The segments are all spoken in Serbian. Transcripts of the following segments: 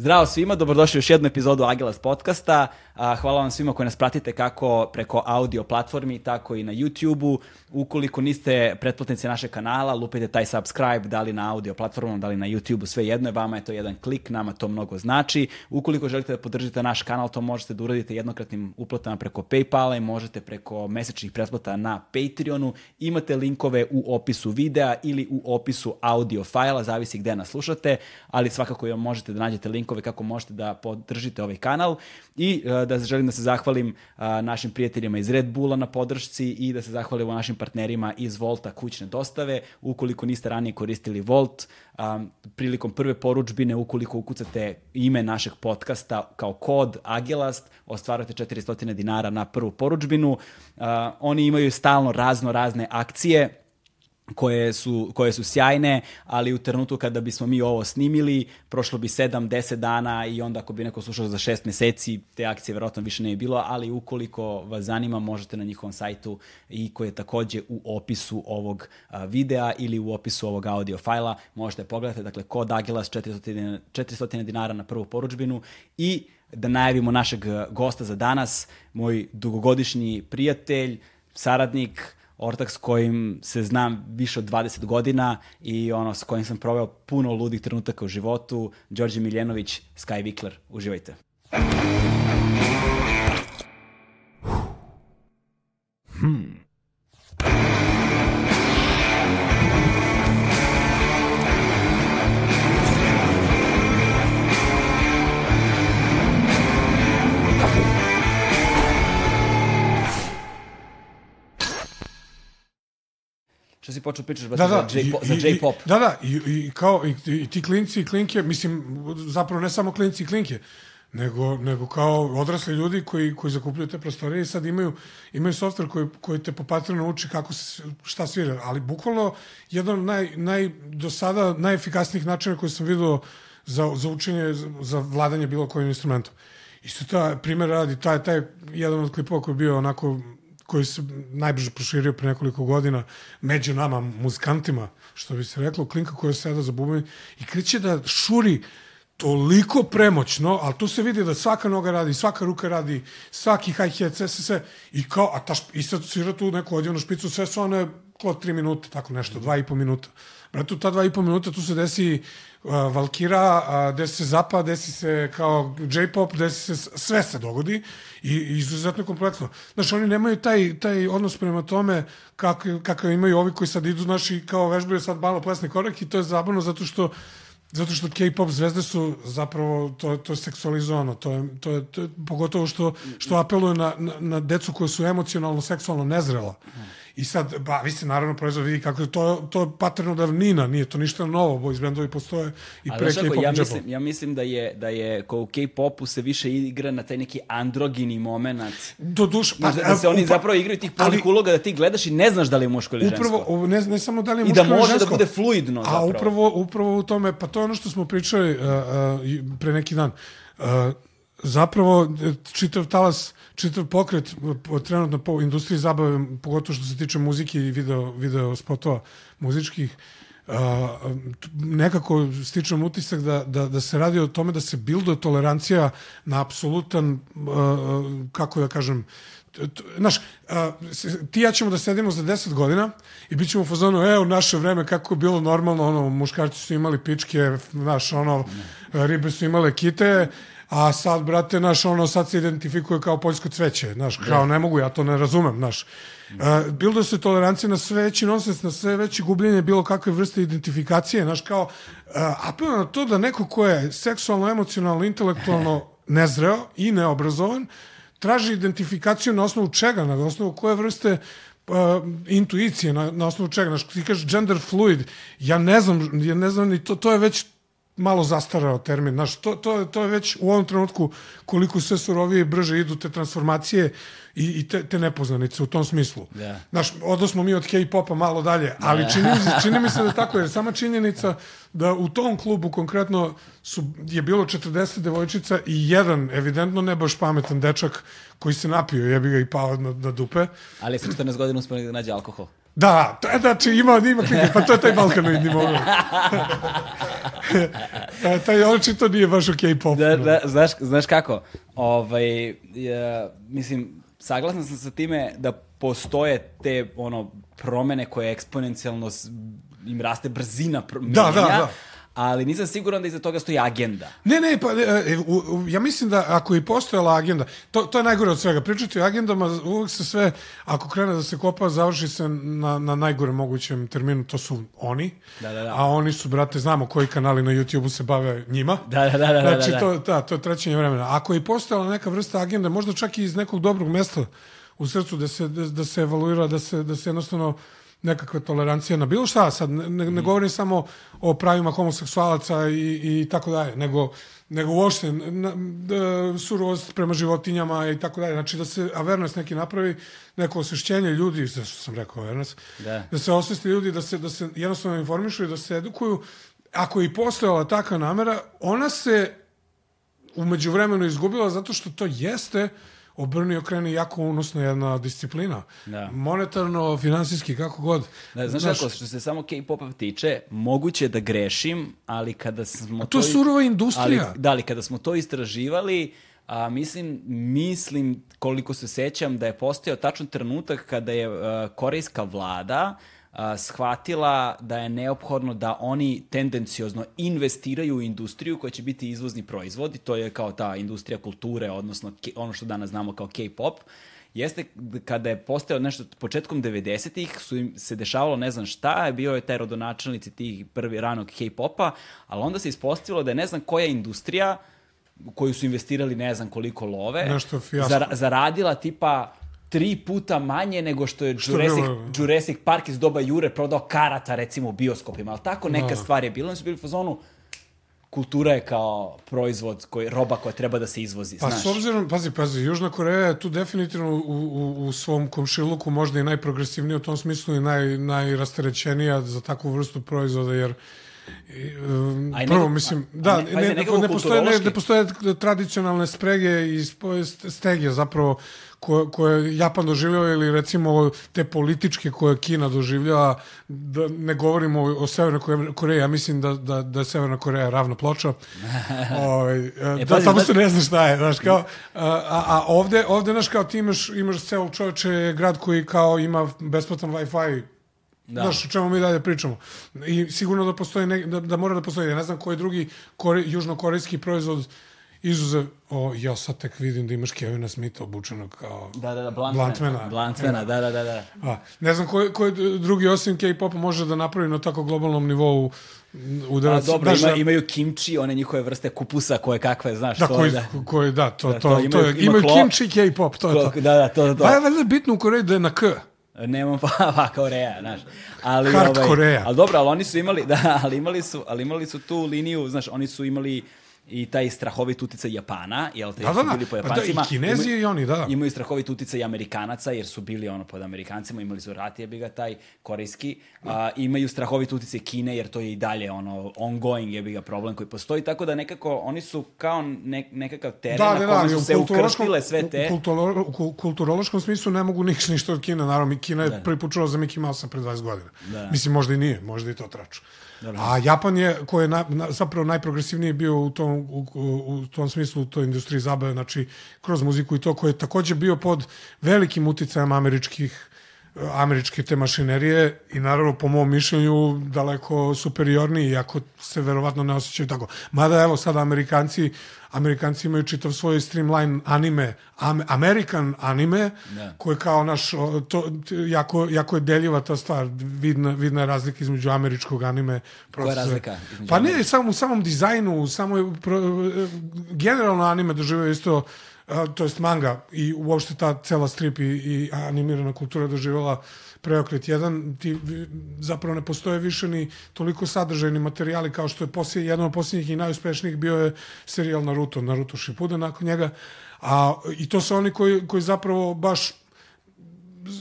Zdravo svima, dobrodošli u još jednu epizodu Agilas podcasta. Hvala vam svima koji nas pratite kako preko audio platformi, tako i na YouTube-u. Ukoliko niste pretplatnici našeg kanala, lupite taj subscribe, da li na audio platformama, da li na YouTube-u, sve jedno je, vama je to jedan klik, nama to mnogo znači. Ukoliko želite da podržite naš kanal, to možete da uradite jednokratnim uplatama preko Paypala i možete preko mesečnih pretplata na Patreonu. Imate linkove u opisu videa ili u opisu audio fajla, zavisi gde nas slušate, ali svakako možete da nađete linkove kako možete da podržite ovaj kanal i e, da želim da se zahvalim a, našim prijateljima iz Red Bulla na podršci i da se zahvalim našim partnerima iz Volta kućne dostave. Ukoliko niste ranije koristili Volt, a, prilikom prve poručbine, ukoliko ukucate ime našeg podcasta kao kod Agilast, ostvarujete 400 dinara na prvu poručbinu. Oni imaju stalno razno razne akcije, koje su, koje su sjajne, ali u trenutku kada bismo mi ovo snimili, prošlo bi 7-10 dana i onda ako bi neko slušao za 6 meseci, te akcije verovatno više ne bi bilo, ali ukoliko vas zanima, možete na njihovom sajtu i koji je takođe u opisu ovog videa ili u opisu ovog audio fajla, možete pogledati, dakle, kod Agilas 400, 400 dinara na prvu poručbinu. I da najavimo našeg gosta za danas, moj dugogodišnji prijatelj, saradnik, ortak s kojim se znam više od 20 godina i ono s kojim sam proveo puno ludih trenutaka u životu, Đorđe Miljenović, Sky Vikler. Uživajte. Hmm. Što si počeo pričaš Da, da, za J-pop? i- Za J-pop. Da, da, i, i kao i, i ti klinci i klinke, mislim, zapravo ne samo klinci i klinke, nego, nego kao odrasli ljudi koji, koji zakupljaju te prostorije i sad imaju, imaju softver koji, koji te po patronu uči kako se, šta svira, ali bukvalno jedan od naj, naj, do sada najefikasnijih načina koji sam vidio za, za učenje, za, za vladanje bilo kojim instrumentom. Isto ta primjer radi, taj, taj jedan od klipova koji je bio onako koji se najbrže proširio pre nekoliko godina među nama muzikantima, što bi se reklo, klinka koja seda za bubanj i kreće da šuri toliko premoćno, ali tu se vidi da svaka noga radi, svaka ruka radi, svaki hi-hat, sve, sve, sve, i kao, a ta i sad svira tu neku odjevnu špicu, sve su one kod tri minute, tako nešto, dva i po minuta. Brate, u ta dva i po minuta tu se desi uh, Valkira, uh, desi se Zapa, desi se kao J-pop, desi se, sve se dogodi i, i izuzetno kompleksno. Znaš, oni nemaju taj, taj odnos prema tome kako, kakav imaju ovi koji sad idu, znaš, i kao vežbaju sad malo plesni korak i to je zabavno zato što Zato što K-pop zvezde su zapravo, to, to je seksualizovano, to je, to je, to je pogotovo što, što apeluje na, na, na decu koja su emocionalno, seksualno nezrela. I sad, ba, vi ste naravno proizvod vidi kako je to, to je paterno davnina, nije to ništa novo, boys bandovi postoje i pre K-pop ja i mislim, ja mislim da je, da je ko u K-popu se više igra na taj neki androgini moment. Do duš, Znaš, da, da se oni upa- zapravo igraju tih polnih uloga, da ti gledaš i ne znaš da li je muško ili žensko. Upravo, ne, ne samo da li je I muško da ili može da žensko, bude fluidno A zapravo. upravo, upravo u tome, pa to je ono što smo pričali uh, uh, i pre neki dan. Uh, zapravo, čitav talas, čitav pokret trenutno po industriji zabave, pogotovo što se tiče muzike i video, video spotova muzičkih, t- nekako stičem utisak da, da, da se radi o tome da se bilduje tolerancija na apsolutan, uh, kako da kažem, Znaš, a, ti ja ćemo da sedimo za 10 godina i bit ćemo u fazonu, e, u naše vreme kako je bilo normalno, ono, muškarci su imali pičke, znaš, ono, ribe su imale kite, a sad, brate, naš, ono, sad se identifikuje kao poljsko cveće, znaš, kao ne mogu, ja to ne razumem, znaš. Uh, bilo da se tolerancija na sve veći nonsens, na sve veće gubljenje bilo kakve vrste identifikacije, znaš, kao, uh, apel na to da neko ko je seksualno, emocionalno, intelektualno nezreo i neobrazovan, traži identifikaciju na osnovu čega, na osnovu koje vrste uh, intuicije, na, na osnovu čega. Znaš, ti kažeš gender fluid, ja ne znam, ja ne znam ni to, to je već malo zastarao termin. Znaš, to, to, to je već u ovom trenutku koliko sve surovije i brže idu te transformacije i, i te, te nepoznanice u tom smislu. Da. Znaš, odnosno mi od K-popa malo dalje, ali čini, mi se, čini mi se da tako, jer sama činjenica da u tom klubu konkretno su, je bilo 40 devojčica i jedan, evidentno ne baš pametan dečak koji se napio, jebi ga i pao na, na dupe. Ali sa 14 godina uspio da nađe alkohol. Da, to znači ima, ima knjige, pa to je taj balkanoidni moment. E, taj očito nije baš u K-popu. Da, da, znaš, znaš kako? Ovaj, ja, mislim, saglasan sam sa time da postoje te ono promene koje eksponencijalno im raste brzina pr- Da, da, da. Ali nisam siguran da iza toga stoji agenda. Ne, ne, pa e, u, u, ja mislim da ako i postojala agenda, to, to je najgore od svega. Pričati o agendama, uvek se sve, ako krene da se kopa, završi se na, na najgore mogućem terminu, to su oni. Da, da, da. A oni su, brate, znamo koji kanali na YouTube-u se bave njima. Da, da, da, da, da, Znači, da. to, da, to je trećenje vremena. Ako je postojala neka vrsta agende, možda čak i iz nekog dobrog mesta u srcu da se, da, da se evaluira, da se, da se jednostavno nekakva tolerancija na bilo šta, sad ne, ne, Mm. govorim samo o pravima homoseksualaca i, i tako dalje, nego, nego uopšte na, da, surovost prema životinjama i tako dalje. Znači da se awareness neki napravi, neko osvešćenje ljudi, zašto sam rekao awareness, Da. da se osvesti ljudi, da se, da se jednostavno informišu i da se edukuju. Ako je i postojala takva namera, ona se umeđu vremenu izgubila zato što to jeste obrni okreni jako unosna jedna disciplina. Da. Monetarno, finansijski, kako god. Da, znaš, kako, što se samo K-popa tiče, moguće da grešim, ali kada smo to je surova industrija. Ali, da, ali kada smo to istraživali, a, mislim, mislim, koliko se sećam, da je postojao tačan trenutak kada je a, korejska vlada a, shvatila da je neophodno da oni tendenciozno investiraju u industriju koja će biti izvozni proizvod i to je kao ta industrija kulture, odnosno ono što danas znamo kao K-pop, jeste kada je postao nešto početkom 90-ih su im se dešavalo ne znam šta, je bio je taj rodonačelnici tih prvi ranog K-popa, ali onda se ispostavilo da je ne znam koja industrija koju su investirali ne znam koliko love, Nešto fijasko. zara- zaradila tipa tri puta manje nego što je Jurassic, bilo- Jurassic Park iz doba Jure prodao karata recimo u bioskopima, ali tako neka Da. stvar je bila. Oni su bili u fazonu kultura je kao proizvod, koji, roba koja treba da se izvozi, Pa znaš. s obzirom, pazi, pazi, Južna Koreja je tu definitivno u, u, u svom komšiluku možda i najprogresivnija u tom smislu i naj, najrasterećenija za takvu vrstu proizvoda, jer i, um, prvo, nego- mislim, da, ne- ne, nekako ne, postoje, ne, ne postoje tradicionalne sprege i spo- stege zapravo koje, koje Japan doživljava ili recimo te političke koje Kina doživljava, da ne govorimo o, o Severnoj Kore- Koreji, ja mislim da, da, da je Severna Koreja ravna ploča. Ovaj, e, da, tamo se ne zna šta je, znaš, kao, a, a, ovde, ovde, znaš, kao ti imaš, imaš Seul čoveče, grad koji kao ima besplatan Wi-Fi, Da. Znaš, o čemu mi dalje pričamo. I sigurno da postoji, ne, da, da mora da postoji, ja ne znam koji drugi kore, južnokorejski proizvod izuzev, o, ja sad tek vidim da imaš Kevina Smitha obučenog kao Da, da, da, Blantmana. Blantmana. Blantmana, da, da, da. da. A, ne znam koji, koji drugi osim K-popa može da napravi na tako globalnom nivou A, udarac. dobro, Znaš, ima, da- imaju kimchi, one njihove vrste kupusa koje kakve, znaš, Da, to koji, da. koji, da, to, Da, to, to to, imaju- je, ima imaju klo- kimchi K-pop, to je to. Da, da, to, to, to. Pa je valjda bitno u Koreji da je na K. Nemam pa, pa Koreja, znaš. Ali, Hard ovaj, Koreja. Ali dobro, ali oni su imali, da, ali imali su, ali imali su tu liniju, znaš, oni su imali i taj strahovit uticaj Japana, jel te, Da, da, da. bili po Pa da, Japancima. i Kinezi Imaju- i oni, da, da. Imaju strahovit uticaj Amerikanaca, jer su bili ono pod Amerikancima, imali su rat, jebi ga taj korejski. A, imaju strahovit uticaj Kine, jer to je i dalje ono ongoing jebi ga problem koji postoji, tako da nekako oni su kao ne, nekakav teren Da, na da, kome da, su se ukrstile sve te... U kulturo- u kul- kulturološkom smislu ne mogu ništa, ništa od Kine. Naravno, Kina je prvi put čula za Mickey Mouse pre 20 godina. Da. Mislim, možda i nije, možda i to traču. A Japan je, koji je na, na, zapravo najprogresivniji bio u tom, u, u, tom smislu, u toj industriji zabave, znači kroz muziku i to, koji je takođe bio pod velikim uticajem američkih američke te mašinerije i naravno po mom mišljenju daleko superiorniji, iako se verovatno ne osjećaju tako. Mada evo sada Amerikanci Amerikanci imaju čitav svoj streamline anime, am, American anime, Da. koji je kao naš, to, jako, jako je deljiva ta stvar, vidna, vidna je razlika između američkog anime. procesa. razlika između Pa ne, američkog? samo u samom dizajnu, samoj, pro, generalno anime doživio isto to jest manga i uopšte ta cela strip i, i animirana kultura doživjela preokret jedan, ti zapravo ne postoje više ni toliko sadržajni materijali kao što je poslije, jedan od posljednjih i najuspešnijih bio je serijal Naruto, Naruto Shippuden nakon njega, a i to su oni koji, koji zapravo baš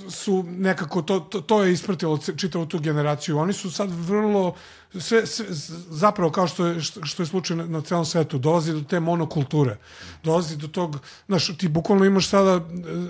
su nekako, to, to, to je ispratilo čitavu tu generaciju. Oni su sad vrlo, sve, sve, zapravo kao što je, što što je slučaj na, na celom svetu, dolazi do te monokulture. Dolazi do tog, znaš, ti bukvalno imaš sada eh,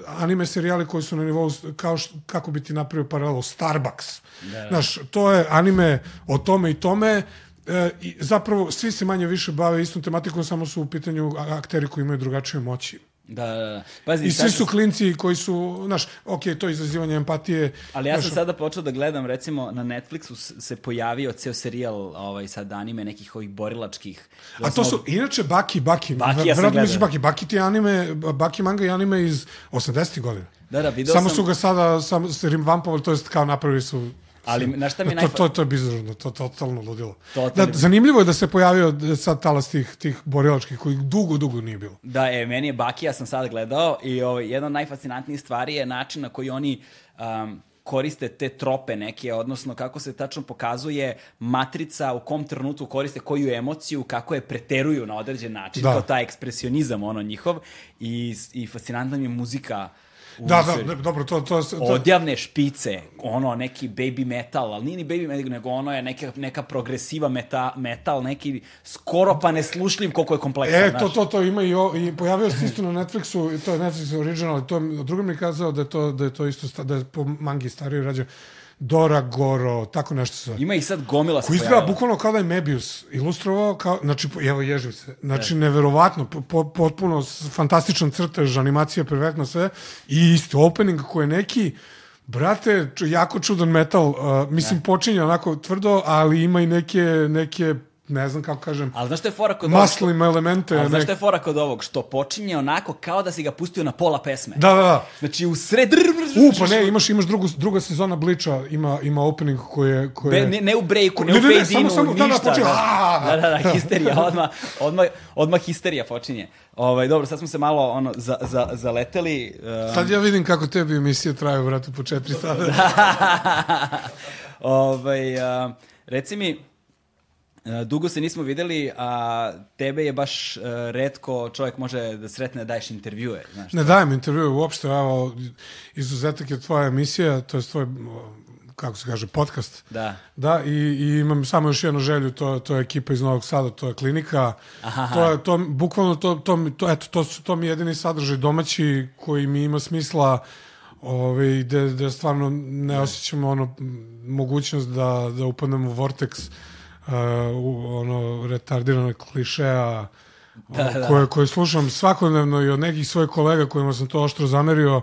anime serijale koji su na nivou, kao š, kako bi ti napravio paralelu, Starbucks. Znaš, to je anime o tome i tome, E, i zapravo svi se manje više bave istom tematikom, samo su u pitanju akteri koji imaju drugačije moći. Da, da, da. Pazi, I svi su sam- klinci koji su, znaš, ok, to je izazivanje empatije. Ali ja sam znaš, sada počeo da gledam, recimo, na Netflixu se pojavio ceo serijal, ovaj, sad anime nekih ovih borilačkih. A to su, inače, Baki, Baki, Baki, ja sam gledao. Baki, Baki ti anime, Baki manga i anime iz 80. godina. Da, da, video Samo sam... su ga sada, samo se revampovali, to jest kao napravili su Ali, znaš šta mi je to, najfa... to, to je bizarno, to totalno ludilo. Totalno. Da, zanimljivo je da se pojavio sad talas tih, tih borilačkih koji dugo, dugo nije bilo. Da, e, meni je Baki, ja sam sad gledao i ovaj, jedna od najfascinantnijih stvari je način na koji oni um, koriste te trope neke, odnosno kako se tačno pokazuje matrica u kom trenutku koriste koju emociju, kako je preteruju na određen način, Da. kao taj ekspresionizam ono njihov i, i fascinantna mi je muzika u Da, da, dobro, to, to, to, odjavne špice, ono neki baby metal, ali nije ni baby metal, nego ono je neka, neka progresiva meta, metal, neki skoro pa neslušljiv koliko je kompleksan. E, znaš. to, to, to ima i, o, i pojavio se isto na Netflixu, to je Netflix original, to je, drugo mi je kazao da je to, da je to isto, sta, da je po mangi stariji rađen, Dora Goro, tako nešto se. Ima ih sad gomila Koji izgleda bukvalno kao da je Mebius ilustrovao, kao, znači, evo, ježim se. Znači, neverovatno, po, po, potpuno fantastičan crtež, animacija, perfektno sve, i isto opening koji je neki, brate, jako čudan metal, uh, mislim, počinje onako tvrdo, ali ima i neke, neke ne znam kako kažem, Ali znaš što je fora kod ovog? maslim elemente. Ali znaš što je fora kod ovog? Što počinje onako kao da si ga pustio na pola pesme. Da, da, da. Znači u sred... U, pa ne, imaš, imaš drugu, druga sezona Bliča, ima, ima opening koji je... Koji je... Be, ne, ne u breaku, ne, Ne, u ne, ne, fade-inu, samo- samo- da, da, počinje, da, da, da, da, histerija, odmah, odmah, odmah histerija počinje. Ovaj, dobro, sad smo se malo ono, za, za, zaleteli. Uh, Sad ja vidim kako tebi emisije traju, brate, po četiri sata. ovaj, uh, reci mi, dugo se nismo videli, a tebe je baš uh, redko čovjek može da sretne da daješ intervjue. Znaš. Ne dajem intervju uopšte, evo, izuzetak je tvoja emisija, to je tvoj, kako se kaže, podcast. Da. Da, i, i imam samo još jednu želju, to, to je ekipa iz Novog Sada, to je klinika. To je, to, bukvalno, to, to, to, eto, to, su, to mi je jedini sadržaj domaći koji mi ima smisla ovaj, gde, gde stvarno ne osjećamo ono, mogućnost da, da upadnemo u vortex uh, ono retardirane klišeja Da, da. koje, koje slušam svakodnevno i od nekih svojih kolega kojima sam to oštro zamerio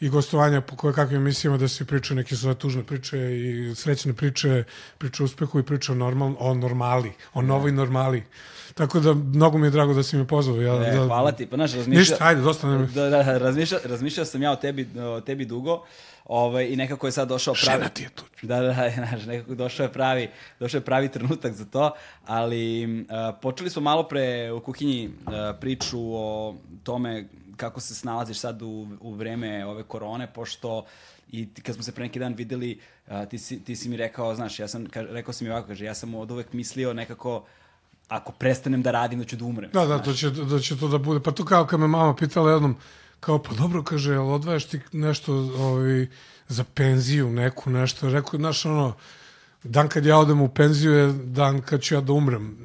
i gostovanja po koje kakvim emisijama da se pričaju neke svoje tužne priče i srećne priče, priče o uspehu i priče o, normal, o normali, o novoj normali. Tako da mnogo mi je drago da si me pozvao. Ja, E, da, hvala ti, pa znaš, razmišljao... Ništa, ajde, dosta nam je. Da, da, razmišljao, razmišljao sam ja o tebi, o tebi dugo ovaj, i nekako je sad došao pravi... Žena ti je tu. Da, da, da, znaš, nekako došao je pravi, došao je pravi trenutak za to, ali uh, počeli smo malo pre u kuhinji uh, priču o tome kako se snalaziš sad u, u vreme ove korone, pošto i kad smo se pre neki dan videli, uh, ti, si, ti si mi rekao, znaš, ja sam, ka, rekao sam mi ovako, kaže, ja sam od uvek mislio nekako, ako prestanem da radim, da ću da umrem. Da, da, to će, da će to da bude. Pa to kao kad me mama pitala jednom, kao, pa dobro, kaže, jel odvajaš ti nešto ovaj, za penziju neku, nešto? Rekao, znaš, ono, dan kad ja odem u penziju je dan kad ću ja da umrem,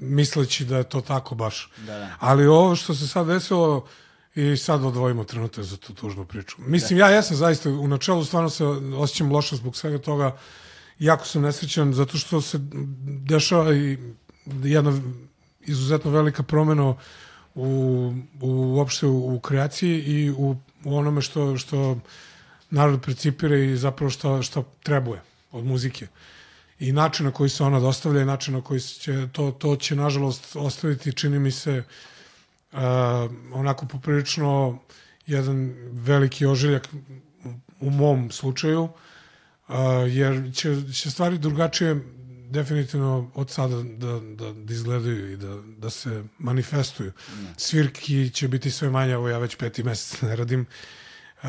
misleći da je to tako baš. Da, da. Ali ovo što se sad desilo, i sad odvojimo trenutak za tu tužnu priču. Mislim, ja jesam zaista, u načelu stvarno se osjećam loše zbog svega toga, jako sam nesrećan zato što se dešava i jedna izuzetno velika promena u, u uopšte u, u kreaciji i u, u onome što, što narod precipira i zapravo što, što trebuje od muzike. I način na koji se ona dostavlja i način na koji će, to, to će nažalost ostaviti, čini mi se, uh, onako poprilično jedan veliki ožiljak u mom slučaju, uh, jer će, će stvari drugačije definitivno od sada da, da, da izgledaju i da, da se manifestuju. Svirki će biti sve manje, evo ja već peti mesec ne radim. Uh,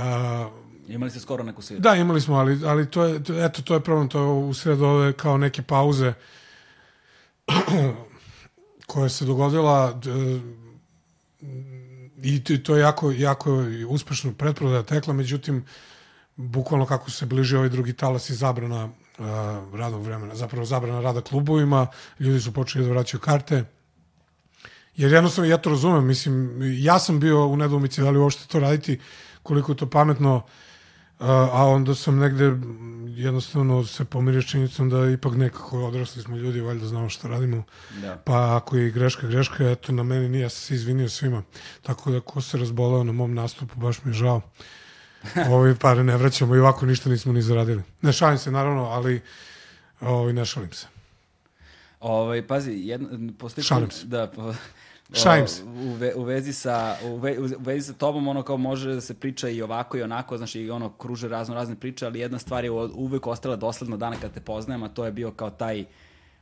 Imali ste skoro neku svijetu. Da, imali smo, ali, ali to je, to, eto, to je problem, to je u sred ove kao neke pauze koja se dogodila d- i to, to je jako, jako uspešno pretprodaja tekla, međutim, bukvalno kako se bliži ovaj drugi talas i zabrana uh, radnog vremena, zapravo zabrana rada klubovima, ljudi su počeli da vraćaju karte, jer jednostavno ja to razumem, mislim, ja sam bio u nedoumici da li uopšte to raditi, koliko je to pametno, uh, a onda sam negde jednostavno se pomirio s činjenicom da ipak nekako odrasli smo ljudi, valjda znamo šta radimo. Da. Pa ako je greška, greška, eto na meni nije, ja sam se izvinio svima. Tako da ko se razbolao na mom nastupu, baš mi je žao. Ovi pare ne vraćamo i ovako ništa nismo ni zaradili. Ne šalim se naravno, ali ovi, ne šalim se. Ovaj pazi, jedno postoji Šalim se. da Šalim se. U, ve, u, vezi sa, u, ve, u vezi sa tobom ono kao može da se priča i ovako i onako, znaš, i ono kruže razno razne priče, ali jedna stvar je uvek ostala dosledno dana kad te poznajem, a to je bio kao taj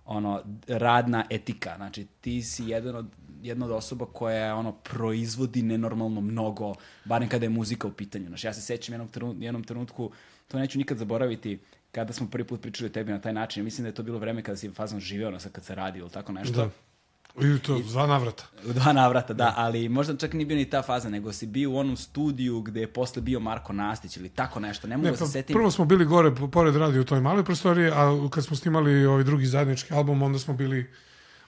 ono, radna etika. Znači, ti si jedan od, jedna od osoba koja ono, proizvodi nenormalno mnogo, barem kada je muzika u pitanju. Znači, ja se sećam jednog trenutku, jednom trenutku, to neću nikad zaboraviti, kada smo prvi put pričali o tebi na taj način. Mislim da je to bilo vreme kada si fazon živeo, sad kad se radi ili tako nešto. Da I to, dva navrata. Dva navrata, da, ali možda čak nije bio ni ta faza, nego si bio u onom studiju gde je posle bio Marko Nastić ili tako nešto, ne mogu ne, da se pa, setim. Prvo smo bili gore, pored radi u toj maloj prostoriji, a kad smo snimali ovaj drugi zajednički album, onda smo bili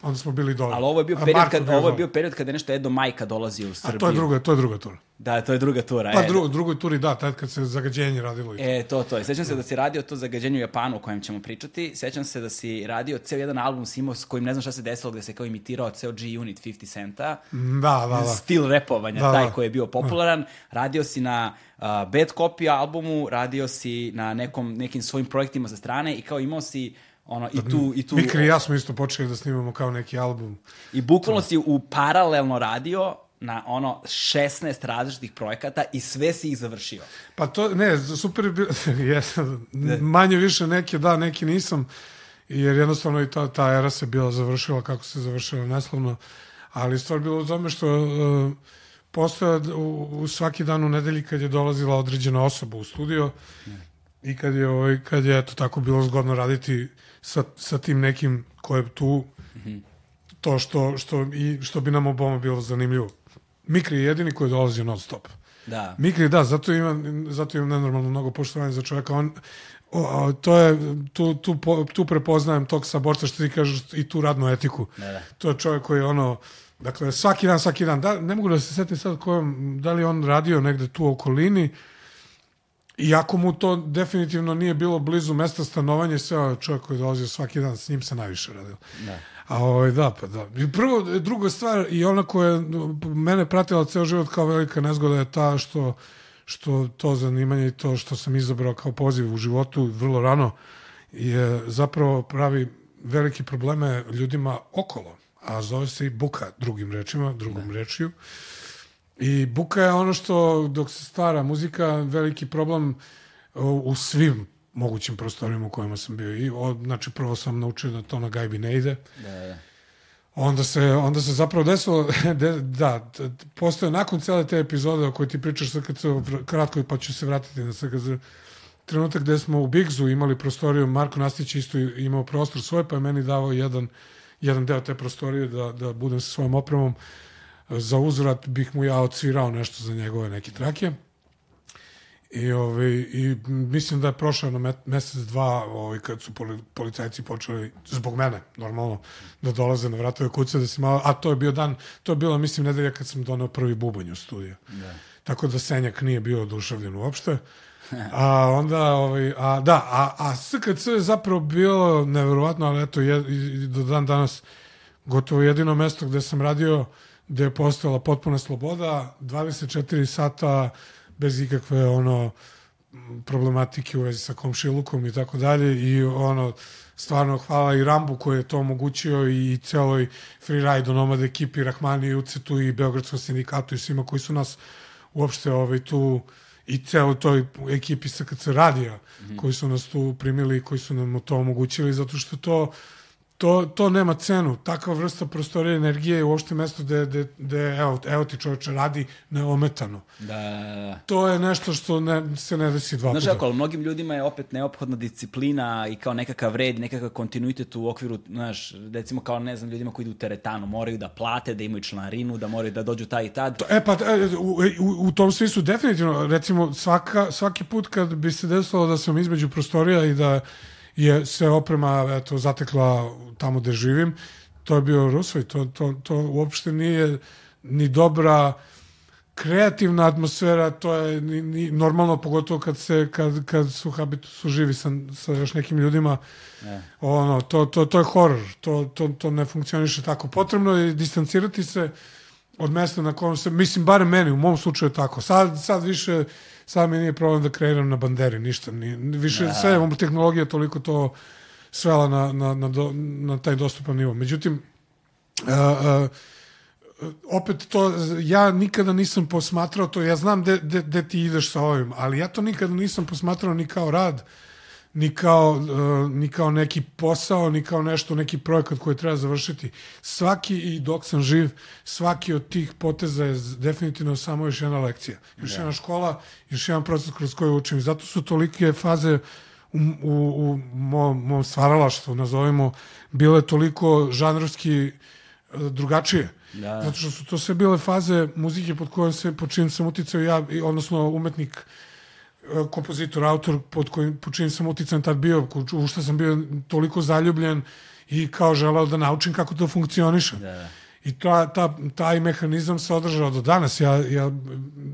onda smo bili dole. Ali ovo je bio period, kad, ovo je bio period kada je nešto Edo Majka dolazio u Srbiju. A to je druga, to je druga tura. Da, to je druga tura. Pa e, dru, drugoj turi, da, tad kad se zagađenje radilo. I to. E, to, to. Sećam se da si radio to zagađenje u Japanu o kojem ćemo pričati. Sećam se da si radio ceo jedan album s imao s kojim ne znam šta se desilo, gde se kao imitirao ceo G-Unit 50 Centa. Da, da, da. Stil repovanja, da, taj da. koji je bio popularan. Da. Radio si na uh, Bad Copy albumu, radio si na nekom, nekim svojim projektima sa strane i kao imao si Ono, i tu, i tu... Mikri i ja smo isto počeli da snimamo kao neki album. I bukvalno si u paralelno radio na ono 16 različitih projekata i sve si ih završio. Pa to, ne, super je bilo, manje više neke da, neki nisam, jer jednostavno i ta, ta era se bila završila kako se završila neslovno, ali stvar bilo u tome što uh, postoje u, u svaki dan u nedelji kad je dolazila određena osoba u studio ne. i kad je, ovaj, kad je eto tako bilo zgodno raditi sa, sa tim nekim ko je tu mm -hmm. to što, što, i, što bi nam oboma bilo zanimljivo. Mikri je jedini koji je dolazio non stop. Da. Mikri, da, zato ima, zato ima nenormalno mnogo poštovanja za čoveka. On, o, o, to je, tu, tu, tu prepoznajem tog saborca što ti kažeš i tu radnu etiku. Da, da. To je čovjek koji je ono, dakle, svaki dan, svaki dan, da, ne mogu da se setim sad kojom, da li on radio negde tu u okolini, Iako mu to definitivno nije bilo blizu mesta stanovanja, sve čovjek koji dolazio svaki dan, s njim se najviše radilo. Da. A ovaj, da, pa da. I prvo, druga stvar, i ona koja je mene pratila ceo život kao velika nezgoda je ta što, što to zanimanje i to što sam izabrao kao poziv u životu vrlo rano je zapravo pravi velike probleme ljudima okolo, a zove se i buka drugim rečima, drugom da. rečiju. I buka je ono što, dok se stvara muzika, veliki problem u svim mogućim prostorima u kojima sam bio. I, o, znači, prvo sam naučio da to na gajbi ne ide. Da, da. Onda se, onda se zapravo desilo, de, da, postoje nakon cele te epizode o kojoj ti pričaš SKC, kratko pa ću se vratiti na SKC, trenutak gde smo u Bigzu imali prostoriju, Marko Nastić isto imao prostor svoj, pa je meni davao jedan, jedan deo te prostorije da, da budem sa svojom opremom. Za uzvrat bih mu ja odsvirao nešto za njegove neke trake. I, ovaj, I mislim da je prošao na mesec, dva ovaj, kad su policajci počeli, zbog mene, normalno, da dolaze na vratove kuće, da se malo, a to je bio dan, to je bilo, mislim, nedelja kad sam doneo prvi bubanj u studiju. Da. Tako da Senjak nije bio oduševljen uopšte. A onda, ovaj, a, da, a, a SKC je zapravo bilo neverovatno, ali eto, je, i, do dan danas gotovo jedino mesto gde sam radio, gde je postojala potpuna sloboda, 24 sata, bez ikakve ono problematike u vezi sa komšilukom i tako dalje i ono stvarno hvala i Rambu koji je to omogućio i celoj freeride nomad ekipi Rahmani i Ucetu i Beogradskom sindikatu i svima koji su nas uopšte ovaj, tu i celoj toj ekipi SKC radija mm -hmm. koji su nas tu primili i koji su nam to omogućili zato što to to, to nema cenu. Takva vrsta prostorije energije je uopšte mesto gde, gde, gde evo, evo ti čoveče radi neometano. Da, da, da. To je nešto što ne, se ne desi dva Znaš puta. ali mnogim ljudima je opet neophodna disciplina i kao nekakav red, nekakav kontinuitet u okviru, znaš, recimo kao, ne znam, ljudima koji idu u teretanu, moraju da plate, da imaju članarinu, da moraju da dođu taj i tad. E pa e, u, u, u tom smislu definitivno recimo svaka, svaki put kad bi se desilo da sam između prostorija i da je se oprema eto, zatekla tamo gde živim, to je bio Rusvoj, to, to, to uopšte nije ni dobra kreativna atmosfera, to je ni, ni, normalno, pogotovo kad, se, kad, kad su habitu su živi sa, sa još nekim ljudima, Ne. ono, to, to, to je horor, to, to, to ne funkcioniše tako. Potrebno je distancirati se od mesta na kojem se, mislim, barem meni, u mom slučaju je tako. Sad, sad više, sad mi nije problem da kreiram na banderi, ništa. Nije, više, Da. sve, tehnologija toliko to svela na, na, na, do, na taj dostupan nivo. Međutim, a, a, opet to, ja nikada nisam posmatrao to, ja znam gde ti ideš sa ovim, ali ja to nikada nisam posmatrao ni kao rad, ni kao, uh, ni kao neki posao, ni kao nešto, neki projekat koji treba završiti. Svaki, i dok sam živ, svaki od tih poteza je definitivno samo još jedna lekcija. Još jedna škola, još jedan proces kroz koji učim. Zato su tolike faze u, u, u mom, mom stvaralaštvu, nazovimo, bile toliko žanrovski uh, drugačije. Da. Zato što su to sve bile faze muzike pod kojom se, pod čim sam uticao ja, odnosno umetnik e, kompozitor, autor pod kojim, pod čim sam utican tad bio, u što sam bio toliko zaljubljen i kao želeo da naučim kako to funkcioniše. Da. I ta, ta, taj mehanizam se održao do danas. Ja, ja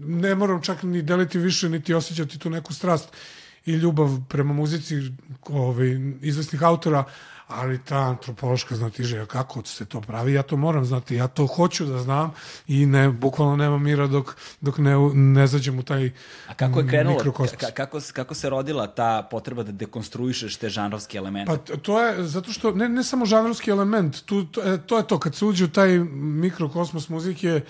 ne moram čak ni deliti više, niti osjećati tu neku strast i ljubav prema muzici ovaj, izvesnih autora, ali ta antropološka znatiželja, kako se to pravi, ja to moram znati, ja to hoću da znam i ne, bukvalno nema mira dok, dok ne, ne zađem u taj A kako je krenulo, kako, kako se rodila ta potreba da dekonstruišeš te žanrovske elemente? Pa to je, zato što, ne, ne samo žanrovski element, tu, to, e, to je to, kad se uđe u taj mikrokosmos muzike,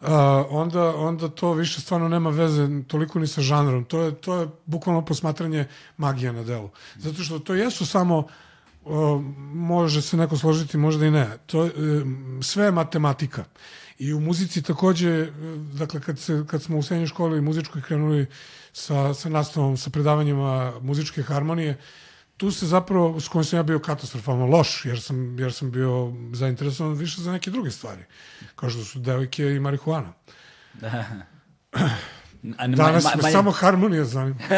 uh, onda, onda to više stvarno nema veze toliko ni sa žanrom. To je, to je bukvalno posmatranje magije na delu. Zato što to jesu samo uh, može se neko složiti, možda i ne. To, um, sve je matematika. I u muzici takođe, e, dakle, kad, se, kad smo u srednjoj školi muzičkoj krenuli sa, sa nastavom, sa predavanjima muzičke harmonije, tu se zapravo, s kojim sam ja bio katastrofalno loš, jer sam, jer sam bio zainteresovan više za neke druge stvari, kao što su devojke i marihuana. A ne- Danas ma- me ma- samo harmonija zanima.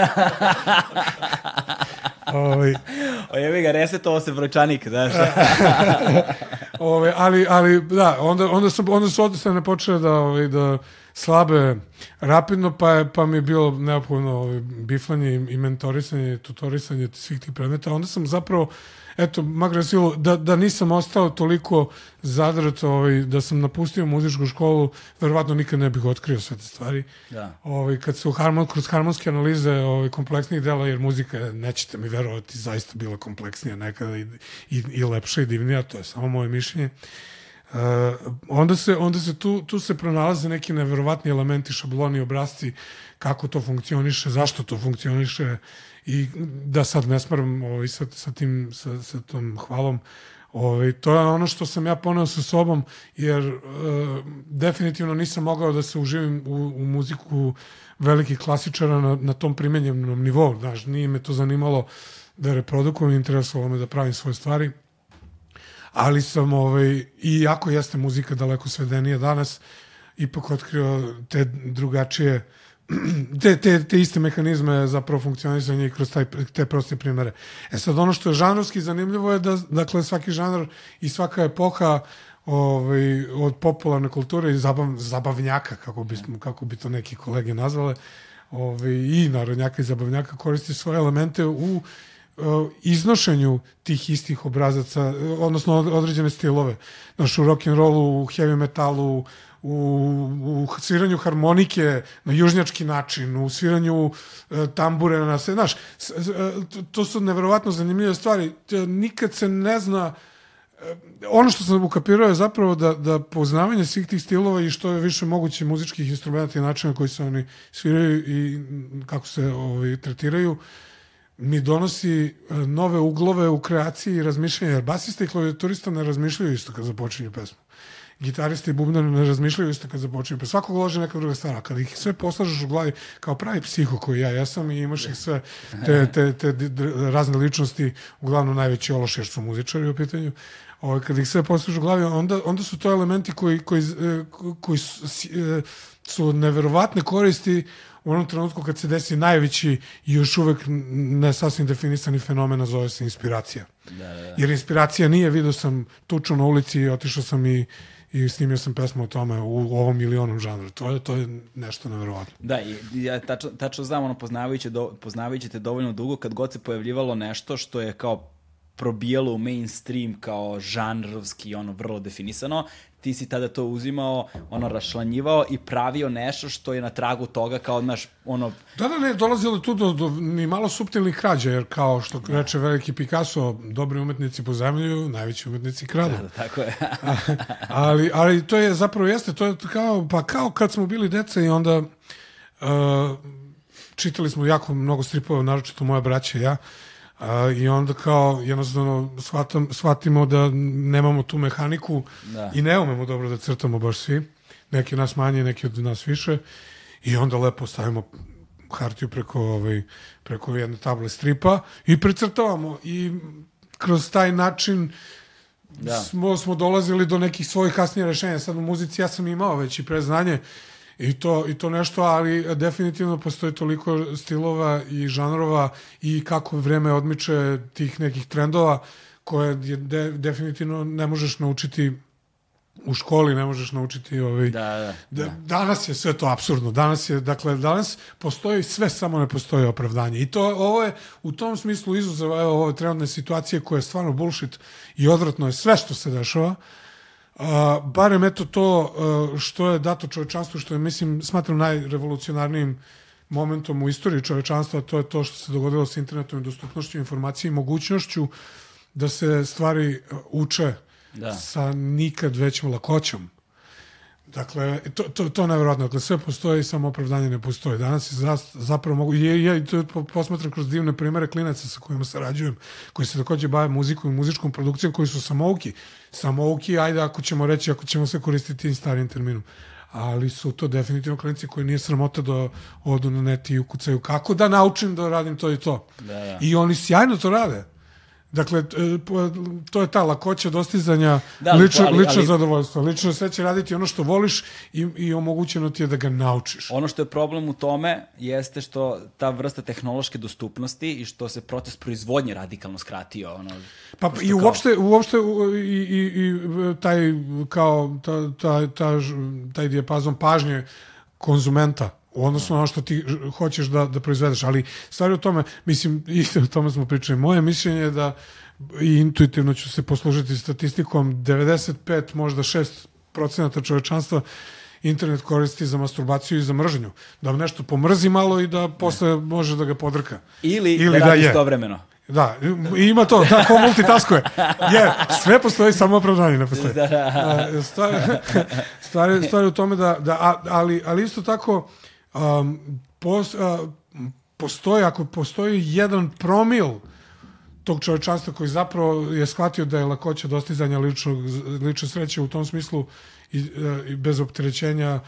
Ovaj, O, jebi ga, resetovao se brojčanik, znaš. Ove, ali, ali, da, onda, onda, sam, onda su odnosno počele da, ovaj, da slabe rapidno, pa, je, pa mi je bilo neophodno ovaj, biflanje i, i mentorisanje, tutorisanje svih tih predmeta. Onda sam zapravo, eto, makar da, da nisam ostao toliko zadrat, ovaj, da sam napustio muzičku školu, verovatno nikad ne bih otkrio sve te stvari. Da. Ovaj, kad su harmon, kroz harmonske analize ovaj, kompleksnih dela, jer muzika nećete mi verovati, zaista bila kompleksnija nekada i, i, i lepša i divnija, to je samo moje mišljenje. Uh, onda se, onda se tu, tu se pronalaze neki neverovatni elementi, šabloni, obrazci, kako to funkcioniše, zašto to funkcioniše i da sad ne smaram ovaj, sa, sa, tim, sa, sa tom hvalom, Ovaj, to je ono što sam ja poneo sa sobom, jer uh, definitivno nisam mogao da se uživim u, u muziku velikih klasičara na, na tom primenjenom nivou. Znaš, nije me to zanimalo da reprodukujem, interesovalo me da pravim svoje stvari. Ali sam, ovaj, i jako jeste muzika daleko svedenija danas, ipak otkrio te drugačije te, te, te iste mehanizme zapravo funkcionisanja i kroz taj, te proste primere. E sad, ono što je žanrovski zanimljivo je da, dakle, svaki žanr i svaka epoha ovaj, od popularne kulture i zabav, zabavnjaka, kako, bismo, kako bi to neki kolege nazvale, ovaj, i narodnjaka i zabavnjaka koristi svoje elemente u uh, iznošenju tih istih obrazaca, odnosno od- određene stilove. Znaš, u rock'n'rollu, u heavy metalu, u, u sviranju harmonike na južnjački način, u sviranju e, tambure na sve, znaš, s- e, to- su neverovatno zanimljive stvari. Nikad se ne zna e, ono što sam ukapirao je zapravo da, da poznavanje svih tih stilova i što je više moguće muzičkih instrumenta i načina koji se oni sviraju i kako se ovaj, tretiraju, mi donosi e, nove uglove u kreaciji i razmišljanju, jer basista i klavijaturista ne razmišljaju isto kad započinju pesmu. Gitaristi i bubnari ne razmišljaju isto kad započinju pesmu. Svako loži neka druga stvar, a kada ih sve poslažeš u glavi kao pravi psiho koji ja jesam i imaš ih sve te, te, te, d- razne ličnosti, uglavnom najveći ološ jer su muzičari u pitanju, Ovaj, kad ih sve poslažeš u glavi, onda, onda su to elementi koji, koji, e, koji su, e, su neverovatne koristi u onom trenutku kad se desi najveći i još uvek ne sasvim definisani fenomen, a zove se inspiracija. Da, da, da. Jer inspiracija nije, vidio sam tuču na ulici i otišao sam i, i snimio sam pesmu o tome u, u ovom milionom žanru. To je, to je nešto neverovatno. Da, i ja tačno, tačno znam, ono, poznavajući, do, poznavajući te dovoljno dugo, kad god se pojavljivalo nešto što je kao probijalo u mainstream kao žanrovski, ono, vrlo definisano, ti si tada to uzimao, ono, rašlanjivao i pravio nešto što je na tragu toga kao, znaš, ono, Da, da, ne, dolazilo tu do, do ni malo suptilnih krađa, jer kao što reče veliki Picasso, dobri umetnici pozemljuju, najveći umetnici kradu. da, tako je. ali, ali to je zapravo jeste, to je kao, pa kao kad smo bili deca i onda uh, čitali smo jako mnogo stripova, naročito moja braća i ja, uh, i onda kao jednostavno shvatam, shvatimo da nemamo tu mehaniku Da. i ne umemo dobro da crtamo baš svi. Neki od nas manje, neki od nas više. I onda lepo stavimo hartiju preko, ovaj, preko jedne table stripa i precrtavamo. I kroz taj način Da. smo, smo dolazili do nekih svojih kasnije rešenja. Sad u muzici ja sam imao već i preznanje i to, i to nešto, ali definitivno postoji toliko stilova i žanrova i kako vreme odmiče tih nekih trendova koje je de, definitivno ne možeš naučiti u školi, ne možeš naučiti ovaj, Da, da, Da, danas je sve to apsurdno. Danas je, dakle, danas postoji sve, samo ne postoji opravdanje. I to, ovo je u tom smislu izuzev evo, ove trenutne situacije koja je stvarno bullshit i odvratno je sve što se dešava. Uh, barem eto to uh, što je dato čovečanstvu, što je, mislim, smatram najrevolucionarnijim momentom u istoriji čovečanstva, to je to što se dogodilo sa internetom i dostupnošću informacije i mogućnošću da se stvari uh, uče Da. sa nikad većom lakoćom. Dakle, to, to, to je nevjerojatno. Dakle, sve postoji, samo opravdanje ne postoji. Danas je za, zapravo mogu... Ja, ja to po- posmatram kroz divne primere klinaca sa kojima sarađujem, koji se takođe bave muzikom i muzičkom produkcijom, koji su samouki. Samouki, ajde, ako ćemo reći, ako ćemo se koristiti tim starim terminom. Ali su to definitivno klinici koji nije sramota da odu na net i ukucaju kako da naučim da radim to i to. Da, da. I oni sjajno to rade. Dakle, po- to je ta lakoća dostizanja Da, lično, ali- lično ali- zadovoljstvo. Lično sve će raditi ono što voliš i, i omogućeno ti je da ga naučiš. Ono što je problem u tome jeste što ta vrsta tehnološke dostupnosti i što se proces proizvodnje radikalno skratio. Ono, Pa i kao- uopšte, uopšte i, i, i taj kao ta, ta, ta, taj dijapazon pažnje konzumenta na ono što ti hoćeš da, da proizvedeš. Ali stvari u tome, mislim, i o tome smo pričali. Moje mišljenje je da i intuitivno ću se poslužiti statistikom 95, možda 6 procenata čovečanstva internet koristi za masturbaciju i za mržnju. Da vam nešto pomrzi malo i da posle može da ga podrka. Ili, Ili da da radi je. istovremeno. Da, ima to, da, ko multitaskuje. Je, sve postoji, samo opravdanje ne postoji. A, Stvar, stvar, stvar je u tome da, da ali, ali isto tako um, pos, a, postoji, ako postoji jedan promil tog čovečanstva koji zapravo je shvatio da je lakoća dostizanja ličnog, lične sreće u tom smislu i, i bez opterećenja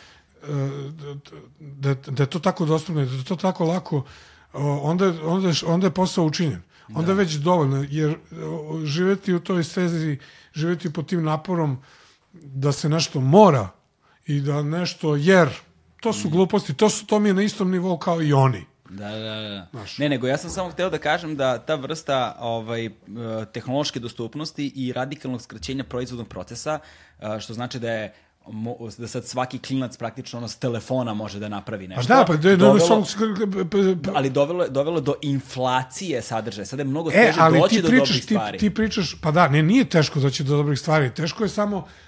da, da je to tako dostupno, da je to tako lako, onda, onda, onda je posao učinjen. Onda je već dovoljno, jer živeti u toj stezi, živeti pod tim naporom da se nešto mora i da nešto, jer to su gluposti, to, su, to mi je na istom nivou kao i oni. Da, da, da. Znaš. Ne, nego ja sam samo hteo da kažem da ta vrsta ovaj, e, tehnološke dostupnosti i radikalnog skraćenja proizvodnog procesa, e, što znači da je da sad svaki klinac praktično ono s telefona može da napravi nešto. Pa da, pa da, da, dovelo- samo, ali dovelo, dovelo do inflacije sadržaja. Sada je mnogo E, teže ali doći ti do pričaš, dobrih ti, stvari. ti pričaš, pa da, ne, nije teško doći do dobrih stvari, teško je samo e,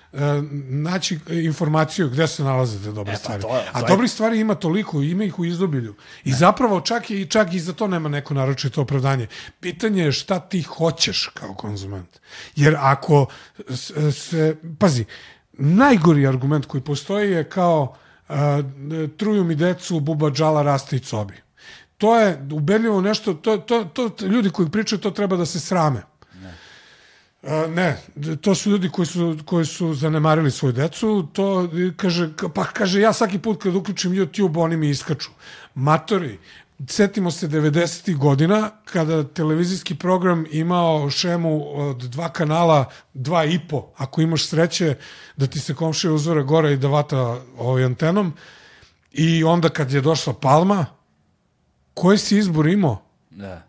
naći informaciju gde se nalaze te dobre E, pa stvari. to je- A to je- dobrih stvari ima toliko, ima ih u izobilju. I zapravo čak i, čak i za to nema neko naročito opravdanje. Pitanje je šta ti hoćeš kao konzument. Jer ako se, pazi, najgori argument koji postoji je kao a, truju mi decu, buba džala raste i cobi. to je ubedljivo nešto, to, to, to, ljudi koji pričaju to treba da se srame. Ne, to su ljudi koji su, koji su zanemarili svoju decu, to kaže, pa kaže ja svaki put kad uključim YouTube oni mi iskaču. Matori, setimo se 90. godina kada televizijski program imao šemu od dva kanala, dva i po, ako imaš sreće da ti se komšija uzore gore i da vata ovaj antenom i onda kad je došla Palma, koji si izbor imao? Da.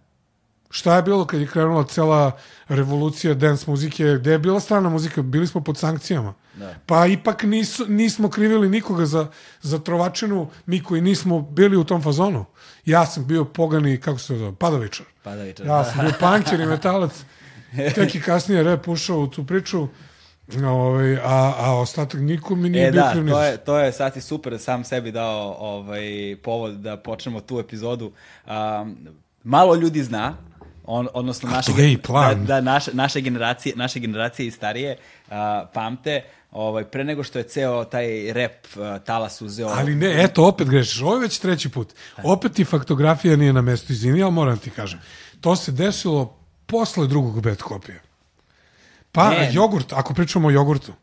Šta je bilo kad je krenula cela revolucija dance muzike? Gde je bila strana muzika? Bili smo pod sankcijama. Da. Pa ipak nis, nismo krivili nikoga za, za trovačinu, mi koji nismo bili u tom fazonu. Ja sam bio pogani, kako se zove, padavičar. Padavičar, Ja da. sam bio panker i metalac. Tek i kasnije rep ušao u tu priču. Ovaj, a, a ostatak niko mi nije E bio da, kriv to je, to je sad si super da sam sebi dao ovaj, povod da počnemo tu epizodu. Um, malo ljudi zna, on, odnosno naše. Da, da naše, naše, generacije, naše generacije i starije uh, pamte, ovaj, pre nego što je ceo taj rep uh, talas uzeo... Ali ne, eto, opet grešiš. Ovo je već treći put. Opet ti faktografija nije na mestu. Izvini, ali moram ti kažem. To se desilo posle drugog bet kopije. Pa, Ne. jogurt, ako pričamo o jogurtu.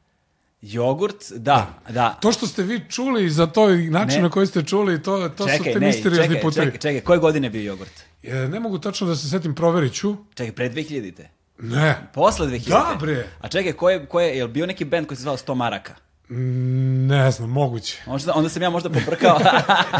Jogurt, da, da. To što ste vi čuli za to i način Ne. na koji ste čuli, to, to su čekaj, te ne, misteriozni putevi. čekaj, čekaj, koje godine je bio jogurt? E, ne mogu tačno da se setim, proverit ću. Čekaj, pre 2000-te? Ne. Posle 2000-te? Da, bre. A čekaj, ko je, ko je, je li bio neki band koji se zvao 100 maraka? Mm, Ne znam, moguće. Možda, onda sam ja možda pobrkao.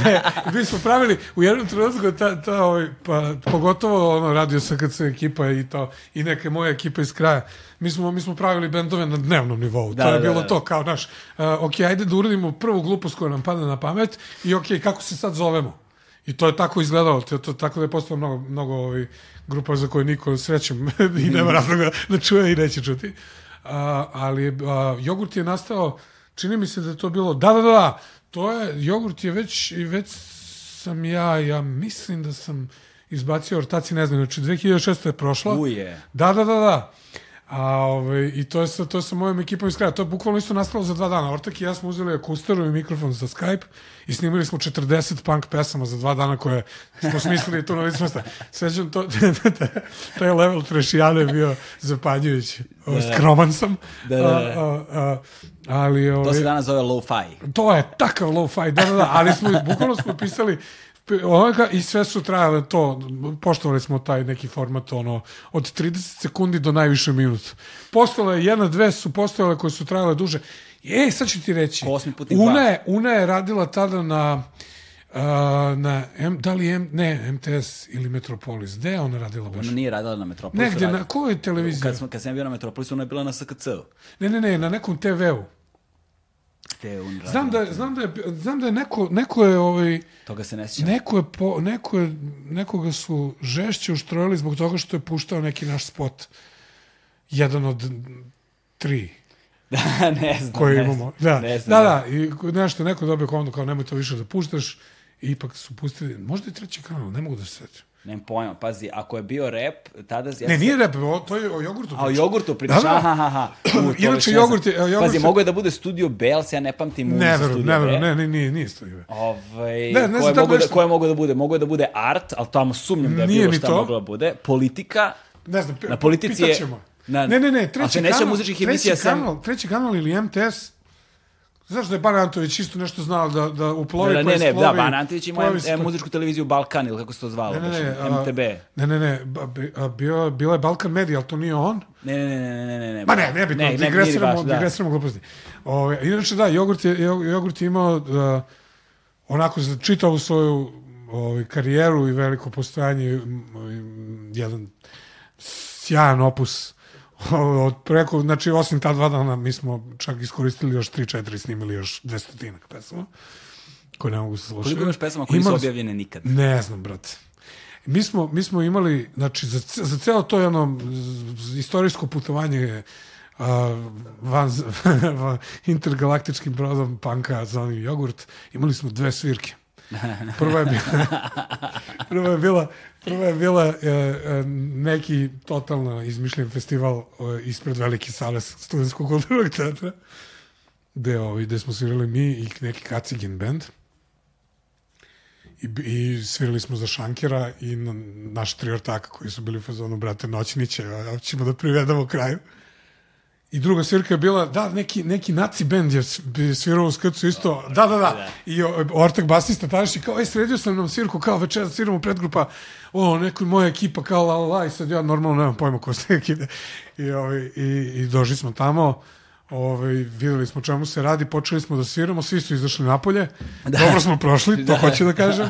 ne, mi smo pravili u jednom trenutku ta, ta ovaj, pa, pogotovo ono radio SKC ekipa i to i neke moje ekipe iz kraja. Mi smo, mi smo pravili bendove na dnevnom nivou. Da, to je da, bilo da. to kao naš, uh, ok, ajde da uradimo prvu glupost koja nam pada na pamet i ok, kako se sad zovemo? I to je tako izgledalo, to, to tako da je postalo mnogo, mnogo ovaj, grupa za koje niko srećem i nema razloga da čuje i neće čuti. Uh, ali uh, jogurt je nastao, čini mi se da je to bilo, da, da, da, to je, jogurt je već, i već sam ja, ja mislim da sam izbacio ortaci, ne znam, znači 2006. je prošla. Uje. Da, da, da, da. A, ovaj, I to je, sa, to je sa mojom ekipom iz kraja. To je bukvalno isto nastalo za dva dana. Ortak i ja smo uzeli akustaru i mikrofon za Skype i snimili smo 40 punk pesama za dva dana koje smo smislili tu na licu mesta. Sveđam, to, taj level trešijane je bio zapanjujući. Da, Skroman sam. Da, da, da. A, a, a, ali, to ovaj, se danas zove low-fi. to je takav low-fi, da, da, da, ali smo, bukvalno smo pisali onoga i sve su trajale to, poštovali smo taj neki format, ono, od 30 sekundi do najviše minuta. Postojale, jedna, dve su postojale koje su trajale duže. E, sad ću ti reći, Una je, Una je radila tada na, uh, na M, da li M, ne, MTS ili Metropolis, gde je ona radila baš? Ona nije radila na Metropolisu. Negde, radi- na kojoj televiziji? Kad, smo, kad sam ja bio na Metropolisu, ona je bila na SKC-u. Ne, ne, ne, na nekom TV-u. Te on. Znam da, je- znam da je, znam da je neko, neko je, ovaj, Toga se ne sjećam. Neko je, po, neko je, nekoga su žešće uštrojili zbog toga što je puštao neki naš spot. Jedan od tri Da, ne znam. koje ne imamo. Da, ne znam, da, da, i nešto, neko dobio komandu kao nemoj to više da puštaš i ipak su pustili, možda i treći kanal, ne mogu da se setim. Nemam pojma, pazi, ako je bio rap, tada... Ja Ne, nije rep, o, to je o jogurtu. A o jogurtu pričaš? Da, da. Aha, aha. U, Inače, jogurt je- jogurt Pazi, je- mogo je da bude studio Bells, ja ne pamtim Ne verujem, studio ne verujem, B. ne, ne, nije, nije stojive. Ovaj, Ne, ne znam ko, je tako mogo da, nešto. ko je mogo da bude? Mogo je da bude art, ali tamo sumnjam da je Nije bilo šta to. moglo da bude. Politika, Ne znam, Na politici je- na- ne, ne, ne, treći kanal, treći kanal, treći kanal ili MTS, Znaš da je Ban Antović isto nešto znao da, da uplovi da, ne, ne, isplovi, da, Ban Antović ima plovi em, se em, pa- muzičku televiziju Balkan, ili kako se to zvalo, Ne, ne, baš, ne, a- MTB. Ne, ne, ne, bio, bila je Balkan Media, ali to nije on. Ne, ne, ne, ne, ne, ne, ne. Ma ne, ne bitno, ne, ne, ne, digresiramo, baš, da. digresiramo gluposti. Ove, inače, da, jogurt je, jo- jogurt je imao uh, onako za čitavu svoju ovaj, karijeru i veliko postojanje, jedan sjajan opus od preko, znači osim ta dva dana mi smo čak iskoristili još 3-4 snimili još 200 pesama koje ne mogu se slušati. Koliko imaš pesama koje nisu Imali smo- objavljene nikad? Ne znam, brate. Mi smo, mi smo imali, znači, za, za celo to jedno z- istorijsko putovanje uh, van, van intergalaktičkim brodom panka zvanim jogurt, imali smo dve svirke. Prva je bila, prva je bila, prva je bila e, e, neki totalno izmišljen festival e, ispred velike sale studentskog kulturnog teatra, gde, ovaj, gde smo svirali mi i neki Kacigin band. i, i svirali smo za Šankera i na, naš tri ortaka koji su bili u fazonu, brate, noćniće, a ćemo da privedemo kraju. I druga svirka je bila, da, neki, neki naci bend je svirao u skrcu isto, da, da, da. I Ortak basista tadašnji kao, ej, sredio sam nam svirku, kao večer sviramo predgrupa, o, neko moja ekipa, kao la, la, la, i sad ja normalno nemam pojma ko ste ekipe. I, ovaj, i, i došli smo tamo, Ove, videli smo čemu se radi, počeli smo da sviramo, svi su izašli napolje, da. dobro smo prošli, to da. hoću da kažem.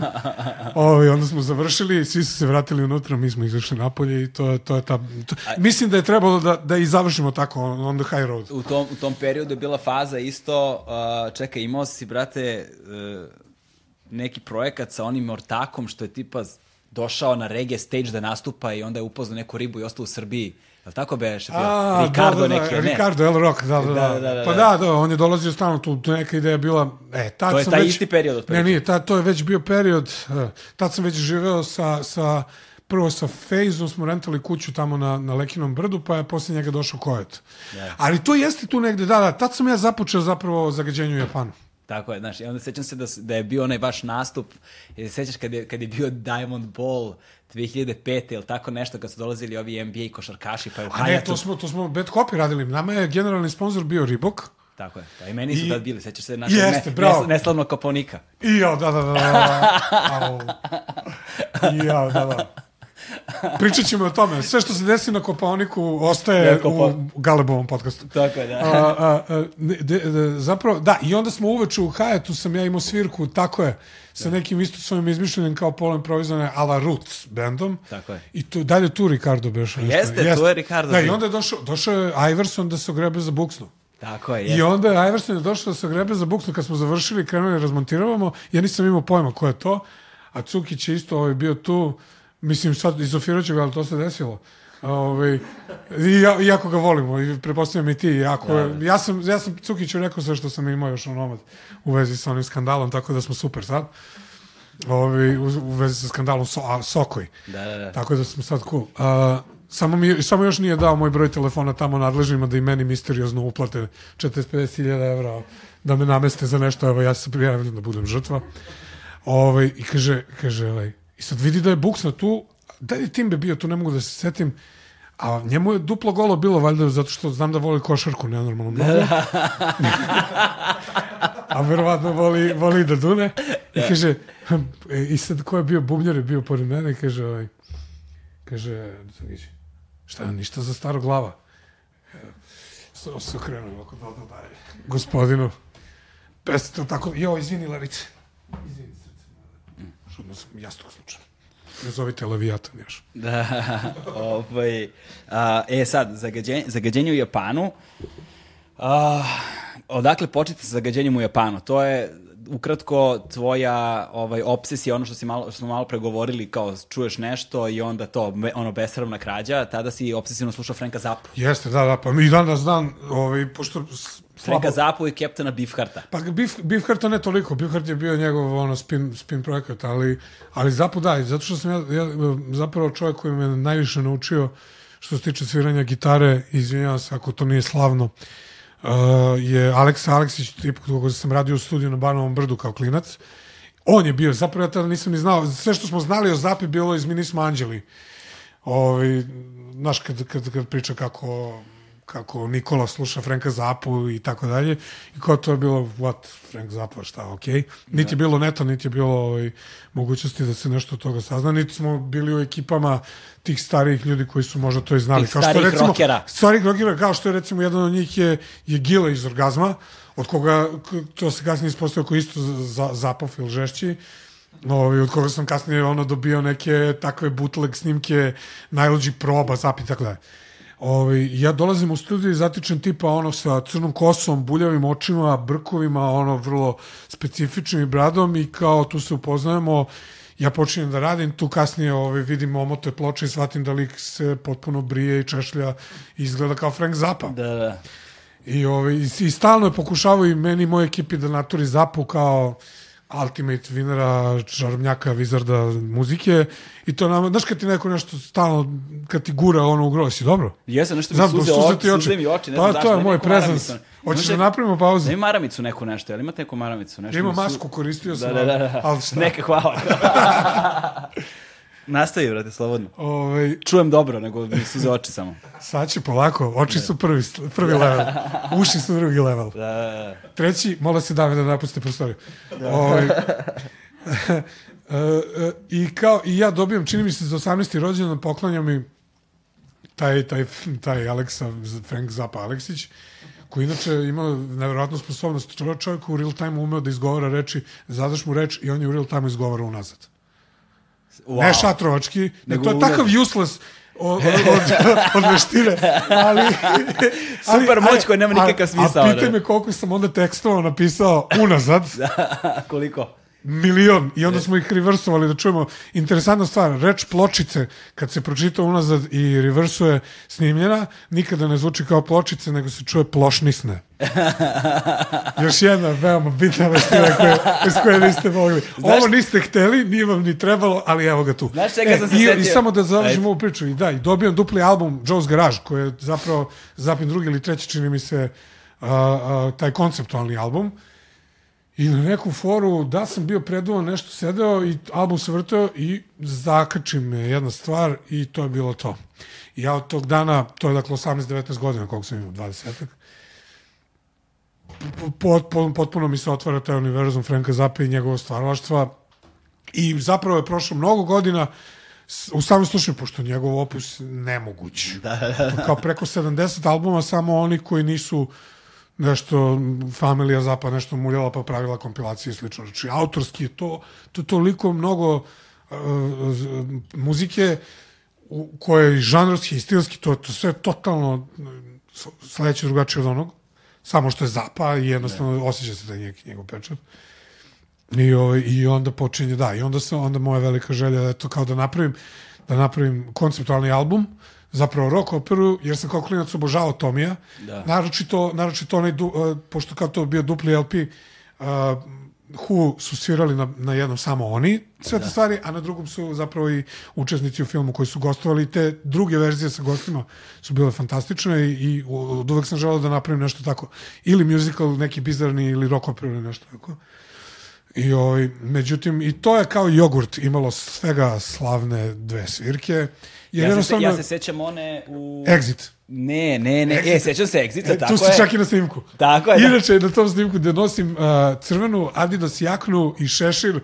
Ove, onda smo završili, svi su se vratili unutra, mi smo izašli napolje i to, to je ta... To, mislim da je trebalo da, da i završimo tako on, on the high road. U tom, u tom periodu je bila faza isto, uh, čekaj, imao si, brate, uh, neki projekat sa onim ortakom što je tipa došao na reggae stage da nastupa i onda je upoznao neku ribu i ostao u Srbiji li tako beše? A, Ricardo da, da, da, neki, ne? Ricardo El Rock, da da, da, da, da, da. Pa da, da, on je dolazio stalno tu, neka ideja bila, e, tad to je sam taj već, isti period. Ne, nije, tad, to je već bio period, e, tad sam već živeo sa, sa prvo sa Fejzom smo rentali kuću tamo na, na Lekinom brdu, pa je posle njega došao Kojet. Yeah. Ali to jeste tu negde, da, da, tad sam ja započeo zapravo zagađenju u Japanu. Tako je, znaš, i onda sećam se da, da je bio onaj vaš nastup, jer sećaš kad je, kad je bio Diamond Ball 2005. ili tako nešto, kad su dolazili ovi NBA košarkaši, pa je u A ne, to smo, to smo Bad Copy radili. Nama je generalni sponsor bio Reebok. Tako je. Pa i meni su I, tad bili, sećaš se našeg jeste, ne, nes, neslavnog koponika. I ja, da, da, da. da, da. I ja, da, da. Pričat ćemo o tome. Sve što se desi na Koponiku ostaje ja, Kopo... u Galebovom podcastu. Tako je, da. A, a, a, de, de, zapravo, da, i onda smo uveče u Hajetu, sam ja imao svirku, tako je, sa nekim isto svojim izmišljenim kao pola improvizovane Ala Roots bendom. Tako je. I tu, dalje tu Ricardo beše. Jeste, Jeste, tu je Ricardo. Da, i onda je došao, došao je Iverson da se ogrebe za buksnu. Tako je, jeste. I onda je Iverson je došao da se ogrebe za buksnu, kad smo završili krenuli da razmontiravamo, ja nisam imao pojma ko je to, a Cukić je isto ovaj, bio tu, mislim sad izofirat ću ga, ali to se desilo. Ove, i ja, jako ga volimo i prepostavljam i ti. Jako, da, da. Ja, sam, ja sam Cukiću rekao sve što sam imao još onomad u vezi sa onim skandalom, tako da smo super sad. Ove, u, u vezi sa skandalom so, a, Sokoj. Da, da, da. Tako da smo sad cool. A, samo, mi, samo još nije dao moj broj telefona tamo nadležnima da i meni misteriozno uplate 40.000 evra da me nameste za nešto, evo ja se prijavljam da budem žrtva. Ove, I kaže, kaže, ovaj, I sad vidi da je Buksna tu, da je Timbe bio tu, ne mogu da se setim, a njemu je duplo golo bilo, valjda, zato što znam da voli košarku, nenormalno mnogo. a verovatno voli, voli da dune. I da. kaže, e, i sad ko je bio bubnjar, je bio pored mene kaže, ovaj, kaže, šta je, ništa za staro glava. Samo se okrenuo ovako da odno dalje. Gospodinu, bez to tako, jo, izvini, Larice. Izvini jasnog slučaja. Ne zovite Leviatan još. Da, ovaj, a, e sad, zagađenje, zagađenje u Japanu, a, odakle početi sa zagađenjem u Japanu? To je ukratko tvoja ovaj obsesija ono što si malo što smo malo pregovorili kao čuješ nešto i onda to ono besramna krađa tada si obsesivno slušao Franka Zappu. Jeste, da, da, pa mi danas znam, ovaj pošto Franka Zapu i Captaina Beefhearta. Pa Beef, Beefhearta ne toliko, Beefheart je bio njegov ono, spin, spin projekat, ali, ali Zapu da, zato što sam ja, ja zapravo čovjek koji me najviše naučio što se tiče sviranja gitare, izvinjavam se ako to nije slavno, uh, je Aleksa Aleksić, tip koga sam radio u studiju na Banovom brdu kao klinac. On je bio, zapravo ja tada nisam ni znao, sve što smo znali o Zapi bilo iz Mi nismo anđeli. Ovi, znaš, kad, kad, kad priča kako kako Nikola sluša Franka Zapu i tako dalje. I kao to je bilo, what, Frank Zappa, šta, ok. Niti je bilo neta, niti je bilo ovaj, mogućnosti da se nešto od toga sazna, niti smo bili u ekipama tih starijih ljudi koji su možda to i znali. Tih kao što recimo, rokera. Starih rokera, kao što je recimo jedan od njih je, je Gila iz Orgazma, od koga, to se kasnije ispostavio koji isto za, zapofil žešći, Ovi, od koga sam kasnije ono dobio neke takve bootleg snimke najluđih proba, zap i tako dalje. Ovaj, ja dolazim u studiju i zatičem tipa ono sa crnom kosom, buljavim očima, brkovima, ono vrlo specifičnim i bradom i kao tu se upoznajemo, ja počinjem da radim, tu kasnije ovaj, vidim omote ploče i shvatim da lik se potpuno brije i češlja i izgleda kao Frank Zappa. Da, da. I, ovaj, i, i stalno je pokušavaju i meni i moje ekipi da naturi Zappu kao ultimate vinera, čarobnjaka, vizarda muzike i to nam, znaš kad ti neko nešto stalno, kad ti gura ono u grosi, dobro? Jesam, nešto mi suze, oči, suze mi oči, ne znam pa, zašto. to je moj prezans. Hoćeš da napravimo pauzu? Da ima maramicu neku nešto, jel imate neku maramicu? Nešto Ima masku, koristio Da, sam, da, da, da. ali šta? Neka, hvala. Nastavi, brate, slobodno. Ovaj, Čujem dobro, nego mi suze oči samo. sad će polako, oči su prvi, prvi level, uši su drugi level. Da, da, da. Treći, mola se dame da napuste prostoriju. Ovaj, e, I kao, i ja dobijam, čini mi se za 18. rođendan, poklanja mi taj, taj, taj Aleksa, Frank Zappa Aleksić, koji inače ima nevjerojatnu sposobnost. Čovjek u real time umeo da izgovara reči, zadaš mu reč i on je u real time izgovara unazad. Wow. Ne šatrovački, nego to je unazad. takav useless od, od, od veštine, ali... Super moć a- koja nema a- nikakav smisao, A pitaj ne. me koliko sam onda tekstova napisao unazad, Koliko? Milion, i onda smo ih reversovali da čujemo. Interesantna stvar, reč pločice, kad se pročita unazad i reversuje snimljena, nikada ne zvuči kao pločice, nego se čuje plošnisne. Još jedna veoma bitna veština koje, iz koje niste mogli. Znaš- Ovo niste hteli, nije vam ni trebalo, ali evo ga tu. Znaš čega sam se i, setio? I samo da završim ovu priču. I da, i dobijam dupli album Joe's Garage, koji je zapravo zapim drugi ili treći, čini mi se, a, a, taj konceptualni album. I na neku foru, da sam bio preduvan, nešto sedeo i album se vrteo i zakači me jedna stvar i to je bilo to. I ja od tog dana, to je dakle 18-19 godina, koliko sam imao, 20 potpuno, potpuno mi se otvara taj univerzum Franka Zappa i njegovo stvaralaštva i zapravo je prošlo mnogo godina u samom slučaju, pošto je njegov opus nemoguć. Da, da, Kao preko 70 albuma, samo oni koji nisu nešto familija Zapa nešto muljala pa pravila kompilacije i slično. Znači, autorski je to, to je toliko mnogo uh, muzike u koje je žanrovski i stilski, to, to sve totalno sledeće drugačije od onog, samo što je Zapa i jednostavno osjeća se taj njeg, njegov pečat. I, ovaj, I onda počinje, da, i onda sam, onda moja velika želja je to kao da napravim, da napravim konceptualni album, zapravo rock operu, jer sam kao klinac obožavao Tomija. Da. Naročito, naročito onaj, du, uh, pošto kao to bio dupli LP, uh, Who su svirali na, na jednom samo oni sve te stvari, a na drugom su zapravo i učesnici u filmu koji su gostovali te druge verzije sa gostima su bile fantastične i, i od uvek sam želeo da napravim nešto tako. Ili musical, neki bizarni ili rock operu ili nešto tako. I ovaj, međutim, i to je kao jogurt imalo svega slavne dve svirke. Jer Ja se, ja se sećam one u... Exit. Ne, ne, ne, e, sećam se Exita, E, tako tu si je. čak i na snimku. Tako je, da. Inače, na tom snimku gde nosim uh, crvenu Adidas jaknu i šešir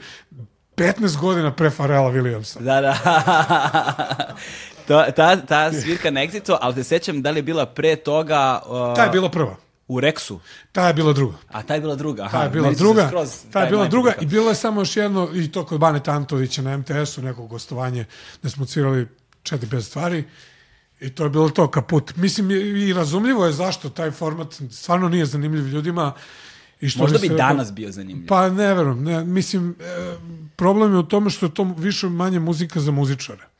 15 godina pre Farela Williamsa. Da, da. to, ta, ta svirka na Exitu, ali se sećam da li je bila pre toga uh, Ta je bila prva. u Rexu. Ta je bila druga. A ta je bila druga. Aha, Ta je bila druga. skroz Ta je bila druga i bilo je samo još jedno, i to kod Bane Tantovića na MTS-u, neko gostovanje, gde smo cirali četiri, pet stvari. I to je bilo to kaput. Mislim, i razumljivo je zašto taj format stvarno nije zanimljiv ljudima. I što Možda bi se- danas bio zanimljiv. Pa ne verujem, ne, mislim, e, problem je u tome što je to više manje muzika za muzičare.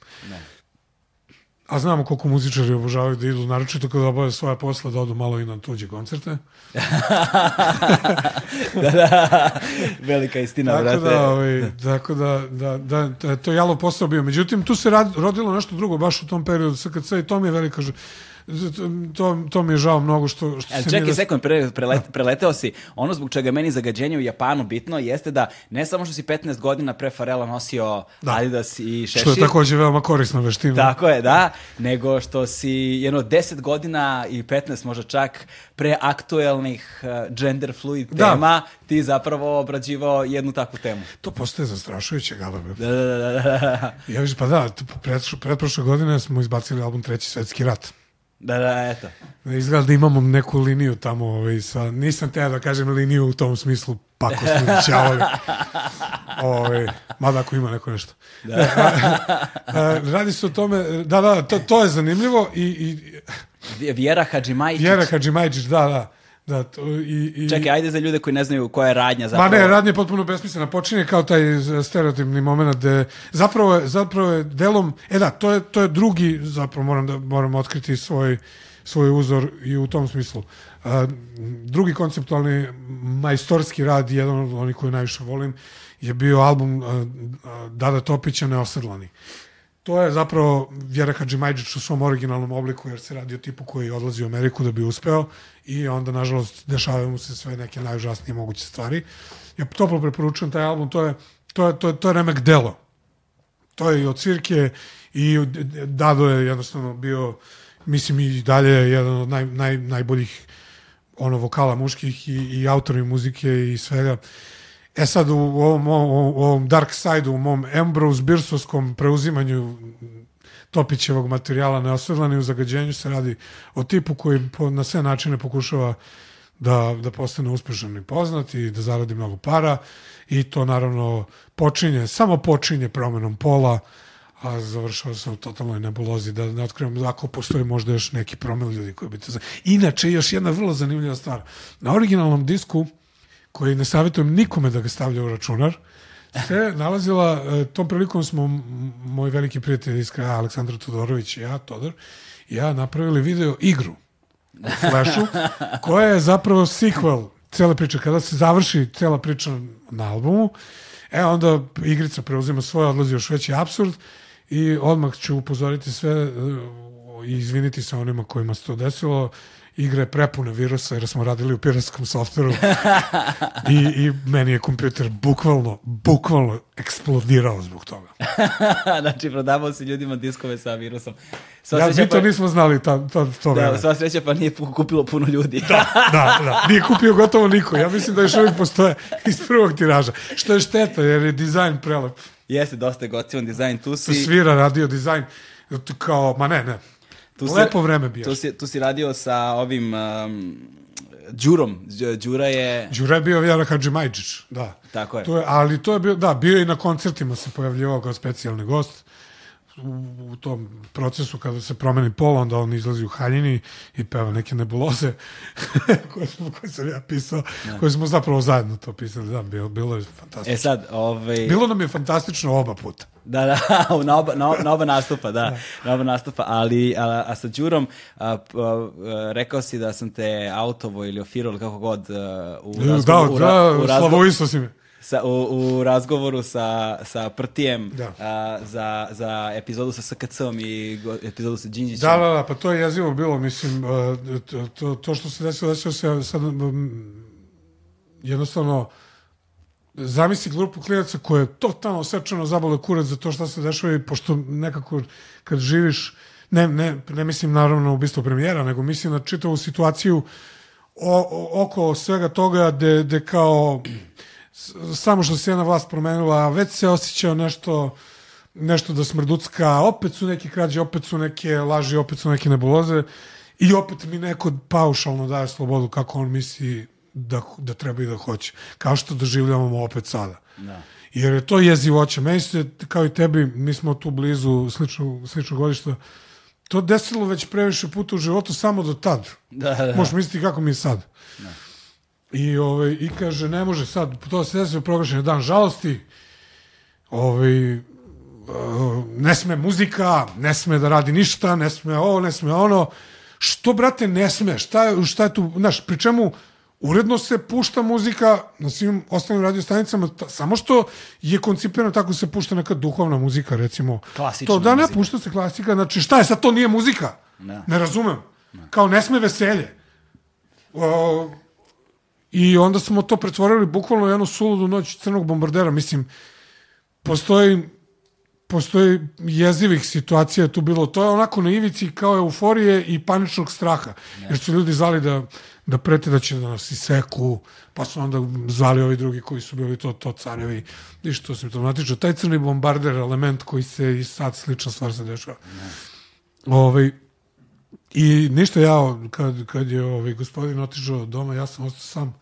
A znamo koliko muzičari obožavaju da idu, naročito kada obave svoje posle, da odu malo i na tuđe koncerte. da, da. Velika istina, Tako brate. da, ovaj, tako da, da, da, da je to jalov posao bio. Međutim, tu se rad, rodilo nešto drugo baš u tom periodu SKC i to mi je velika to, to mi je žao mnogo što, što Ali se čekaj nije... sekund, pre, prelet, preleteo si. Ono zbog čega meni zagađenje u Japanu bitno jeste da ne samo što si 15 godina pre Farela nosio Da. Adidas i šešir. Što je takođe veoma korisna veština. Tako je, da. Nego što si jedno 10 godina i 15 možda čak pre aktuelnih uh, gender fluid Da. tema ti zapravo obrađivao jednu takvu temu. To postaje zastrašujuće, Galabe. Da, da, da, da, da. Ja viš, pa da, pretprošle godine smo izbacili album Treći svetski rat. Da, da, eto. Izgleda da imamo neku liniju tamo, ovaj, sa, nisam teo da kažem liniju u tom smislu pakosni ćavovi. Ovaj, mada ako ima neko nešto. Da. a, radi se o tome, da, da, to, to je zanimljivo i, i Vjera Hadžimajić. Vjera Hadžimajđić, da, da. Da to, i, i, Čekaj, ajde za ljude koji ne znaju koja je radnja Ma zapravo. ne, radnja je potpuno besmislena. Počinje kao taj stereotipni moment gde zapravo je, zapravo je delom, e da, to je, to je drugi, zapravo moram da moram otkriti svoj, svoj uzor i u tom smislu. A, drugi konceptualni majstorski rad, jedan od onih koje najviše volim, je bio album a, a, Dada Topića Neosedlani. To je zapravo Vjera Hadžimajđić u svom originalnom obliku, jer se radi o tipu koji odlazi u Ameriku da bi uspeo i onda, nažalost, dešavaju mu se sve neke najužasnije moguće stvari. Ja toplo preporučujem taj album, to je, to je, to je, to je remek delo. To je i od Cirke i Dado je jednostavno bio, mislim i dalje jedan od naj, naj, najboljih ono vokala muških i, i autori muzike i svega. E sad u ovom, ovom Dark Side-u, u mom Ambrose Birsovskom preuzimanju Topićevog materijala neosvedlani u zagađenju se radi o tipu koji na sve načine pokušava da, da postane uspešan i poznat i da zaradi mnogo para i to naravno počinje, samo počinje promenom pola, a završava se u totalnoj nebulozi, da ne otkrivam ako postoji možda još neki promil ljudi koji bi to... Inače, još jedna vrlo zanimljiva stvar. Na originalnom disku koji ne savjetujem nikome da ga stavlja u računar, se nalazila, e, tom prilikom smo moj veliki prijatelj iz kraja Aleksandar Todorović i ja, Todor, i ja napravili video igru u Flashu, koja je zapravo sequel cele priče. Kada se završi cela priča na albumu, e onda igrica preuzima svoje, odlazi još veći absurd i odmah ću upozoriti sve e, i izviniti se onima kojima se to desilo igra je prepuna virusa jer smo radili u piratskom softveru I, i meni je kompjuter bukvalno, bukvalno eksplodirao zbog toga. znači, prodavao si ljudima diskove sa virusom. Sva ja, mi to pa... nismo znali ta, ta, to Da, sva sreća pa nije kupilo puno ljudi. da, da, da. Nije kupio gotovo niko. Ja mislim da još uvijek postoje iz prvog tiraža. Što je šteta, jer je dizajn prelep. Jeste, dosta je gotivan dizajn. Tu si... Svira radio dizajn kao, ma ne, ne, Tu si, Lepo vreme bio. Tu si, tu si radio sa ovim um, Đurom. Đura je... Đura je bio Vjara Hadžimajđić, da. Tako je. To je. Ali to je bio, da, bio i na koncertima se pojavljivao kao specijalni gost u, u tom procesu kada se promeni pola, onda on izlazi u haljini i peva neke nebuloze koje, smo, koje sam ja pisao, ja. Da. koje smo zapravo zajedno to pisali. Da, bilo, bilo je fantastično. E sad, ovaj... Bilo nam je fantastično oba puta. Da, da, na oba, na, na oba nastupa, da, da. na oba nastupa, ali a, a sa Đurom a, a, rekao si da sam te autovo ili ofirao ili kako god u razgovoru. Da, da, u, razgovoru, si mi sa, u, u razgovoru sa, sa Prtijem da. a, za, za epizodu sa SKC-om i go, epizodu sa Đinđićem. Da, da, da, pa to je jezivo bilo, mislim, to, to, to što se desilo, desilo se sad, jednostavno, zamisli grupu klinaca koja je totalno sečeno zabole kurac za to šta se dešava i pošto nekako kad živiš, ne, ne, ne mislim naravno ubistvo premijera, nego mislim na čitavu situaciju o, o, oko svega toga gde, gde kao samo što se jedna vlast promenila, već se osjećao nešto nešto da smrducka, opet su neke krađe, opet su neke laži, opet su neke nebuloze i opet mi neko paušalno daje slobodu kako on misli da, da treba i da hoće. Kao što doživljavamo opet sada. Da. Jer je to jezivoće. Meni se, kao i tebi, mi smo tu blizu sličnog, sličnog godišta, to desilo već previše puta u životu samo do tad. Da, da. Možeš misliti kako mi je sad. Da. I, ovaj, I kaže, ne može sad, to se desilo proglašen dan žalosti, ovaj, ne sme muzika, ne sme da radi ništa, ne sme ovo, ne sme ono. Što, brate, ne sme? Šta, šta je tu, znaš, pri čemu uredno se pušta muzika na svim ostalim radiostanicama, samo što je koncipirano tako se pušta neka duhovna muzika, recimo. Klasična to, da ne, muzika. pušta se klasika, znači šta je sad, to nije muzika? Ne, ne razumem. Ne. Kao ne sme veselje. O, I onda smo to pretvorili bukvalno jednu suludu noć crnog bombardera. Mislim, postoji postoji jezivih situacija tu bilo. To je onako na ivici kao euforije i paničnog straha. Jer su ljudi zvali da, da prete da će da nas iseku, pa su onda zvali ovi drugi koji su bili to, to carevi i što simptomatično. Taj crni bombarder element koji se i sad slična stvar se dešava. Ovaj, I ništa ja, kad, kad je ovaj, gospodin otišao doma, ja sam ostao sam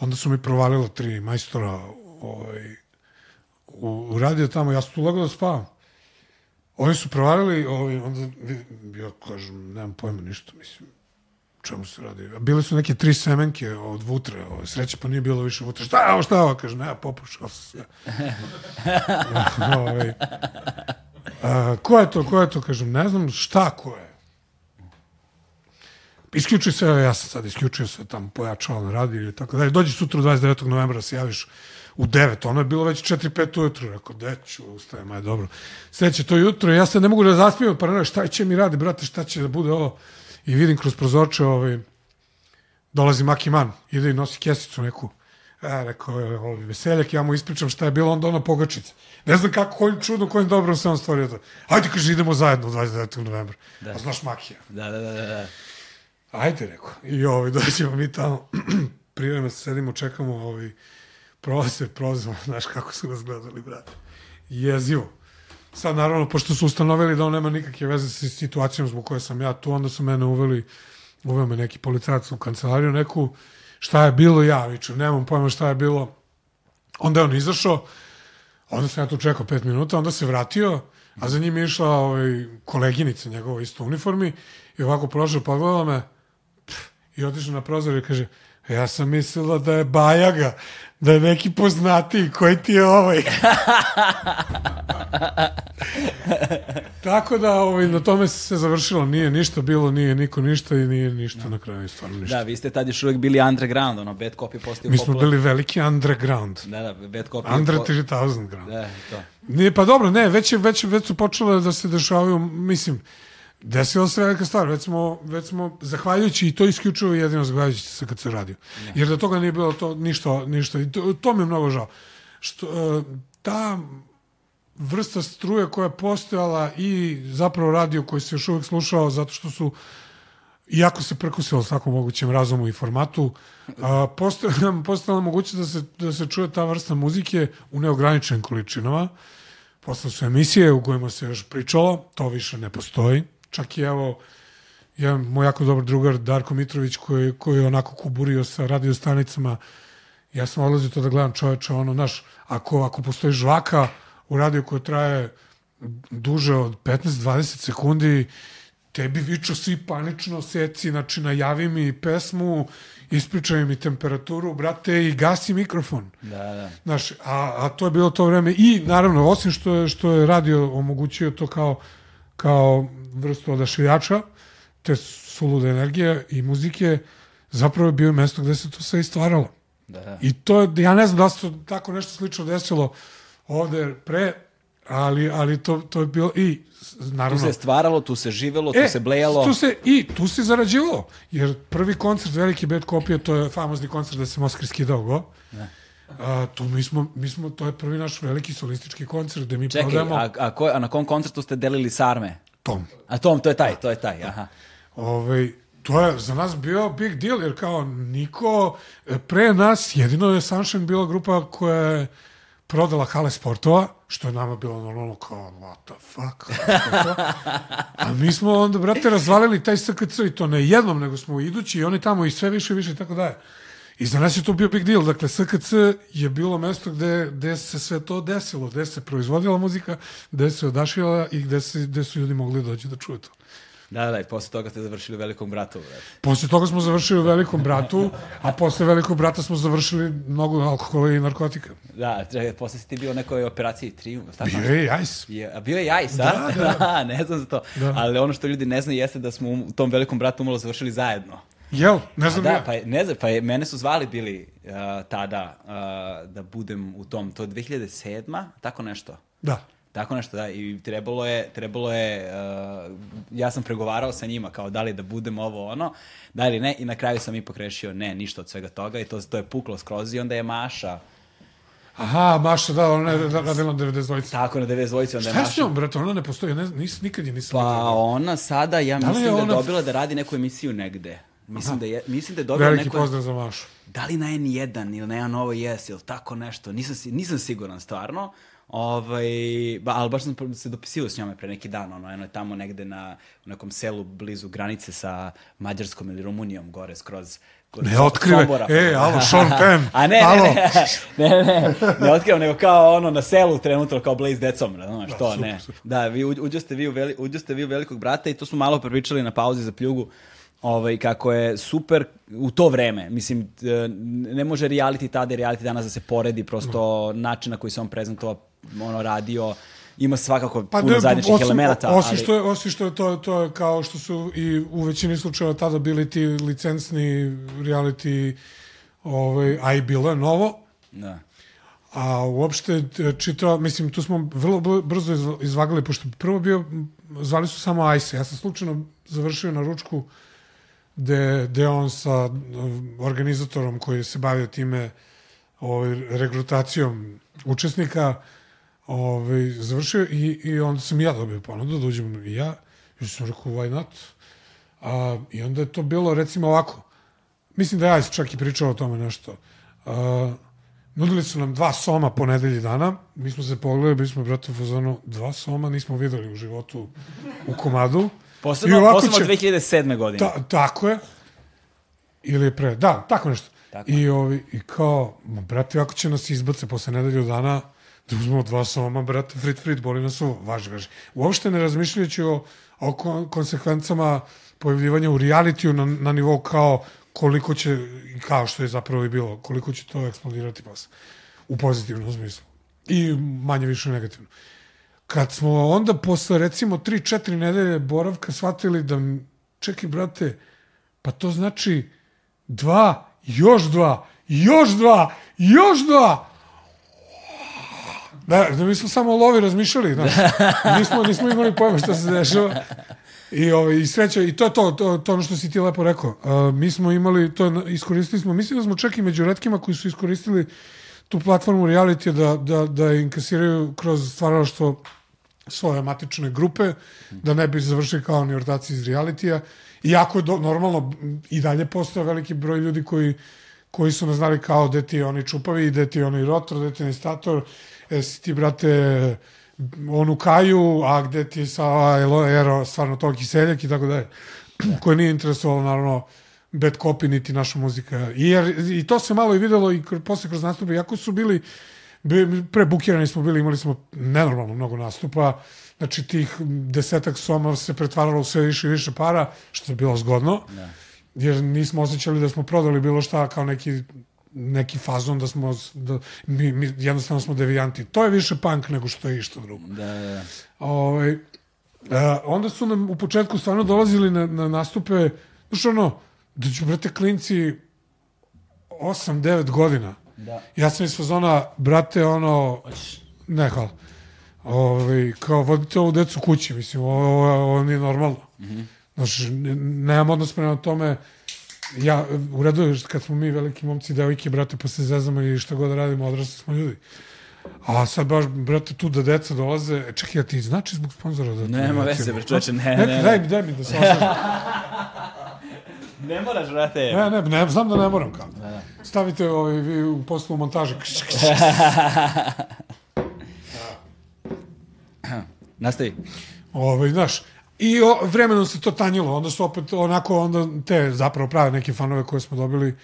Onda su mi provalila tri majstora ovaj, u, u radio tamo, ja sam tu lagao da spavam. Oni su provalili, ovaj, onda ja kažem, nemam pojma ništa, mislim, čemu se radi. Bile su neke tri semenke od vutre, ovaj, sreće pa nije bilo više vutre. Šta je ovo, šta je ovo? Kaže, ne, popušao sam se. ovaj, a, ko je to, ko je to? Kažem, ne znam šta ko je. Isključuj sve, ja sam sad isključio sve tamo, pojačao na radio i tako dalje. Dođi sutra 29. novembra da se javiš u 9, ono je bilo već 4-5 ujutru, rekao, deću, ustajem, aj dobro. Sledeće to jutro, ja se ne mogu da zaspijem, pa ne, šta će mi radi, brate, šta će da bude ovo? I vidim kroz prozorče, ovaj, dolazi Maki Man, ide i nosi kesicu neku. Ja, rekao, je, ovo veseljak, ja mu ispričam šta je bilo, onda ona pogačica. Ne znam kako, kojim čudom, kojim dobrom se on stvorio to. Hajde, kaže, idemo zajedno 29. novembra. Da. A znaš Makija. Da, da, da, da. Ajde, rekao. I ovaj, dođemo mi tamo, privremeno sedimo, čekamo, ovaj, prolaze, prolazimo, znaš kako su nas gledali, brate. Jezivo. Sad, naravno, pošto su ustanovili da on nema nikakve veze sa situacijom zbog koje sam ja tu, onda su mene uveli, uveo me neki policajac u kancelariju, neku, šta je bilo, ja viču, nemam pojma šta je bilo. Onda je on izašao, onda sam ja tu čekao pet minuta, onda se vratio, a za njim je išla ovaj, koleginica njegova isto u uniformi i ovako prošao, pogledala me i otišao na prozor i kaže, ja sam mislila da je Bajaga, da je neki poznatiji, koji ti je ovaj? Tako da ovaj, na tome se završilo, nije ništa bilo, nije niko ništa i nije ništa no. na kraju, stvarno ništa. Da, vi ste tad još uvek bili underground, ono, Bad Copy postao Mi smo popular. bili veliki underground. Da, da, Bad Copy. Under 3000 ground. Da, to. Nije, pa dobro, ne, već, je, već, već su počele da se dešavaju, mislim, Desila se velika stvar, već smo, već smo zahvaljujući i to isključivo jedino zahvaljujući se kad se radio. Jer da toga nije bilo to ništa, ništa. I to, to mi je mnogo žao. Što, uh, ta vrsta struje koja je postojala i zapravo radio koji se još uvek slušao zato što su iako se prekusilo svakom mogućem razumu i formatu, a, postojala, postojala mogućnost da se, da se čuje ta vrsta muzike u neograničenim količinama. Posle su emisije u kojima se još pričalo, to više ne postoji. Čak i evo, jedan moj jako dobar drugar Darko Mitrović koji, koji je onako kuburio sa radio stanicama, ja sam odlazio to da gledam čoveče, ono, naš, ako, ako postoji žvaka u radiju koja traje duže od 15-20 sekundi, tebi viču svi panično seci, znači najavi mi pesmu, ispričaj mi temperaturu, brate, i gasi mikrofon. Da, da. Znaš, a, a to je bilo to vreme. I, naravno, osim što je, što je radio omogućio to kao, kao vrstu odašiljača, te sulude energije i muzike, zapravo je bio mesto gde se to sve istvaralo. Da, da. I to je, ja ne znam da se to tako nešto slično desilo ovde pre, ali, ali to, to je bilo i naravno... Tu se stvaralo, tu se živelo, tu e, se blejalo. Tu se, I tu se zarađivalo, jer prvi koncert Veliki Bad Kopija, to je famozni koncert da se Moskvi skidao go. Ne. A, tu mi smo, mi smo, to je prvi naš veliki solistički koncert gde mi Čekaj, prodajemo... a, a, ko, a na kom koncertu ste delili sarme? Tom. A Tom, to je taj, to je taj, aha. Ovaj, to je za nas bio big deal, jer kao niko pre nas, jedino je Sunshine bila grupa koja je prodala hale sportova, što je nama bilo normalno kao, what the fuck, a mi smo onda, brate, razvalili taj SKC i to ne jednom, nego smo idući i oni tamo i sve više i više i tako daje. I za nas je to bio big deal. Dakle, SKC je bilo mesto gde, gde se sve to desilo, gde se proizvodila muzika, gde se odašila i gde, se, gde su ljudi mogli doći da čuju to. Da, da, i posle toga ste završili u Velikom bratu. Brate. Posle toga smo završili u Velikom bratu, a posle Velikog brata smo završili mnogo alkohola i narkotika. Da, čekaj, posle si ti bio u nekoj operaciji Triumf. Bio je Jajs. Je, a bio je Jajs, da, a? Da, da. ne znam za to. Da. Ali ono što ljudi ne znaju jeste da smo u tom Velikom bratu umalo završili zajedno. Jel? Ne znam da, ja. Pa, ne znam, pa je, mene su zvali bili uh, tada uh, da budem u tom, to je 2007. Tako nešto. Da. Tako nešto, da, i trebalo je, trebalo je, uh, ja sam pregovarao sa njima kao da li da budem ovo ono, da li ne, i na kraju sam ipak rešio ne, ništa od svega toga i to, to je puklo skroz i onda je Maša, Aha, Maša, da, ona je radila na 92. Tako, na 92. Onda je Šta Maša. je s njom, brate? Ona ne postoji, ne, nis, nikad je nisam Pa vidio. ona sada, ja Da mislim da je ona- dobila da radi neku emisiju negde. Mislim Aha. da je, mislim da je dobila Veliki neku... pozdrav za Mašu. Da li na N1 ili na N ovo jes ili tako nešto, nisam, nisam siguran stvarno. Ovaj, ba, ali baš sam se dopisivao s njome pre neki dan, ono, ono je tamo negde na, u nekom selu blizu granice sa Mađarskom ili Rumunijom, gore skroz, kod Ne otkrivaj. Sombora. E, alo, Sean Penn. A ne, Alo. ne, ne, ne, ne, ne otkrivam, nego kao ono na selu trenutno, kao Blaze decom, znaš, Da, to, super, ne. super. Da, vi uđ- uđoste vi, u veli, uđoste vi u velikog brata i to smo malo prepričali na pauzi za pljugu, ovaj, kako je super u to vreme. Mislim, e, ne može reality tada i reality danas da se poredi, prosto način na koji se on prezentovao, ono, radio, ima svakako Pa puno ne, zajedničkih osim, elemenata. Osim, ali... što je, osim što je to, to je kao što su i u većini slučajeva tada bili ti licencni reality, ovaj, a i bilo je novo, Da. a uopšte e, čitao, mislim, tu smo vrlo br- brzo izv- izvagali, pošto prvo bio, zvali su samo Ajse, ja sam slučajno završio na ručku gde, gde on sa um, organizatorom koji se bavio time ovaj, regrutacijom učesnika ovaj, završio i, i onda sam ja dobio ponudu da uđem i ja. I sam rekao why not? A, i onda je to bilo recimo ovako. Mislim da ja čak i pričao o tome nešto. A, nudili su nam dva soma po nedelji dana. Mi smo se pogledali, bili smo brate u fazonu dva soma nismo videli u životu u komadu Posebno, posebno će- 2007. godine. Ta, tako je. Ili pre, da, tako nešto. Tako I, ovi, I kao, ma, brate, ako će nas izbace posle nedelju dana, da uzmemo dva soma, brate, frit, frit, boli nas ovo, važi, važi. Uopšte ne razmišljajući o, o kon- konsekvencama pojavljivanja u realitiju na, na nivou kao koliko će, kao što je zapravo i bilo, koliko će to eksplodirati posle. U pozitivnom smislu. I manje više negativno. Kad smo onda posle recimo 3-4 nedelje boravka shvatili da čekaj brate, pa to znači dva, još dva, još dva, još dva. Da, da mi smo samo lovi razmišljali, znaš. Nismo, nismo imali pojma šta se dešava. I, ovaj, i sreća, i to je to, to, to ono što si ti lepo rekao. Uh, mi smo imali, to iskoristili smo, mislim da smo čak i među retkima koji su iskoristili tu platformu reality da, da, da inkasiraju kroz stvaralaštvo svoje matične grupe, da ne bi završili kao ni ortaci iz realitija. Iako je do, normalno i dalje postoje veliki broj ljudi koji, koji su nas znali kao gde ti je oni čupavi, gde ti je onaj rotor, gde ti je stator, jesi ti, brate, onu kaju, a gde ti sa Ero, stvarno toliki seljak i tako dalje. Koje nije interesovalo, naravno, bad copy, niti naša muzika. I, jer, I to se malo i videlo i kr, posle kroz nastupe. Iako su bili, bi, prebukirani smo bili, imali smo nenormalno mnogo nastupa. Znači, tih desetak soma se pretvaralo u sve više i više para, što je bilo zgodno. Da. Jer nismo osjećali da smo prodali bilo šta kao neki neki fazon da smo da, mi, mi jednostavno smo devijanti. To je više punk nego što je išta drugo. Da, da, da. Ovaj, a, onda su nam u početku stvarno dolazili na, na nastupe, znaš ono, da ću, brate, klinci 8-9 godina. Da. Ja sam iz fazona, brate, ono, ne, hvala. Ovaj, kao, vodite ovu decu kući, mislim, ovo, ovo, nije normalno. Mm -hmm. Znaš, ne- nemam odnos prema tome, ja, u redu kad smo mi veliki momci, devojke, brate, pa se zezamo i šta god da radimo, odrasli smo ljudi. A sad baš, brate, tu da deca dolaze, e, čekaj, ja ti znači zbog sponzora da... Nema veze, bre, čoveče, ne, ne, ne, Daj daj mi da se. Ne moraš, brate. Ne, ne, ne, znam da ne moram kao. Stavite ovaj, vi u poslu montaže. Nastavi. ovaj, znaš, I o, vremenom se to tanjilo, onda su opet onako, onda te zapravo prave neke fanove koje smo dobili,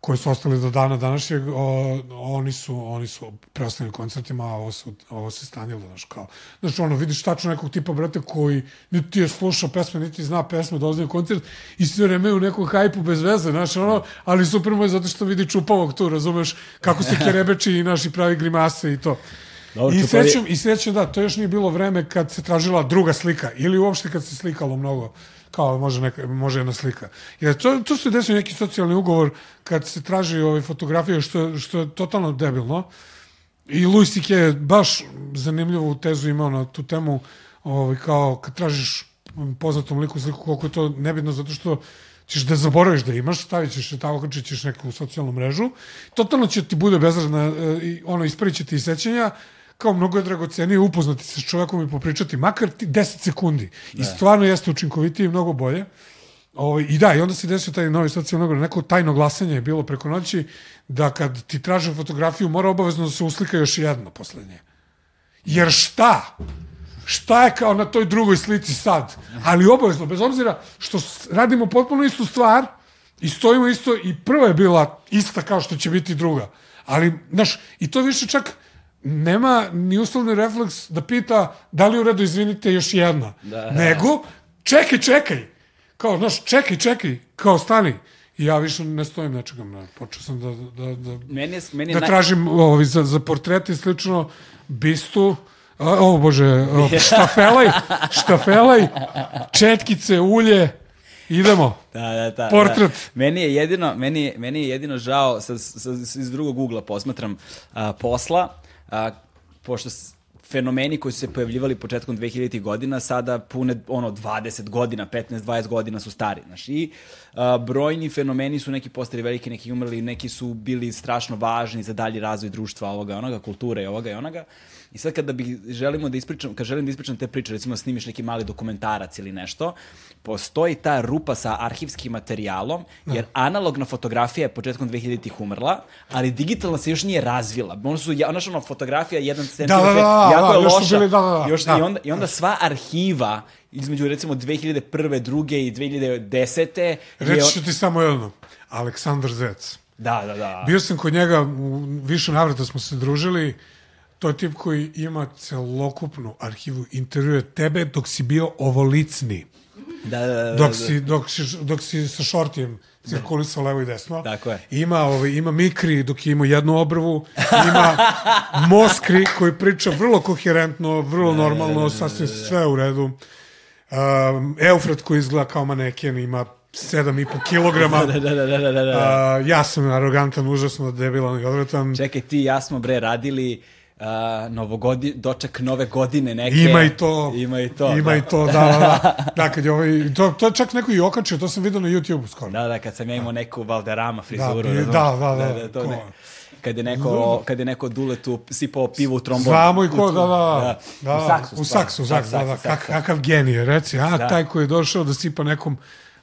koji su ostali do dana današnjeg, o, oni su, oni su preostali koncertima, a ovo, su, ovo se stanjilo, znaš, kao. Znaš, ono, vidiš tačno nekog tipa, brate, koji niti je slušao pesme, niti zna pesme, dolazi na koncert i sve vreme u nekom hajpu bez veze, znaš, ono, ali super mu je zato što vidi čupavog tu, razumeš, kako se kerebeči i naši pravi grimase i to. Dobro, I srećem, I srećem, da, to još nije bilo vreme kad se tražila druga slika ili uopšte kad se slikalo mnogo kao može, neka, može jedna slika. Jer to, to se desio neki socijalni ugovor kad se traži ovaj, fotografije, što, što je totalno debilno. I Louis C.K. je baš zanimljivu tezu imao na tu temu, ovaj, kao kad tražiš poznatom liku sliku, koliko je to nebitno, zato što ćeš da zaboraviš da imaš, stavit ćeš je tako, ćeš neku socijalnu mrežu, totalno će ti bude bezrazna, e, ono, ispravit će ti i sećanja, kao mnogo je dragocenije upoznati se s čovekom i popričati, makar ti 10 sekundi. I stvarno jeste učinkovitije i mnogo bolje. Ovaj, I da, i onda se desio taj novi socijalni ugovor. Neko tajno glasanje je bilo preko noći da kad ti traže fotografiju mora obavezno da se uslika još jedno posle nje. Jer šta? Šta je kao na toj drugoj slici sad? Ali obavezno, bez obzira što radimo potpuno istu stvar i stojimo isto i prva je bila ista kao što će biti druga. Ali, znaš, i to više čak nema ni uslovni refleks da pita da li u redu, izvinite, još jedna. Da. Nego, čekaj, čekaj. Kao, znaš, čekaj, čekaj, kao stani. I ja više ne stojim na. Ne. Počeo sam da, da, da, Meni je, meni da naj- tražim ovi, za, za portrete i slično bistu, A, O, bože, štafelaj, štafelaj, četkice, ulje, idemo. Da, da, da. Portret. Da. Meni je jedino, meni, meni je jedino žao, sa, sa, iz drugog ugla posmatram a, posla, a, pošto fenomeni koji su se pojavljivali početkom 2000. godina sada pune ono 20 godina, 15-20 godina su stari. Znaš, I a, brojni fenomeni su neki postali veliki, neki umrli, neki su bili strašno važni za dalji razvoj društva ovoga i onoga, kulture i ovoga i onoga. I sad kada bi želimo da ispričam, kad želim da ispričam te priče, recimo da snimiš neki mali dokumentarac ili nešto, postoji ta rupa sa arhivskim materijalom, jer analogna fotografija je početkom 2000-ih umrla, ali digitalna se još nije razvila. Ono su, ja- znaš ono, fotografija jedan centimetar, da, da, jako da, je još su loša. bili, da, da, da, još, da. I, onda, I onda sva arhiva između recimo 2001. druge i 2010. je... Reći ću ti samo jedno. Aleksandar Zec. Da, da, da. Bio sam kod njega, u više navrata smo se družili, to je tip koji ima celokupnu arhivu, intervjuje tebe dok si bio ovolicni. Da, da, da, da, Dok da. si, dok si, dok si sa šortijem cirkulisao levo i desno. Tako je. Ima, ovaj, ima Mikri dok je imao jednu obrvu, ima Moskri koji priča vrlo koherentno, vrlo normalno, sasvim sve u redu. Um, Eufrat koji izgleda kao maneken, ima 7,5 kilograma. Da, da, da, da, da, da. A, ja sam arogantan, užasno debilan i odvratan. Čekaj, ti i ja smo bre radili uh, novogodi, doček nove godine neke. Ima i to. Ima i to. Ima da. i to, da, da, da. Da, kad je ovaj, to, to je čak neko i okačio, to sam vidio na YouTube skoro. Da, da, kad sam ja imao neku Valderama frizuru. Da, razumeš? da, da, da, to ko- ne, kad je neko, kad je neko duletu sipao pivo u trombon. Znamo i ko, da, da, da. U saksu. U saksu, da, da. saks. kakav genije, reci. A, Da. taj koji je došao da sipa nekom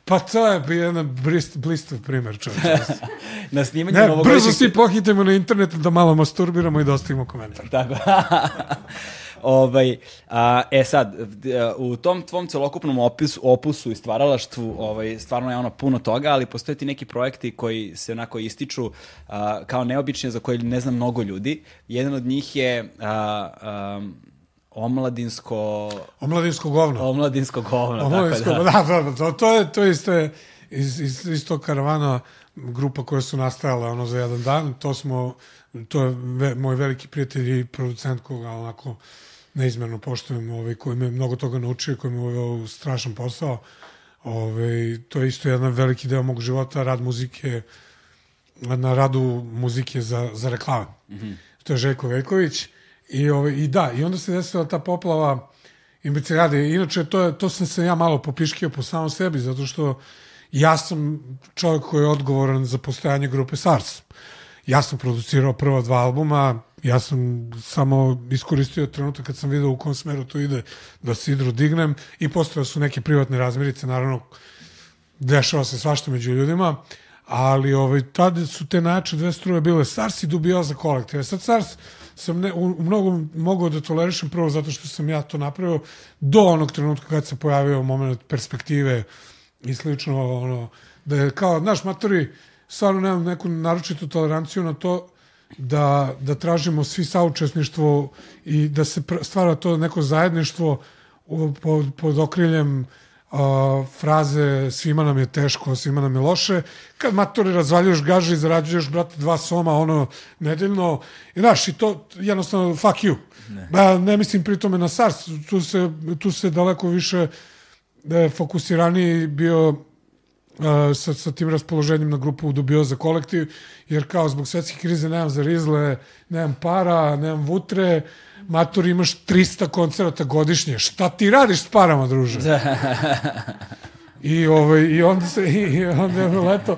Pa to je bio jedan brist, blistav primer, čovječe. Na snimanju Ne, brzo novogodišnjeg... svi pohitimo na internet da malo masturbiramo i da ostavimo komentar. Tako. ovaj, a, e sad, d- u tom tvom celokupnom opisu, opusu i stvaralaštvu ovaj, stvarno je ono puno toga, ali postoje ti neki projekti koji se onako ističu a, kao neobični, za koje ne znam mnogo ljudi. Jedan od njih je a, a, omladinsko... Omladinsko govno. Omladinsko govno. Omladinsko, tako da, da. da, da, to, je, to isto je iz, iz, iz tog karavana grupa koja su nastajala ono za jedan dan, to smo, to je ve, moj veliki prijatelj i producent koga onako neizmerno poštujem, ovaj, koji me mnogo toga naučio, koji me uveo strašan posao. Ovaj, to je isto jedan veliki deo mog života, rad muzike, na radu muzike za, za reklame. Mm -hmm. To je Željko Veljković. I, ovaj, I da, i onda se desila ta poplava imbecilade. Inače, to, je, to sam se ja malo popiškio po samom sebi, zato što ja sam čovjek koji je odgovoran za postojanje grupe SARS. Ja sam producirao prva dva albuma, ja sam samo iskoristio trenutak kad sam video u kom smeru to ide da se idru dignem i postojale su neke privatne razmirice, naravno dešava se svašta među ljudima, ali ovaj, tada su te najjače dve struje bile SARS i dubioza kolektive. Sad SARS sam ne, u, mnogo mogao da tolerišem prvo zato što sam ja to napravio do onog trenutka kad se pojavio moment perspektive i slično, ono, da je kao, znaš, matori, stvarno nemam neku naročitu toleranciju na to da, da tražimo svi saučesništvo i da se stvara to neko zajedništvo pod, pod okriljem a, fraze svima nam je teško, svima nam je loše. Kad matori razvaljuješ gaže i zarađuješ, brate, dva soma, ono, nedeljno, i znaš, i to jednostavno, fuck you. Ne, ba, ne mislim pri tome na SARS, tu se, tu se daleko više e, fokusiraniji bio uh, sa, sa tim raspoloženjem na grupu Dubioza kolektiv, jer kao zbog svetske krize nemam za rizle, nemam para, nemam vutre, mator imaš 300 koncerata godišnje. Šta ti radiš s parama, druže? I, ovaj, i onda se, i, i onda jedno leto,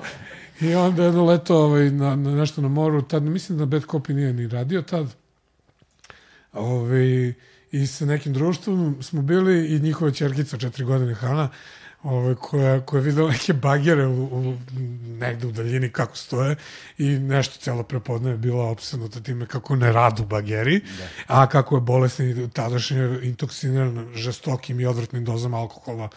i onda jedno leto ovaj, na, na nešto na moru, tad mislim da Bad Copy nije ni radio tad, ovaj, i sa nekim društvom smo bili i njihova čerkica četiri godine Hana, ovaj, koja, koja je videla neke bagere u, u, negde u daljini kako stoje i nešto celo prepodne je bila opsednuta time kako ne radu bageri, da. a kako je bolesni tadašnje intoksiniran žestokim i odvrtnim dozama alkohola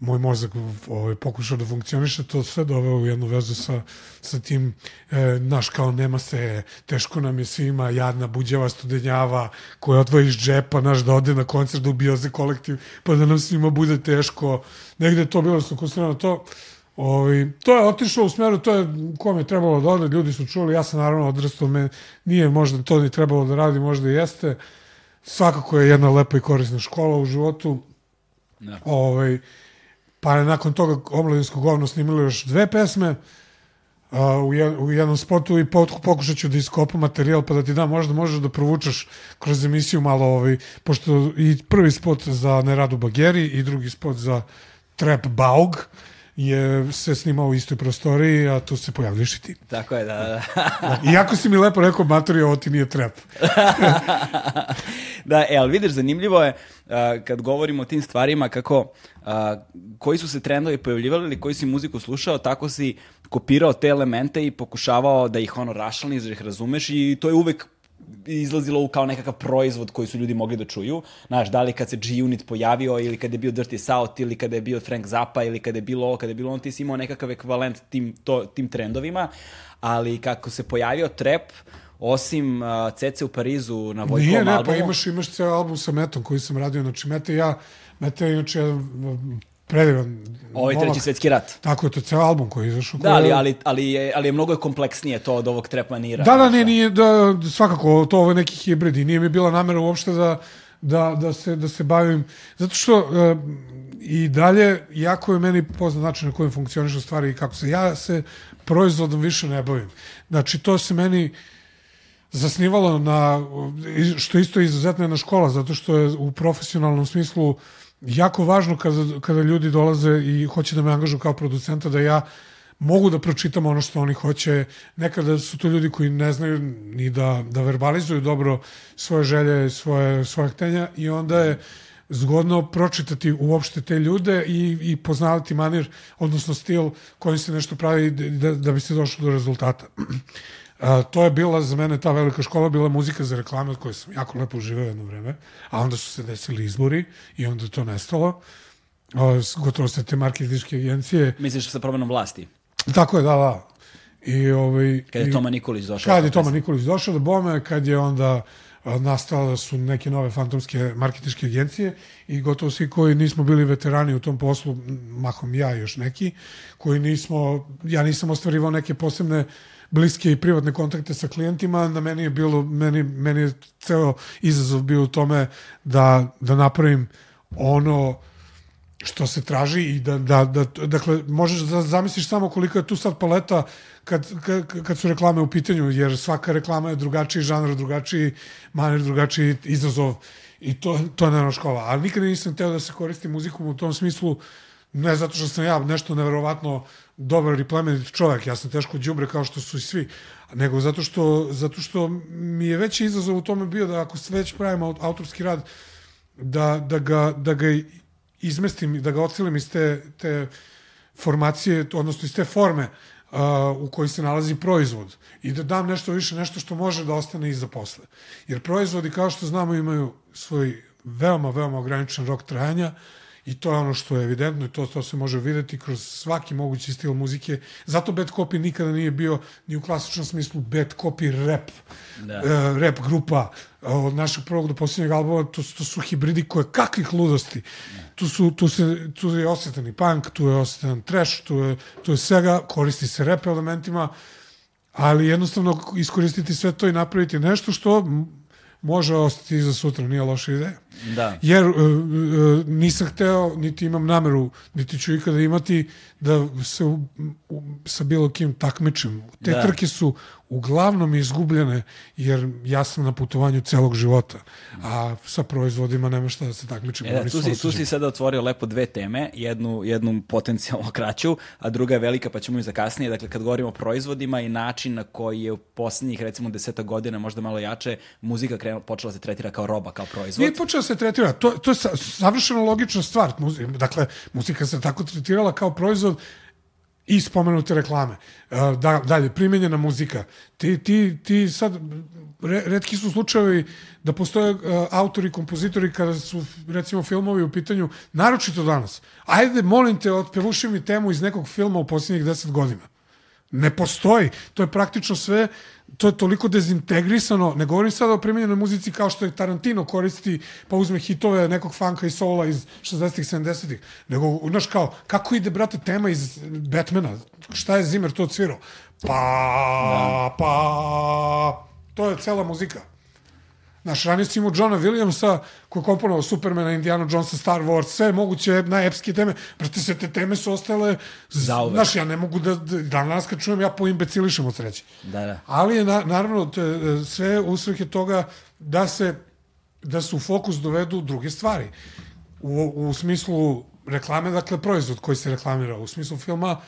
moj mozak ovaj, pokušao da funkcioniše, to sve doveo u jednu vezu sa, sa tim, e, naš kao nema se, teško nam je svima, jadna buđava studenjava, koja odvoji iz džepa, naš da ode na koncert, da ubio za kolektiv, pa da nam svima bude teško. Negde je to bilo skoncentrirano to. Ovaj, to je otišlo u smeru, to je kom je trebalo da ode, ljudi su čuli, ja sam naravno odrastao, me, nije možda to ni trebalo da radi, možda i jeste, svakako je jedna lepa i korisna škola u životu. Da. Ovaj, pa je nakon toga omladinsko govno snimilo još dve pesme uh, u, u jednom spotu i pokušat ću da iskopam materijal pa da ti dam, možda možeš da provučeš kroz emisiju malo, ovaj, pošto i prvi spot za Neradu Bageri i drugi spot za Trap Baug je se snimao u istoj prostoriji, a tu se pojavljaš i ti. Tako je, da, da. Da. Iako si mi lepo rekao, matori, ovo ti nije trap. da, e, ali vidiš, zanimljivo je uh, kad govorimo o tim stvarima kako uh, koji su se trendovi pojavljivali ili koji si muziku slušao, tako si kopirao te elemente i pokušavao da ih ono rašalniš, da ih razumeš i to je uvek izlazilo kao nekakav proizvod koji su ljudi mogli da čuju. Znaš, da li kad se G-Unit pojavio ili kad je bio Dirty South ili kada je bio Frank Zappa ili kada je bilo ovo, kada je bilo on, ti si imao nekakav ekvivalent tim, to, tim trendovima, ali kako se pojavio trap, osim uh, Cece u Parizu na Vojkovom Nije, ne, albumu... pa imaš, imaš ceo album sa Metom koji sam radio, znači Mete ja, Mete je inače jedan predivan Ovaj momak. treći svetski rat. Tako je, to je ceo album koji je izašao. Da, ali, ali, ali, je, ali je mnogo kompleksnije to od ovog trap manira. Da, da, ne, nije, da, svakako, to ovo je neki hibrid i nije mi bila namera uopšte da, da, da, se, da se bavim, zato što e, i dalje, jako je meni poznat način na kojem funkcionišu stvari i kako se, ja se proizvodom više ne bavim. Znači, to se meni zasnivalo na, što isto je izuzetno jedna škola, zato što je u profesionalnom smislu jako važno kada, kada ljudi dolaze i hoće da me angažuju kao producenta, da ja mogu da pročitam ono što oni hoće. Nekada su to ljudi koji ne znaju ni da, da verbalizuju dobro svoje želje, svoje, svoje htenja i onda je zgodno pročitati uopšte te ljude i, i poznavati manir, odnosno stil kojim se nešto pravi da, da bi se došlo do rezultata. A, to je bila za mene ta velika škola, bila muzika za reklame od koje sam jako lepo uživao jedno vreme, a onda su se desili izbori i onda to nestalo. A, gotovo sve te marketičke agencije. Misliš sa promenom vlasti? Tako je, da, da. I, ovaj, Kad je Toma Nikolić došao. Kad je Toma Nikolić došao do Bome, kad je onda nastala su neke nove fantomske marketičke agencije i gotovo svi koji nismo bili veterani u tom poslu, mahom ja još neki, koji nismo, ja nisam ostvarivao neke posebne bliske i privatne kontakte sa klijentima, na meni je bilo, meni, meni je ceo izazov bio u tome da, da napravim ono što se traži i da, da, da dakle, možeš da zamisliš samo koliko je tu sad paleta kad, kad, kad su reklame u pitanju, jer svaka reklama je drugačiji žanr, drugačiji manir, drugačiji izazov i to, to je naravno škola. Ali nikada nisam teo da se koristim muzikom u tom smislu, ne zato što sam ja nešto neverovatno dobar i plemenit čovjek, ja sam teško đubre kao što su i svi, nego zato što, zato što mi je veći izazov u tome bio da ako već pravimo aut- autorski rad, da, da, ga, da ga izmestim, da ga ocelim iz te, te formacije, odnosno iz te forme uh, u kojoj se nalazi proizvod. I da dam nešto više, nešto što može da ostane iza posle. Jer proizvodi, kao što znamo, imaju svoj veoma, veoma ograničen rok trajanja i to je ono što je evidentno i to, to se može videti kroz svaki mogući stil muzike. Zato bad copy nikada nije bio ni u klasičnom smislu bad copy rap, Da. e, rap grupa od našeg prvog do posljednjeg albuma, to, to su hibridi koje kakvih ludosti. Tu, su, tu, se, tu je osjetan i punk, tu je osjetan trash, tu je, tu je svega, koristi se rap elementima, ali jednostavno iskoristiti sve to i napraviti nešto što može ostati za sutra, nije loša ideja. Da. Jer uh, uh, nisam hteo, niti imam nameru, niti ću ikada imati da se u, u, sa bilo kim takmičim. Te Da. trke su uglavnom izgubljene, jer ja sam na putovanju celog života, a sa proizvodima nema šta da se takmičim. E da, tu si, tu si sada otvorio lepo dve teme, jednu, jednu potencijalno kraću, a druga je velika pa ćemo i za kasnije. Dakle, kad govorimo o proizvodima i način na koji je u posljednjih recimo deseta godina, možda malo jače, muzika krenula, počela se tretira kao roba, kao proizvod. Nije počeo se tretira, to, to je sa, savršeno logična stvar. Muzi, dakle, muzika se tako tretirala kao proizvod i spomenute reklame. E, Da, dalje, primenjena muzika. Ti, ti, ti sad, re, redki su slučajevi da postoje uh, autori, kompozitori kada su, recimo, filmovi u pitanju, naročito danas. Ajde, molim te, otpevuši mi temu iz nekog filma u posljednjih deset godina. Ne postoji. To je praktično sve, to je toliko dezintegrisano. Ne govorim sada o primjenjenoj muzici kao što je Tarantino koristi, pa uzme hitove nekog funka i soula iz 60-ih, 70-ih. Nego, znaš kao, kako ide, brate, tema iz Batmana? Šta je Zimmer to odsvirao? Pa, pa, to je cela muzika. Znaš, ranije si imao Johna Williamsa, koji je komponovao Supermana, Indiana Jonesa, Star Wars, sve moguće najepske teme. Brate, sve te teme su ostale... Zauvek. Znaš, ja ne mogu da... da danas kad čujem, ja poimbecilišem od sreće. Da, da. Ali je, na, naravno, to je, sve usvrhe toga da se da se u fokus dovedu druge stvari. U, u smislu reklame, dakle, proizvod koji se reklamira. U smislu filma,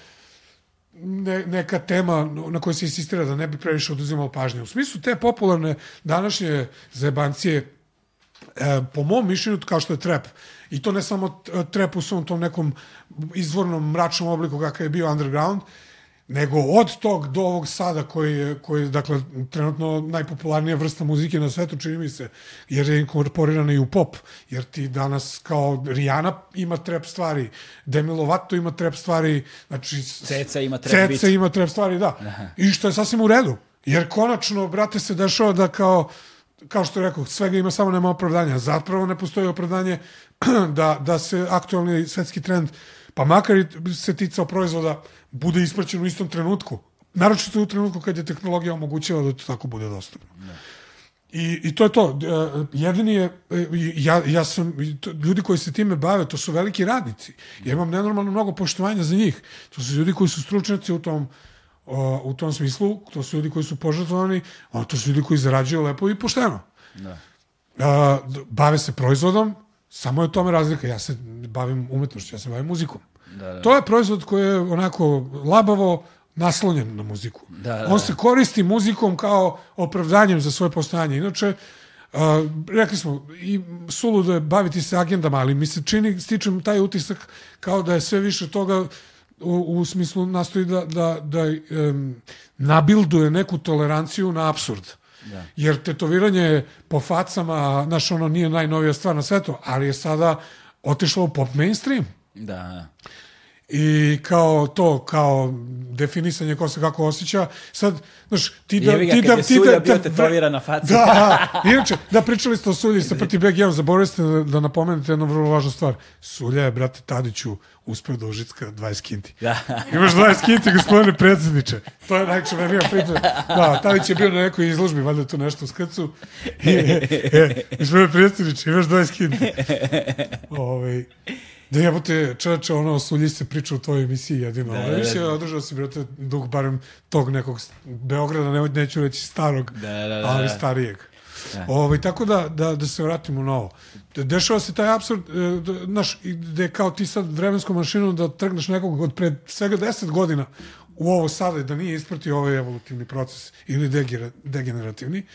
ne, neka tema na kojoj se insistira da ne bi previše oduzimalo pažnje. U smislu te popularne današnje zajebancije, e, po mom mišljenju, kao što je trap, i to ne samo trap u svom tom nekom izvornom mračnom obliku kakav je bio underground, nego od tog do ovog sada koji je, koji je dakle, trenutno najpopularnija vrsta muzike na svetu, čini mi se, jer je inkorporirana i u pop, jer ti danas kao Rihanna ima trap stvari, Demi Lovato ima trap stvari, znači... Ceca ima trap Ceca beat. ima trap stvari, da. I što je sasvim u redu, jer konačno, brate, se dešava da kao kao što rekao, svega ima samo nema opravdanja. Zapravo ne postoji opravdanje da, da se aktualni svetski trend, pa makar se ticao proizvoda, bude ispraćen u istom trenutku. Naročito u trenutku kad je tehnologija omogućila da to tako bude dostupno. I, I to je to. E, Jedini je, e, ja, ja sam, ljudi koji se time bave, to su veliki radnici. Ja imam nenormalno mnogo poštovanja za njih. To su ljudi koji su stručnjaci u tom, u tom smislu, to su ljudi koji su požrtvovani, a to su ljudi koji zarađuju lepo i pošteno. Da. D- bave se proizvodom, samo je u tome razlika. Ja se bavim umetnošću, ja se bavim muzikom. Da, da. To je proizvod koji je onako labavo naslonjen na muziku. Da, da, On se koristi muzikom kao opravdanjem za svoje postojanje. Inače, uh, rekli smo, i suludo je baviti se agendama, ali mi se čini, stičem taj utisak kao da je sve više toga u, u smislu nastoji da, da, da um, nabilduje neku toleranciju na absurd. Da. Jer tetoviranje po facama, znaš, ono nije najnovija stvar na svetu, ali je sada otišlo u pop mainstream. Da, da. I kao to, kao definisanje ko se kako osjeća. Sad, znaš, ti da... Jebi ga, ti da, je ti da, bio da- tetoviran na faci. Da, inače, da pričali ste o Sulji sa Beg 1, zaboravili ste da, da napomenete jednu vrlo važnu stvar. Sulja je, brate Tadiću, uspeo da užicka 20 kinti. Da. Imaš 20 kinti, gospodine predsjedniče. To je najčuvenija priča. Da, Tadić je bio na nekoj izložbi, valjda tu nešto u skrcu. I, e, e, gospodine predsjedniče, imaš 20 kinti. Ovaj, da jebote, čoveče, ono, Sulji se priča u tvojoj emisiji jedino. Da, da, da. emisija održao si, brate, duh barem tog nekog Beograda, ne, neću reći starog, Da, da, da, ali da. starijeg. Ovaj, tako da, da, da se vratimo na ovo. De- Dešava se taj absurd, e, da, znaš, gde kao ti sad vremenskom mašinom da trgneš nekog od pred svega 10 godina u ovo sada da nije ispratio ovaj evolutivni proces ili degenerativni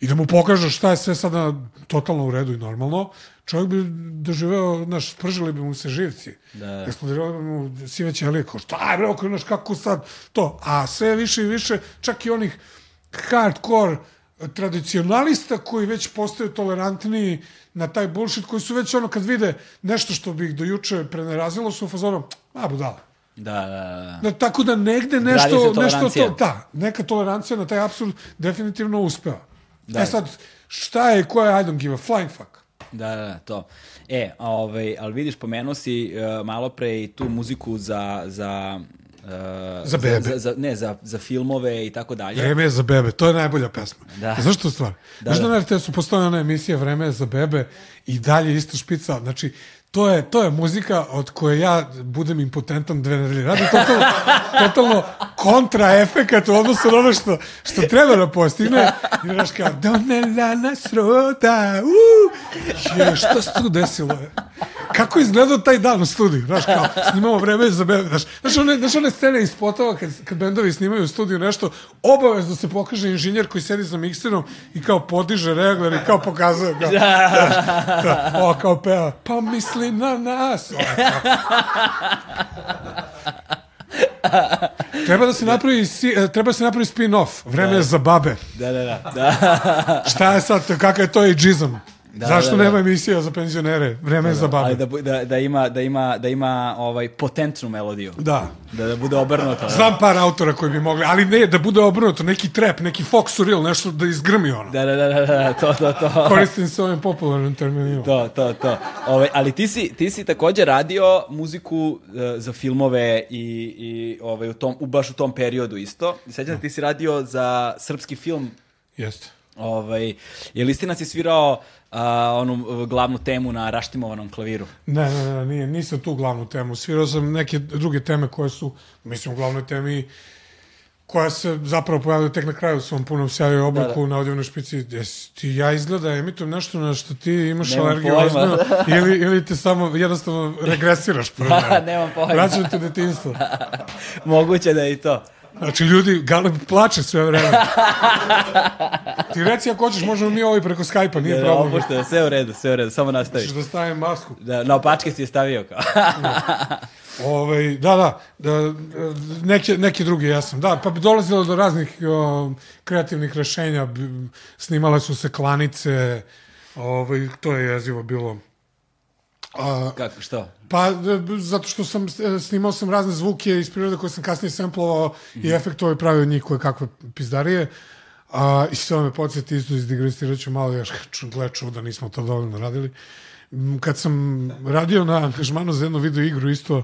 i da mu pokažeš šta je sve sada totalno u redu i normalno, čovjek bi doživeo, znaš, spržili bi mu se živci. Da. Eksplodirali bi mu sive ćelije, kao šta je, okrenuš, kako sad to. A sve više i više, čak i onih hardcore tradicionalista koji već postaju tolerantniji na taj bullshit, koji su već ono kad vide nešto što bi ih do juče prenerazilo su u fazonu, a budala. Da, da, da. Da, tako da negde nešto, nešto to, da, neka tolerancija na taj apsurd definitivno uspeva. Da. E sad, šta je, ko je I don't give a flying fuck? Da, da, da, to. E, ovaj, ali vidiš, pomenuo si uh, malo pre i tu muziku za... za uh, Za bebe. Za, za, ne, za, za filmove i tako dalje. Vreme je za bebe, to je najbolja pesma. Da. Znaš što stvar? Da, Znaš da da. na RTS-u postoje ona emisija Vreme je za bebe i dalje isto špica. Znači, to je, to je muzika od koje ja budem impotentan dve nedelje. Radi totalno, totalno kontra efekat u odnosu na ono što, što treba da postigne. I znaš kao, donela nas roda, uh, je, što se tu desilo? Je? Kako je izgledao taj dan u studiju? Znaš, kao, snimamo vreme za bebe. Znaš, znaš, one, znaš one scene iz spotova kad, kad bendovi snimaju u studiju nešto, obavezno se pokaže inženjer koji sedi za mikserom i kao podiže regler i kao pokazuje. Kao, znaš, da, o, kao peva, pa misli na nas. Treba da se napravi, e, treba da se napravi spin-off. Vreme je za babe. Da, da, da. da. Šta je sad, kakav je to ageizam? Da, Zašto da, da. nema emisija za penzionere? Vreme je za babe. Ali da, da, da, ima, da, ima, da ima ovaj potentnu melodiju. Da. Da, da bude obrnuto. Da, Znam par autora koji bi mogli, ali ne, da bude obrnuto, neki trap, neki folk surreal, nešto da izgrmi ono. da, da, da, da, da, to, to, to. Koristim se ovim popularnim terminima. To, to, to. Ove, ali ti si, ti si takođe radio muziku e, za filmove i, i ovaj, u tom, u, baš u tom periodu isto. Sećam se ti si radio za srpski film Jeste. Ovaj, je li istina si svirao a, onu glavnu temu na raštimovanom klaviru? Ne, ne, ne, nije, nisam tu glavnu temu. Svirao sam neke druge teme koje su, mislim, u glavnoj temi koja se zapravo pojavila tek na kraju u svom punom sjaju i Da, da. na audijovnoj špici. Jesi ti ja izgleda, emitujem nešto na što ti imaš Nemam alergiju ozbiljno, ili, ili te samo jednostavno regresiraš pored mene. Nemam pojma. Vraćam te u detinjstvo. Moguće da je i to. Znači, ljudi, Galeb plače sve vreme. Ti reci ako hoćeš, možemo mi ovo i preko Skype-a, nije Da, problem. opušteno, sve u redu, sve u redu, samo nastavi. Hoćeš da stavim masku. Da, na opačke si je stavio kao. Ovaj, da, da, da, neke, neke druge jesam. Da, pa bi dolazilo do raznih o, kreativnih rešenja, snimale su se klanice, ovaj, to je jezivo bilo. A, Kako, što? Pa, zato što sam e, snimao sam razne zvuke iz prirode koje sam kasnije samplovao i efektovao i pravio od njih koje kakve pizdarije. A, I sve me podsjeti isto izdigresirat ću malo još, gle čuda, nismo to dovoljno radili. Kad sam radio na angažmanu za jednu video igru isto,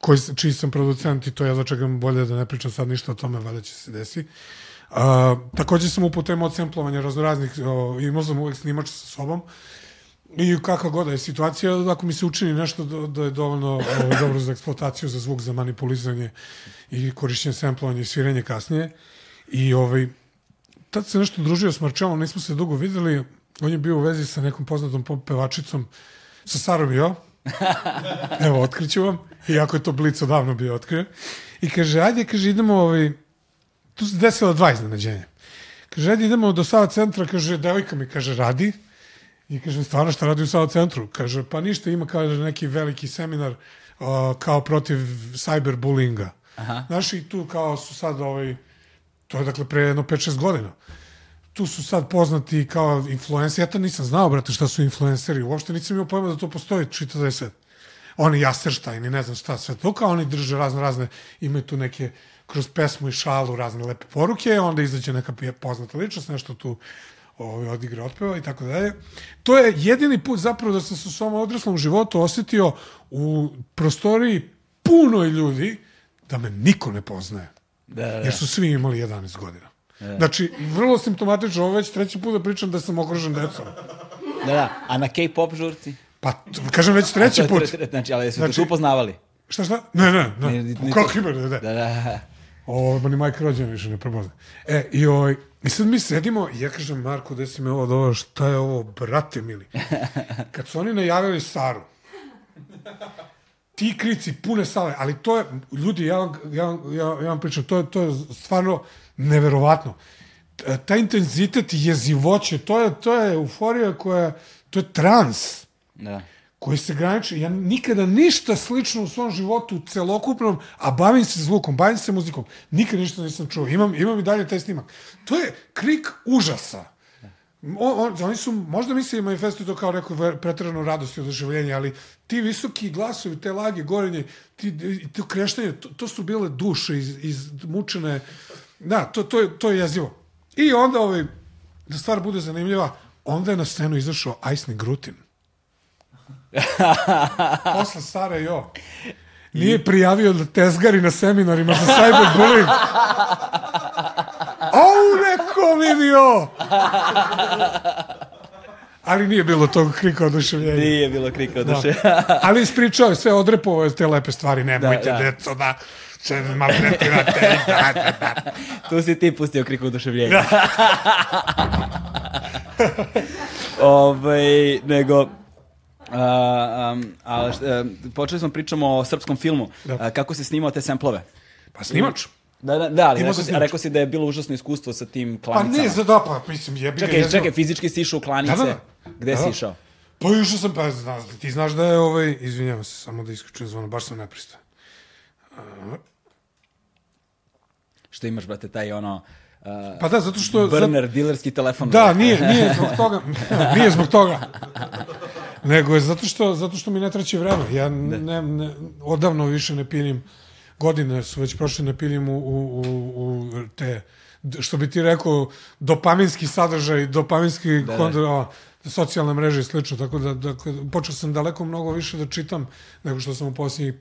koji, čiji sam producent i to ja čekam bolje da ne pričam sad ništa o tome, valjda će se desi. A, takođe sam upao temu od samplovanja raznoraznih, imao sam uvek snimač sa sobom, I kakva god da je situacija, ako mi se učini nešto da, da je dovoljno ovaj, dobro za eksploataciju, za zvuk, za manipulisanje i korišćenje samplovanja i sviranje kasnije. I ovaj, tad se nešto družio s Marčelom, nismo se dugo videli, on je bio u vezi sa nekom poznatom pop pevačicom, sa Sarom i. Evo, otkriću vam, iako je to Blic odavno bio otkrio. I kaže, ajde, kaže, idemo, ovaj, tu se desilo dva iznenađenja. Kaže, ajde, idemo do Sava centra, kaže, devojka mi, kaže, radi, I kaže, stvarno šta radi u Sava centru? Kaže, pa ništa, ima kaže neki veliki seminar uh, kao protiv cyberbullyinga. Aha. Znaš, i tu kao su sad ovaj, to je dakle pre jedno 5-6 godina. Tu su sad poznati kao influenceri. Ja to nisam znao, brate, šta su influenceri. Uopšte nisam imao pojma da to postoji, čita da je sve. Oni Jasterštajn i ne znam šta sve to, kao oni drže razne, razne, imaju tu neke kroz pesmu i šalu razne lepe poruke, onda izađe neka poznata ličnost, nešto tu ovaj, odigra, otpeva i tako dalje. To je jedini put zapravo da sam se u svom odraslom životu osetio u prostoriji punoj ljudi da me niko ne poznaje. Da, da, da. Jer su svi imali 11 godina. Znači, vrlo simptomatično, ovo već treći put da pričam da sam okružen decom. Da, da. A na K-pop žurci? Pa, kažem već treći put. Znači, ali su Znači- te tu poznavali? Šta, šta? Ne, ne, ne. Ne, ni Kako ima, ne, ne. Da, da. Ovo, ni majka rođena više ne prepozna. E, i, ovaj, I sad mi sedimo i ja kažem, Marko, gde si me ovo doveo, šta je ovo, brate mili? Kad su oni najavili Saru, ti krici, pune sale, ali to je, ljudi, ja vam, ja, ja, ja vam pričam, to je, to je stvarno neverovatno. T- Taj intenzitet i jezivoće, to je, to je euforija koja, to je trans da. Koji se graniči. Ja nikada ništa slično u svom životu celokupnom, a bavim se zvukom, bavim se muzikom, nikad ništa nisam čuo. Imam, imam i dalje taj snimak. To je krik užasa. On, on, oni su, možda misli manifestuju to kao neku ver- preteranu radost i oduševljenje, ali ti visoki glasovi, te lage, gorenje, ti, i to kreštanje, to, to su bile duše iz, iz mučene, da, to, to, je, to je jezivo. I onda, ovaj, da stvar bude zanimljiva, onda je na scenu izašao Ajsni Grutin. Posle Sare Jo. Nije prijavio da tezgari na seminarima za cyberbullying. Au, neko vidio! Ali nije bilo tog krika oduševljenja. Nije bilo krika od duše. Ali ispričao je sve, odrepovao je te lepe stvari. Nemojte, Da, da, da. deco, da se maltretirate. Da, da, da. tu si ti pustio krik oduševljenja. ovaj, nego... A, um, ali, šta- počeli smo pričamo o srpskom filmu. Da. A, kako si snimao te semplove? Pa snimač. Da, da, da ali rekao si, rekao si da je bilo užasno iskustvo sa tim Pa klanicama. ne, za da, pa mislim, jebi ga. Čekaj, jezivo. čekaj, fizički si išao u klanice. Da, da, da. Gde Da, si da. išao? Pa išao sam, pa znaš, ti znaš da je ovaj, izvinjavam se, samo da isključujem zvono, baš sam nepristojan. Što imaš, brate, taj ono... Uh, Pa da, zato što... burner, dilerski telefon. Da, nije, nije zbog toga. nije zbog toga. Nego je zato što, zato što mi ne traći vreme. Ja ne, ne, odavno više ne pilim, godine su već prošle, ne pilim u, u, u, te, što bi ti rekao, dopaminski sadržaj, dopaminski da, kontrol, socijalne mreže i slično, tako da, da počeo sam daleko mnogo više da čitam nego što sam u posljednjih,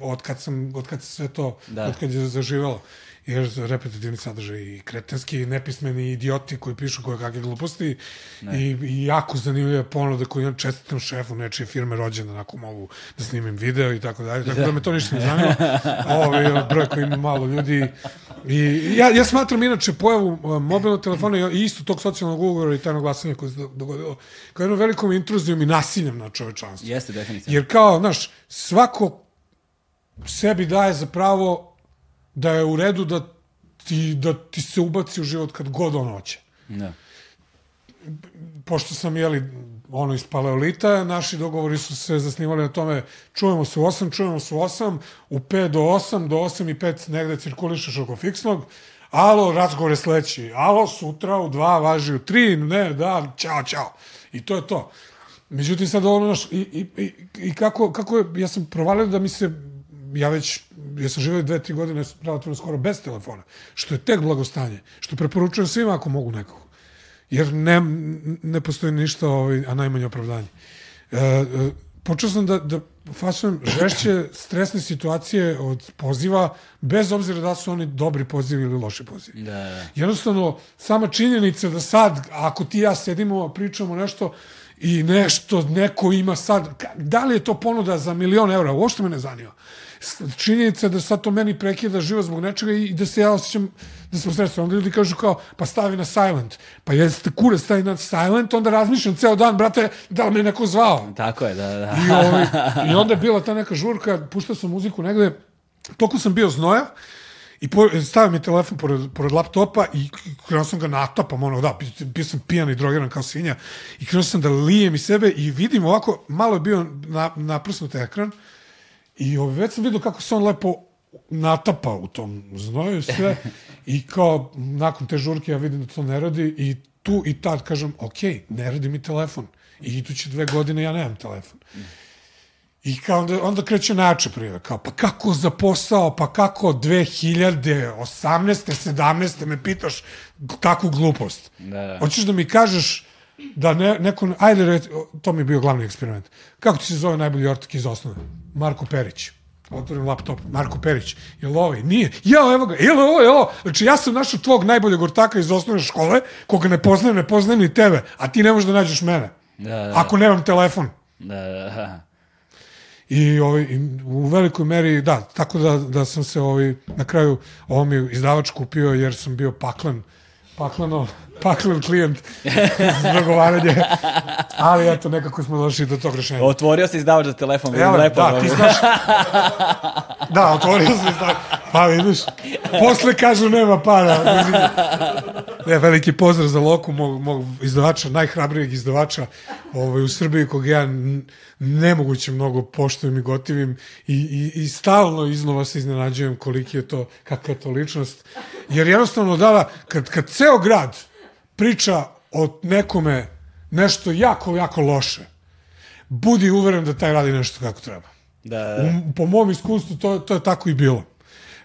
od kad, sam, od kad se sve to, Da. od kad je zaživelo. Jer repetitivni sadržaj i kretenski, nepismeni idioti koji pišu koje kakve gluposti i, i jako zanimljive ponude koje imam čestitam šefu nečije firme rođena, ako mogu da snimim video i tako dalje, tako da me to ništa ne zanima. Ovaj broj koji ima malo ljudi i ja, ja smatram inače pojavu uh, mobilnog telefona i isto tog socijalnog ugovora i tajnog glasanja koje se do- dogodilo kao jednom velikom intruzijom i nasiljem na čovečanstvo. Jeste, definitivno. Jer kao, znaš, svako sebi daje za pravo da je u redu da ti, da ti se ubaci u život kad god on hoće. Da. Pošto sam, jeli, ono iz paleolita, naši dogovori su se zasnivali na tome čujemo se u 8, čujemo se u 8, u 5 do 8, do 8 i 5 negde cirkulišeš oko fiksnog, alo, razgovor je sledeći, alo, sutra u 2, važi u 3, ne, da, ćao, ćao. I to je to. Međutim, sad ono, znaš, i, i, i, i kako, kako je, ja sam provalio da mi se, ja već, ja sam živio dve, tri godine relativno skoro bez telefona, što je tek blagostanje, što preporučujem svima ako mogu nekog. Jer ne, ne postoji ništa, ovaj, a najmanje opravdanje. E, e, počeo sam da, da fasujem žešće stresne situacije od poziva, bez obzira da su oni dobri pozivi ili loši pozivi. Da, da. Jednostavno, sama činjenica da sad, ako ti ja sedimo, pričamo nešto i nešto neko ima sad, da li je to ponuda za milion eura, uopšte me ne zanima. Činjenica da sad to meni prekida život zbog nečega i da se ja osjećam da sam sredstvo. Onda ljudi kažu kao, pa stavi na silent. Pa jeste kurac stavi na silent, onda razmišljam ceo dan, brate, da li me neko zvao. Tako je, da, da. I, ovaj, I onda je bila ta neka žurka, puštao sam muziku negde, toliko sam bio znoja, i po, stavio mi telefon pored, pored laptopa i krenuo sam ga natapam, ono, da, bio- bio sam pijan i drogiran kao svinja, i krenuo sam da lijem iz sebe i vidim ovako, malo je bio na, naprsnut ekran, i ovaj, već sam vidio kako se on lepo natapa u tom znoju sve i kao nakon te žurke ja vidim da to ne radi i tu i tad kažem ok, ne radi mi telefon i iduće dve godine ja nemam telefon I kao onda, onda kreće najjače prive, kao pa kako za posao, pa kako 2018. 17. me pitaš takvu glupost. Da, da. Hoćeš da mi kažeš da ne, neko, ajde, re, to mi je bio glavni eksperiment. Kako ti se zove najbolji ortak iz osnove? Marko Perić. Otvorim laptop, Marko Perić. Jel ovaj? Nije. Ja, evo ga. Jel ovo, je ovo? Znači, ja sam našao tvog najboljeg ortaka iz osnovne škole, koga ne poznajem, ne poznajem ni tebe, a ti ne možeš da nađeš mene. Da, da, da. Ako nemam telefon. Da, da, da. I, ovaj, u velikoj meri, da, tako da, da sam se ovaj, na kraju ovo mi izdavač kupio jer sam bio paklen, pakleno, paklen klijent za dogovaranje. Ali eto, nekako smo došli do tog rešenja. Otvorio se izdavač za telefon, Evo, lepo. da, ovaj. ti znaš... da, otvorio sam izdavač. Pa vidiš, posle kažu nema para. Ne, veliki pozdrav za Loku, mog, mog izdavača, najhrabrijeg izdavača ovaj, u Srbiji, kog ja nemoguće mnogo poštujem i gotivim i, i, i stalno iznova se iznenađujem koliki je to, kakva je to ličnost. Jer jednostavno, da, kad, kad ceo grad priča o nekome nešto jako, jako loše, budi uveren da taj radi nešto kako treba. Da, da, da. U, po mom iskustvu to, to je tako i bilo.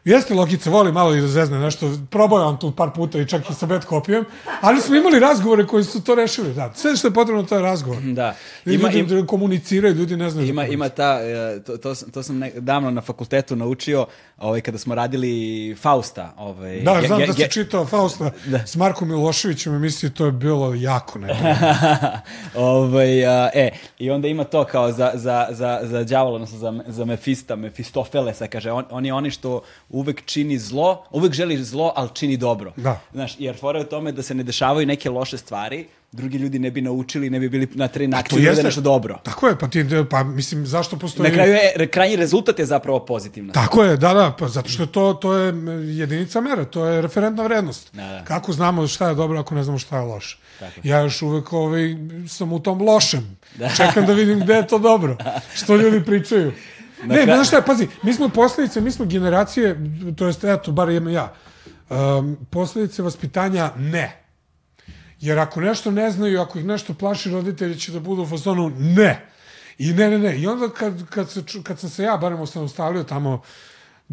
Jeste Lokica, voli malo i da zezne nešto, probao je on tu par puta i čak i sa bad kopijem, ali smo imali razgovore koji su to rešili, da. Sve što je potrebno to je razgovor. Da. Ima, ljudi im, komuniciraju, ljudi ne znaju. ima, ima ta, e, to, to, sam- to sam ne, davno na fakultetu naučio, ovaj, kada smo radili Fausta. Ovaj, Da, znam ge- da si čitao Fausta s Markom Miloševićem emisiji, to je bilo jako neko. ovaj, a, e, i onda ima to kao za, za, za, za đavola, odnosno za, za Mefista, Mefistofelesa, kaže, on, on je oni što uvek čini zlo, uvek želi zlo, ali čini dobro. Da. Znaš, jer fora je u tome da se ne dešavaju neke loše stvari, drugi ljudi ne bi naučili, ne bi bili na tren To akciji da nešto dobro. Tako je, pa ti, pa mislim, zašto postoji... Na kraju je, krajnji rezultat je zapravo pozitivna. Tako je, da, da, pa zato što to, to je jedinica mera, to je referentna vrednost. Da, da. Kako znamo šta je dobro ako ne znamo šta je loše? Ja još uvek ovaj, sam u tom lošem. Čekam da vidim gde je to dobro. Što ljudi pričaju. Ne, kraju- znaš šta pazi, mi smo posledice, mi smo generacije, to jest, eto, bar ja, um, posledice vaspitanja ne. Jer ako nešto ne znaju, ako ih nešto plaši, roditelji će da budu u fazonu ne. I ne, ne, ne. I onda kad, kad, se, kad sam se ja, barem osamostalio tamo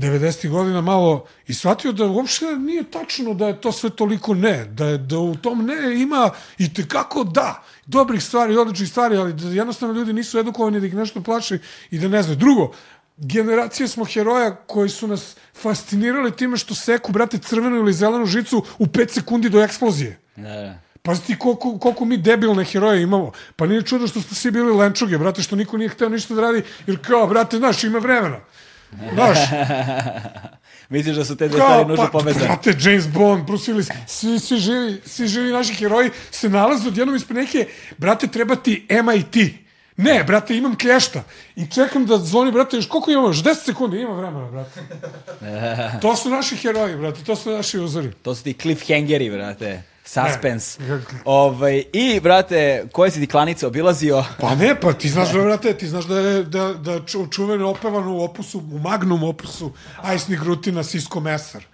90. godina malo i shvatio da uopšte nije tačno da je to sve toliko ne, da, je, da u tom ne ima i tekako da, dobrih stvari, odličnih stvari, ali da jednostavno ljudi nisu edukovani da ih nešto plaši i da ne znaju. Drugo, generacije smo heroja koji su nas fascinirali time što seku, brate, crvenu ili zelenu žicu u 5 sekundi do eksplozije. Da, da. Pazi ti koliko, koliko mi debilne heroje imamo. Pa nije čudo što smo svi bili lenčuge, brate, što niko nije hteo ništa da radi, jer kao, brate, znaš, ima vremena. Znaš, Misliš da su te dve stvari nužno povezane? Brate, James Bond, Bruce Willis, svi, svi, živi, svi živi naši heroji se nalaze odjednom ispred neke, brate, treba ti MIT. Ne, brate, imam klješta. I čekam da zvoni, brate, još koliko imamo? Još 10 sekundi, ima vremena, brate. to su naši heroji, brate, to su naši uzori. To su ti cliffhangeri, brate. Suspense. Ovaj, I, brate, koje si ti klanice obilazio? Pa ne, pa ti znaš da, brate, ti znaš da je da, da ču, čuveno opevano u opusu, u magnum opusu Ajsni Grutina Sisko Mesar.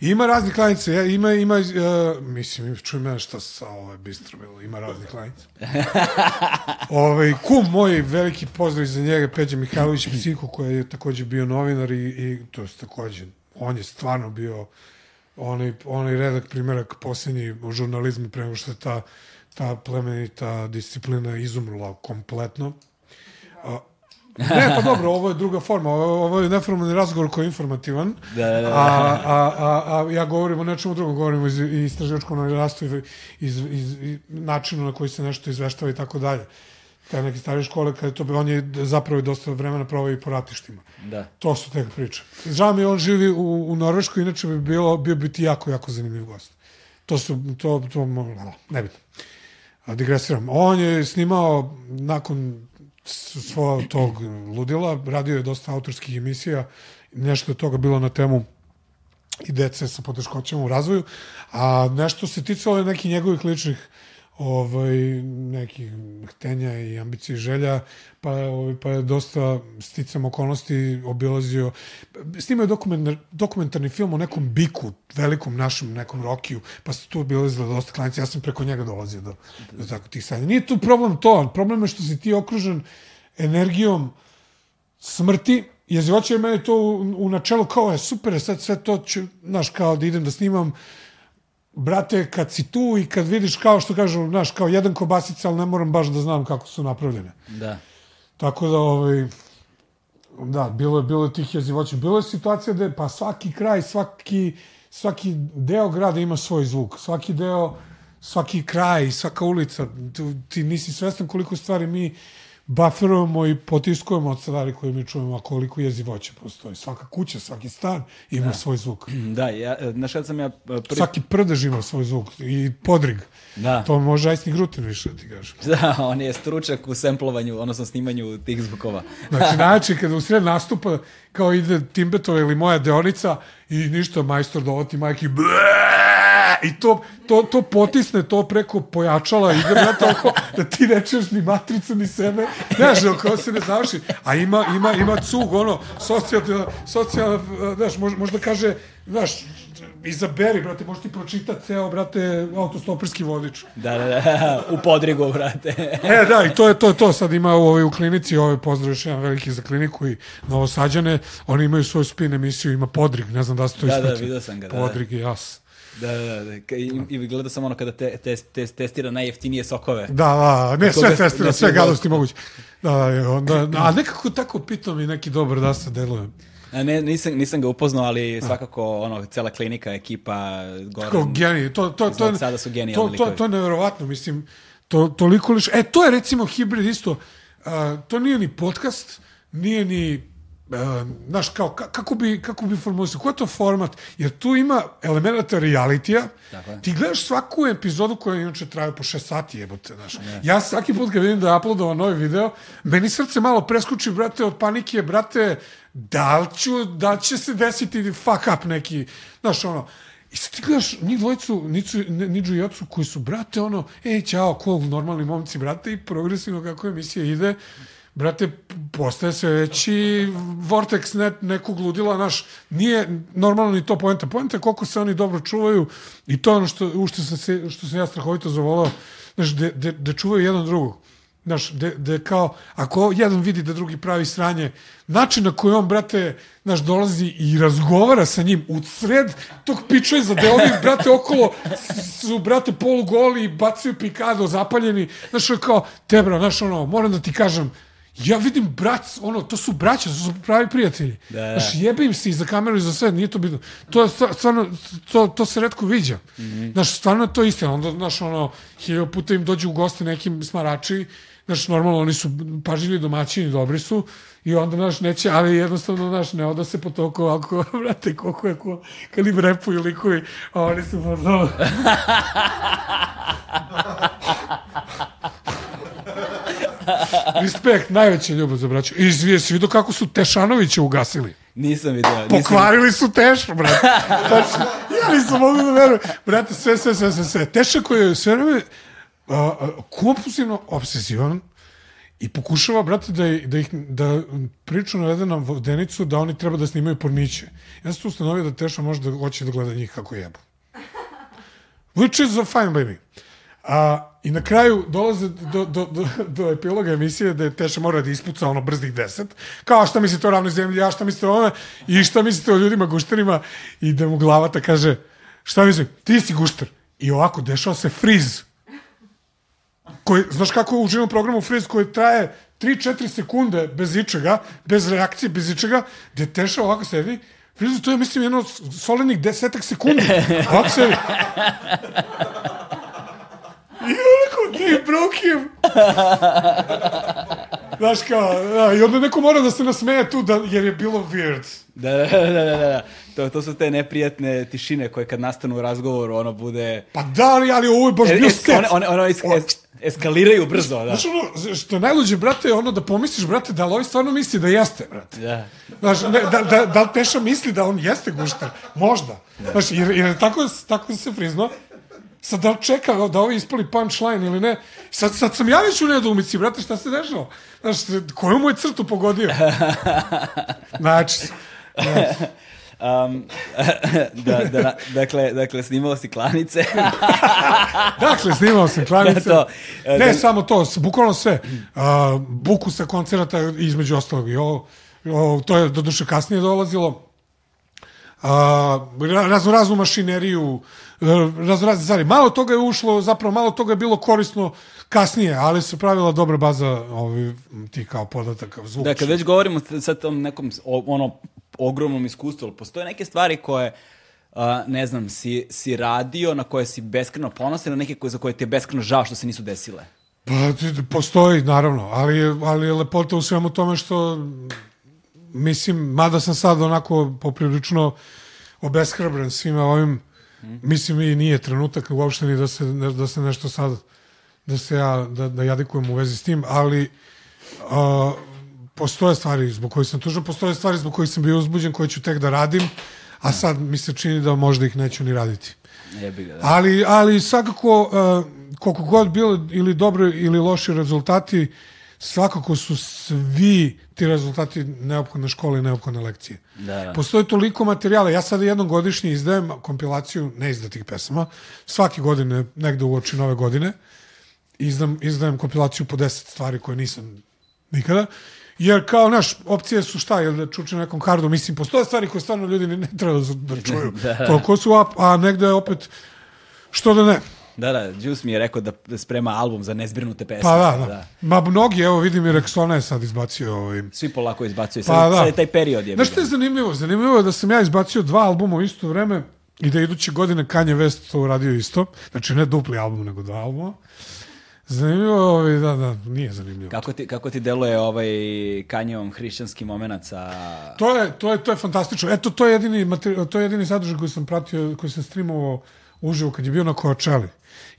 I ima raznih klanica, ja, ima, ima, uh, mislim, čujem ja šta sa ovo je bistro bilo, ima raznih klanica. ovaj, kum moj, veliki pozdrav za njega, Peđa Mihajlović Psiho, koji je takođe bio novinar i, i to je takođe, on je stvarno bio onaj, onaj redak primjerak posljednji u žurnalizmu prema što je ta, ta plemenita disciplina izumrla kompletno. A, ne, pa dobro, ovo je druga forma, ovo, je neformalni razgovor koji je informativan, Da, da, da. a, a, a, a ja govorim o nečemu drugom, govorim iz, istraživačkom novinarstvu iz, iz, iz, načinu na koji se nešto izveštava i tako dalje. Te neke stare škole, kada je to, on je zapravo dosta vremena provao i po ratištima. Da. To su tek priče. Žao mi je, on živi u, u Norveškoj, inače bi bilo, bio bi ti jako, jako zanimljiv gost. To su, to, to, ne bitno. A digresiram. On je snimao nakon svojeg tog ludila, radio je dosta autorskih emisija, nešto od toga bilo na temu i dece sa poteškoćama u razvoju, a nešto se ticalo je nekih njegovih ličnih ovaj, nekih htenja i ambicije i želja, pa, ovaj, pa je dosta sticam okolnosti obilazio. Snimao je dokumentar, dokumentarni film o nekom biku, velikom našem nekom Rokiju, pa su tu obilazile dosta klanice, ja sam preko njega dolazio do, do tako tih sanja. Nije tu problem to, problem je što si ti okružen energijom smrti, jezivoće je meni to u, u načelu kao je super, sad sve to ću, znaš, kao da idem da snimam, brate, kad si tu i kad vidiš kao što kažu, znaš, kao jedan kobasica, ali ne moram baš da znam kako su napravljene. Da. Tako da, ovaj, da, bilo je, bilo je tih jezivoća. Bilo je situacija da pa svaki kraj, svaki, svaki deo grada ima svoj zvuk. Svaki deo, svaki kraj, svaka ulica, tu, ti nisi svestan koliko stvari mi bufferujemo i potiskujemo od stvari koje mi čujemo, a koliko jezivoća postoji. Svaka kuća, svaki stan ima da. svoj zvuk. Da, ja, znaš kad sam ja prvi... Svaki prdež ima svoj zvuk i podrig. Da. To može Ajsni Grutin više da ti kažem. Da, on je stručak u semplovanju, odnosno snimanju tih zvukova. Znači, znači, kada u sred nastupa, kao ide Timbetova ili moja deonica i ništa, majstor dovati majki, i to, to, to potisne to preko pojačala igra, brate, oko, da ti ne čuješ ni matricu, ni sebe, znaš, oko se ne završi, a ima, ima, ima cug, ono, socijalna, socijalna, znaš, možda kaže, znaš, izaberi, brate, možeš ti pročitati ceo, brate, autostoperski vodič. Da, da, da, u podrigu, brate. e, da, i to je to, to sad ima u, ovoj, u klinici, ovaj pozdrav još jedan veliki za kliniku i novosađane, oni imaju svoju spin emisiju, ima podrig, ne znam da se to Da, isprati. da, vidio sam ga, da. Podrig je jas. Da, da, da. Ka- I, i gleda sam ono kada te, te, te, testira najjeftinije sokove. Da, da, ne Kako sve da- testira, da sve ti- gadosti moguće. Da, da, i onda, a nekako tako pitam i neki dobar da se deluje. A ne, nisam, nisam ga upoznao, ali svakako ono, cela klinika, ekipa, Goran. Kao genij, to, to, to, Sad- sada su genijalni to, to, to je neverovatno, mislim, to, toliko liš... E, to je recimo hibrid isto, uh, to nije ni podcast, nije ni znaš, kao, ka- kako bi, kako bi formulisao, koji je to format? Jer tu ima elemenata realitija, ti gledaš svaku epizodu koja inače traje po šest sati, jebote, znaš. Ja svaki put kad vidim da je uploadova novi video, meni srce malo preskuči, brate, od panike, brate, da li, ću, da li će se desiti fuck up neki, znaš, ono, I sad ti gledaš njih dvojicu, Nicu, Niđu i Jocu, koji su, brate, ono, ej, čao, cool, normalni momci, brate, i progresivno kako emisija ide, brate, postaje sve veći vortex ne, nekog ludila, naš, nije normalno ni to poenta. Poenta je koliko se oni dobro čuvaju i to je ono što, u što, sam, se, što sam ja strahovito zavolao, znaš, da de, de čuvaju jedan drugog. Znaš, de, de kao, ako jedan vidi da drugi pravi sranje, način na koji on, brate, znaš, dolazi i razgovara sa njim u sred tog piča za da ovi, brate, okolo su, brate, polugoli, bacaju pikado, zapaljeni, znaš, kao, te, bro, znaš, ono, moram da ti kažem, Ja vidim brat, ono, to su braća, to su pravi prijatelji. Da, da. Znaš, jebe im se i za kameru i za sve, nije to bitno. To, je stvarno, to, to se redko viđa. Mhm. Znaš, stvarno je to istina. Onda, znaš, ono, hiljadu puta im dođu u goste nekim smarači, znaš, normalno oni su pažljivi domaćini, dobri su, i onda, znaš, neće, ali jednostavno, znaš, ne oda se po toliko, ako, vrate, koliko je, ko, kad im repuju likovi, a oni su možda... Respekt, najveća ljubav za braću. I zvije si vidio kako su Tešanovića ugasili. Nisam vidio. Nisam Pokvarili su Tešu, brate. Znači, ja nisam mogu da verujem. Brate, sve, sve, sve, sve, sve. Teša koji je sve vreme a, kompulsivno obsesivan i pokušava, brate, da, da, ih, da priču navede na vodenicu da oni treba da snimaju porniće. Ja sam tu ustanovio da Teša može da hoće da gleda njih kako jebu. Which is a fine by me. A, I na kraju dolaze do, do, do, do epiloga emisije da je Teša mora da ispuca ono brzih deset. Kao šta mislite o ravnoj zemlji, a šta mislite o ovome i šta mislite o ljudima gušterima i da mu glavata kaže šta mislim, ti si gušter. I ovako dešava se friz. Koji, znaš kako je u programu friz koji traje 3-4 sekunde bez ičega, bez reakcije, bez ičega, gde Teša ovako sedi, frizu to je mislim jedno solenih desetak sekundi. Ovako sedi. I onako, they broke him. Znaš kao, da, i onda neko mora da se nasmeje tu, da, jer je bilo weird. Da, da, da, da, da, da. To, to su te neprijatne tišine koje kad nastanu u razgovoru, ono bude... Pa da, ali, ali ovo je baš bio Es, sketch. one, one, ono es, es, eskaliraju brzo, da. Znaš ono, što je najluđe, brate, je ono da pomisliš, brate, da li ovaj stvarno misli da jeste, brate. Da. Znaš, ne, da, da, da li Teša misli da on jeste gušter? Možda. Znaš, jer, jer tako, tako se frizno. Sad da li čeka da ovi ispali punchline ili ne? Sad, sad sam ja već u nedoumici, brate, šta se dešava? Znaš, koju mu je crtu pogodio? Znači, Um, da, da, dakle, dakle, snimao si klanice. dakle, snimao sam klanice. Da, to, ne, da- samo to, bukvalno sve. Uh, buku sa koncerata između ostalog. I ovo, ovo, to je do duše kasnije dolazilo. A, ra- razno raznu mašineriju, e, razno razne stvari. Malo toga je ušlo, zapravo malo toga je bilo korisno kasnije, ali se pravila dobra baza ovi, ti kao podataka, zvuk. Da, kad već govorimo sa tom nekom ono ogromnom iskustvu, ali postoje neke stvari koje uh, ne znam, si, si radio, na koje si beskreno ponosan, ili neke koje, za koje ti je beskreno žao što se nisu desile? Pa, postoji, naravno, ali, ali je lepota u svemu tome što, mislim, mada sam sad onako poprilično obeshrabren svima ovim, mislim i nije trenutak uopšte ni da se, da se nešto sad, da se ja, da, da jadikujem u vezi s tim, ali a, postoje stvari zbog kojih sam tužan, postoje stvari zbog kojih sam bio uzbuđen, koje ću tek da radim, a sad mi se čini da možda ih neću ni raditi. Jebi ga, da. Ali, ali svakako, uh, koliko god bilo ili dobri ili loši rezultati, svakako su svi ti rezultati neophodne škole i neophodne lekcije. Da, da. Postoji toliko materijala. Ja sada jednom godišnje izdajem kompilaciju neizdatih pesama. Svake godine, negde u oči nove godine, izdam, izdajem kompilaciju po 10 stvari koje nisam nikada. Jer kao, naš, opcije su šta, jel da čuče nekom hardu, mislim, postoje stvari koje stvarno ljudi ne, ne treba da, da čuju. Toliko su, a, a negde opet, što da ne. Da, da, Juice mi je rekao da, da sprema album za nezbrinute pesme. Pa da, da. Ma mnogi, evo vidim i Rexona je sad izbacio ovaj. Svi polako izbacuju. Sad, Pa da. sad je taj period je. Znaš što je zanimljivo? Zanimljivo je da sam ja izbacio dva albuma u isto vreme i da iduće godine Kanye West to uradio isto. Znači ne dupli album, nego dva albuma. Zanimljivo je, ovaj, da, da, nije zanimljivo. Kako ti, kako ti deluje ovaj Kanjevom hrišćanski moment sa... To je, to je, to je fantastično. Eto, to je jedini, to je jedini sadržaj koji sam pratio, koji sam streamovao uživo kad je bio na Coachella.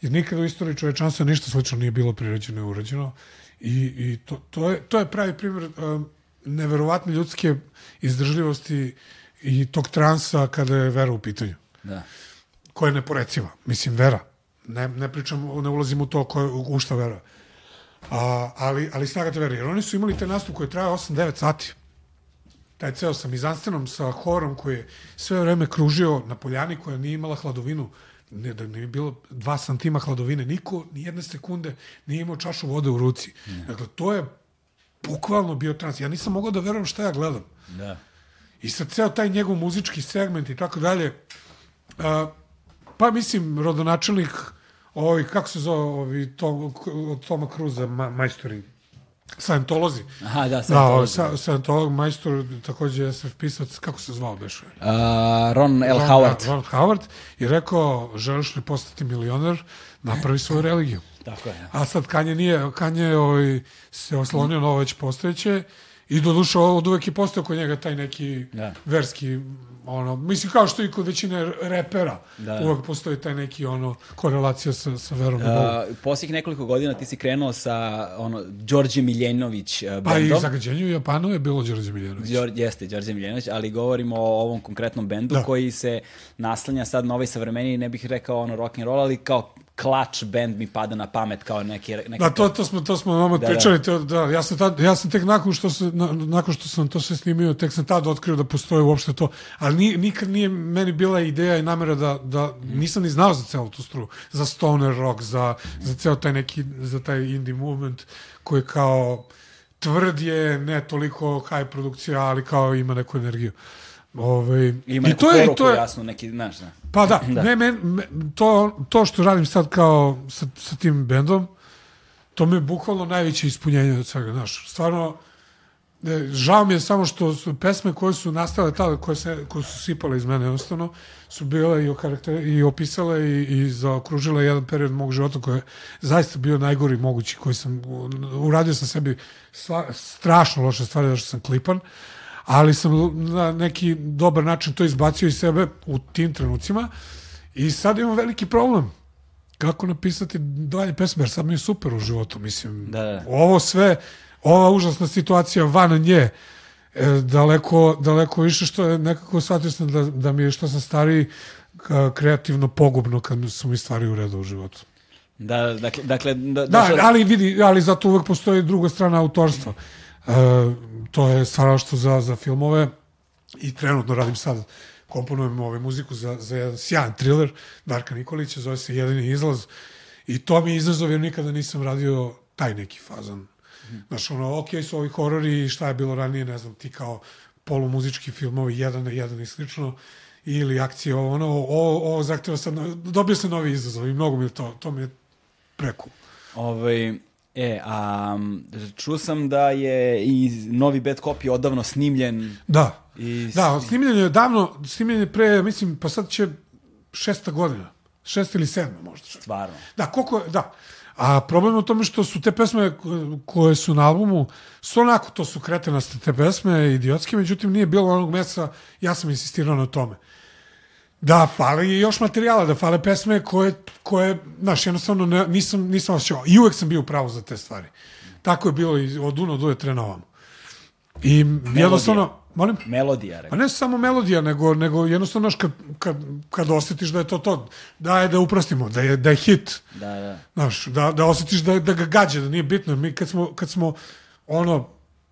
Jer nikada u istoriji čovečanstva ništa slično nije bilo priređeno i urađeno. I, i to, to, je, to je pravi primjer um, neverovatne ljudske izdržljivosti i tog transa kada je vera u pitanju. Da. Koja je neporeciva. Mislim, vera. Ne, ne pričam, ne ulazim u to ko, u šta vera. A, ali, ali snaga te vere. Jer oni su imali taj nastup koji traje 8-9 sati taj ceo sa mizanstenom, sa horom koji je sve vreme kružio na poljani koja nije imala hladovinu, ne, da nije bilo dva santima hladovine, niko ni jedne sekunde nije imao čašu vode u ruci. Dakle, to je bukvalno bio trans. Ja nisam mogao da verujem šta ja gledam. Da. I sad ceo taj njegov muzički segment i tako dalje, a, pa mislim, rodonačelnik, ovaj, kako se zove, ovi, to, od Toma Cruza, ma, majstori, Scientolozi. Aha, da, Da, Scientology. ovaj, sa, Scientolog majstor, takođe SF pisac, kako se zvao beše? Uh, Ron L. Ron- Howard. Ron Howard je rekao, želiš li postati milioner, napravi svoju religiju. Tako je. A sad Kanje nije, Kanje ovaj, se oslonio na ovo već postojeće i do duše od uvek je postao kod njega taj neki Da. verski ono, mislim kao što i kod većine repera Da. uvek postoji taj neki ono korelacija sa, sa verom u Bogu. Uh, posljednjih nekoliko godina ti si krenuo sa ono, Đorđe Miljenović uh, Pa i bendom. zagađenju u Japanu je bilo Đorđe Miljanović. Đor, jeste, Đorđe Miljenović, ali govorimo o ovom konkretnom bendu Da. koji se naslanja sad na ovaj savremeni, ne bih rekao ono rock and roll, ali kao klač bend mi pada na pamet kao neki, neki Da, to, to smo, to smo nama Da, pričali, to, da, ja sam, tad, ja sam tek nakon što, se, na, nakon što sam to sve snimio, tek sam tad otkrio da postoje uopšte to, ali ni, nikad nije meni bila ideja i namera da, da nisam ni znao za celu tu stru, za stoner rock, za, za ceo taj neki, za taj indie movement koji kao tvrd je, ne toliko high produkcija, ali kao ima neku energiju. Ove, Ima I to je, i to je, jasno, neki, znaš, da. Pa da, Ne, men, me, to, to što radim sad kao sa, sa tim bendom, to mi je bukvalno najveće ispunjenje od svega, znaš. Stvarno, ne, žao mi je samo što su pesme koje su nastale tada, koje, se, koje su sipale iz mene jednostavno, su bile i, i opisale i, i zaokružile jedan period mog života koji je zaista bio najgori mogući, koji sam, uradio sam sebi sva, strašno loše stvari, da što sam klipan, ali sam na neki dobar način to izbacio iz sebe u tim trenucima i sad imam veliki problem kako napisati dalje pesme, jer sad mi je super u životu, mislim. Da, da. Ovo sve, ova užasna situacija van nje, e, daleko, daleko više što je nekako shvatio sam da, da mi je što sam stariji kreativno pogubno kad su mi stvari u redu u životu. Da, dakle, dakle da, Da, ali vidi, ali zato uvek postoji druga strana autorstva. E, to je stvaralaštvo za, za filmove i trenutno radim sad komponujem ovaj muziku za, za jedan sjajan thriller Darka Nikolića, zove se Jedini izlaz i to mi je izazov jer nikada nisam radio taj neki fazon. Znaš, ono, ok su ovi horori i šta je bilo ranije, ne znam, ti kao polumuzički filmovi, jedan na jedan i slično, ili akcije, ovo, ono, ovo, ovo zahteva sad, dobio sam novi izazov i mnogo mi je to, to mi je preko. Ovaj, e, a čuo sam da je i novi bad copy odavno snimljen Da. i Da, snimljen je davno, snimljen je pre, mislim, pa sad će šesta godina. Šesta ili sedma možda. stvarno. Da, koliko, da. A problem je u tome što su te pesme ko- koje su na albumu, su onako, to su kretenaste te pesme, idiotske, međutim nije bilo onog mesa, ja sam insistirao na tome. Da, fale i još materijala, da fale pesme koje, koje znaš, jednostavno ne, nisam, nisam osjećao. I uvek sam bio u pravu za te stvari. Tako je bilo i od Uno do Etre na ovamo. I jednostavno, molim? Melodija, Pa rekao. ne samo melodija, nego, nego jednostavno, znaš, kad, kad, kad osjetiš da je to to, da je da uprostimo, da je, da je hit, Da, da. znaš, da, da osjetiš da, da ga gađa, da nije bitno. Mi kad smo, kad smo ono,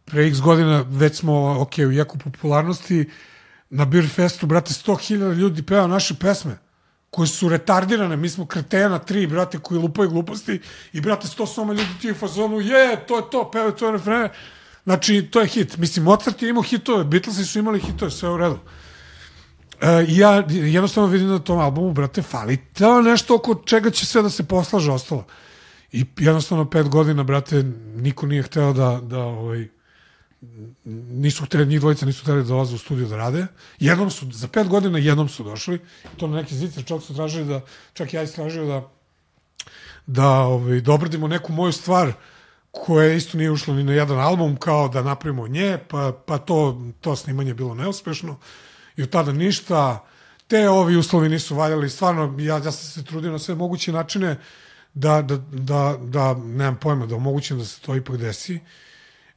pre x godina, već smo, ok, u jeku popularnosti, na Beer Festu, brate, 100.000 ljudi peva naše pesme koje su retardirane, mi smo kretena, tri, brate, koji lupaju gluposti i, brate, sto soma ljudi ti u fazonu, je, to je to, pevaju to refrene. Znači, to je hit. Mislim, Mozart je imao hitove, Beatlesi su imali hitove, sve u redu. E, ja jednostavno vidim na tom albumu, brate, fali to nešto oko čega će sve da se poslaže ostalo. I jednostavno pet godina, brate, niko nije hteo da, da ovaj, nisu hteli, njih dvojica nisu hteli da dolaze u studiju da rade. Jednom su, za pet godina jednom su došli, to na neki zicer, čak su tražili da, čak ja istražio da da, ovaj, da obradimo neku moju stvar koja isto nije ušla ni na jedan album, kao da napravimo nje, pa, pa to, to snimanje je bilo neuspešno i od tada ništa. Te ovi uslovi nisu valjali, stvarno, ja, ja sam se trudio na sve moguće načine da, da, da, da nemam pojma, da omogućim da se to ipak desi. I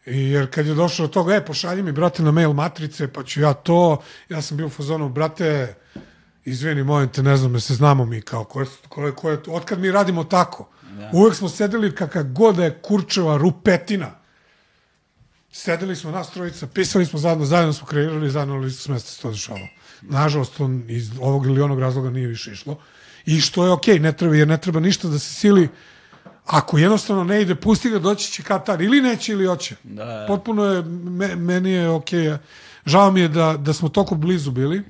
jer kad je došlo do toga, e, pošalji mi, brate, na mail matrice, pa ću ja to, ja sam bio u fazonu, brate, izvini, molim te, ne znam, da se znamo mi kao, ko je, ko je, ko je, otkad mi radimo tako, da. uvek smo sedeli kakav god da je kurčeva rupetina, sedeli smo nas trojica, pisali smo zajedno, zajedno smo kreirali, zajedno na listu smesta se to dešavalo. Nažalost, to iz ovog ili onog razloga nije više išlo. I što je okej, ne treba, jer ne treba ništa da se sili, ako jednostavno ne ide, pusti ga, doći će kad tad, ili neće ili hoće. Da, da. Potpuno je, me, meni je okej. Žao mi je da, da smo toliko blizu bili,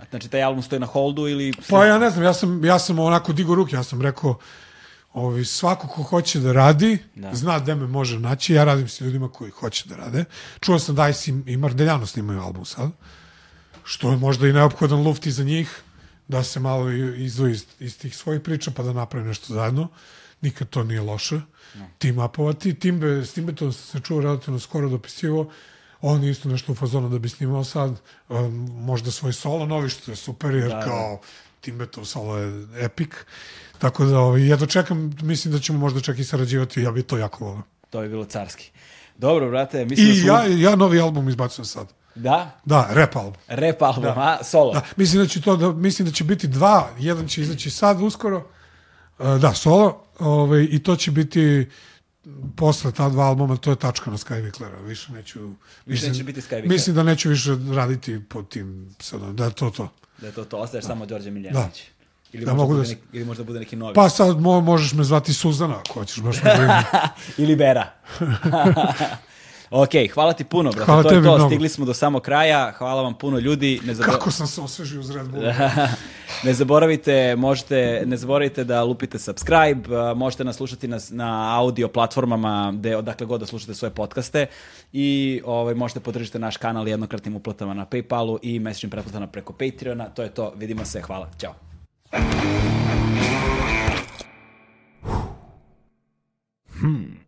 A Znači, taj album stoji na holdu ili... Pa ja ne znam, ja sam, ja sam onako digo ruke, ja sam rekao, Ovi, svako ko hoće da radi, da. zna gde me može naći. Ja radim s ljudima koji hoće da rade. Čuo sam da Ice i Mardeljano snimaju album sad, što je možda i neophodan luft i za njih, da se malo izdvoji iz, iz tih svojih priča pa da naprave nešto zajedno. Nikad to nije loše. No. Team upovati. Timbe, s Timbetom se čuo relativno skoro dopisivo. On je isto nešto u fazonu da bi snimao sad. Um, možda svoj solo novi, što je super, jer da, da. kao Timbetov solo je epic. Tako da ovaj, ja to čekam, mislim da ćemo možda čak i sarađivati, ja bi to jako volio. To je bilo carski. Dobro, brate, mislim I da su... ja, ja novi album izbacujem sad. Da? Da, rap album. Rap album, da. a? Solo? Da, mislim da će to, da, mislim da će biti dva, jedan će izaći sad uskoro, da, solo, ovaj, i to će biti posle ta dva albuma, to je tačka na Sky Wicklera, više neću... Više neće biti Sky Wickler. Mislim da neću više raditi pod tim, sad, da je to to. Da je to to, ostaješ da. samo Đorđe Miljanović. Da. Ili, da možda mogu da... Neki, ili možda bude neki novi. Pa sad mo, možeš me zvati Suzana, ako hoćeš baš me Ili Bera. Ok, hvala ti puno, brate. Hvala to je to, mnogo. stigli smo do samo kraja. Hvala vam puno ljudi. Ne zabor... Kako sam se osvežio uz Red Bull. ne zaboravite, možete, ne zaboravite da lupite subscribe, možete nas slušati na, na audio platformama gde, odakle god da slušate svoje podcaste i ovaj, možete podržiti naš kanal jednokratnim uplatama na Paypalu i mesečnim pretplatama preko Patreona. To je to, vidimo se, hvala, ćao. Hmm.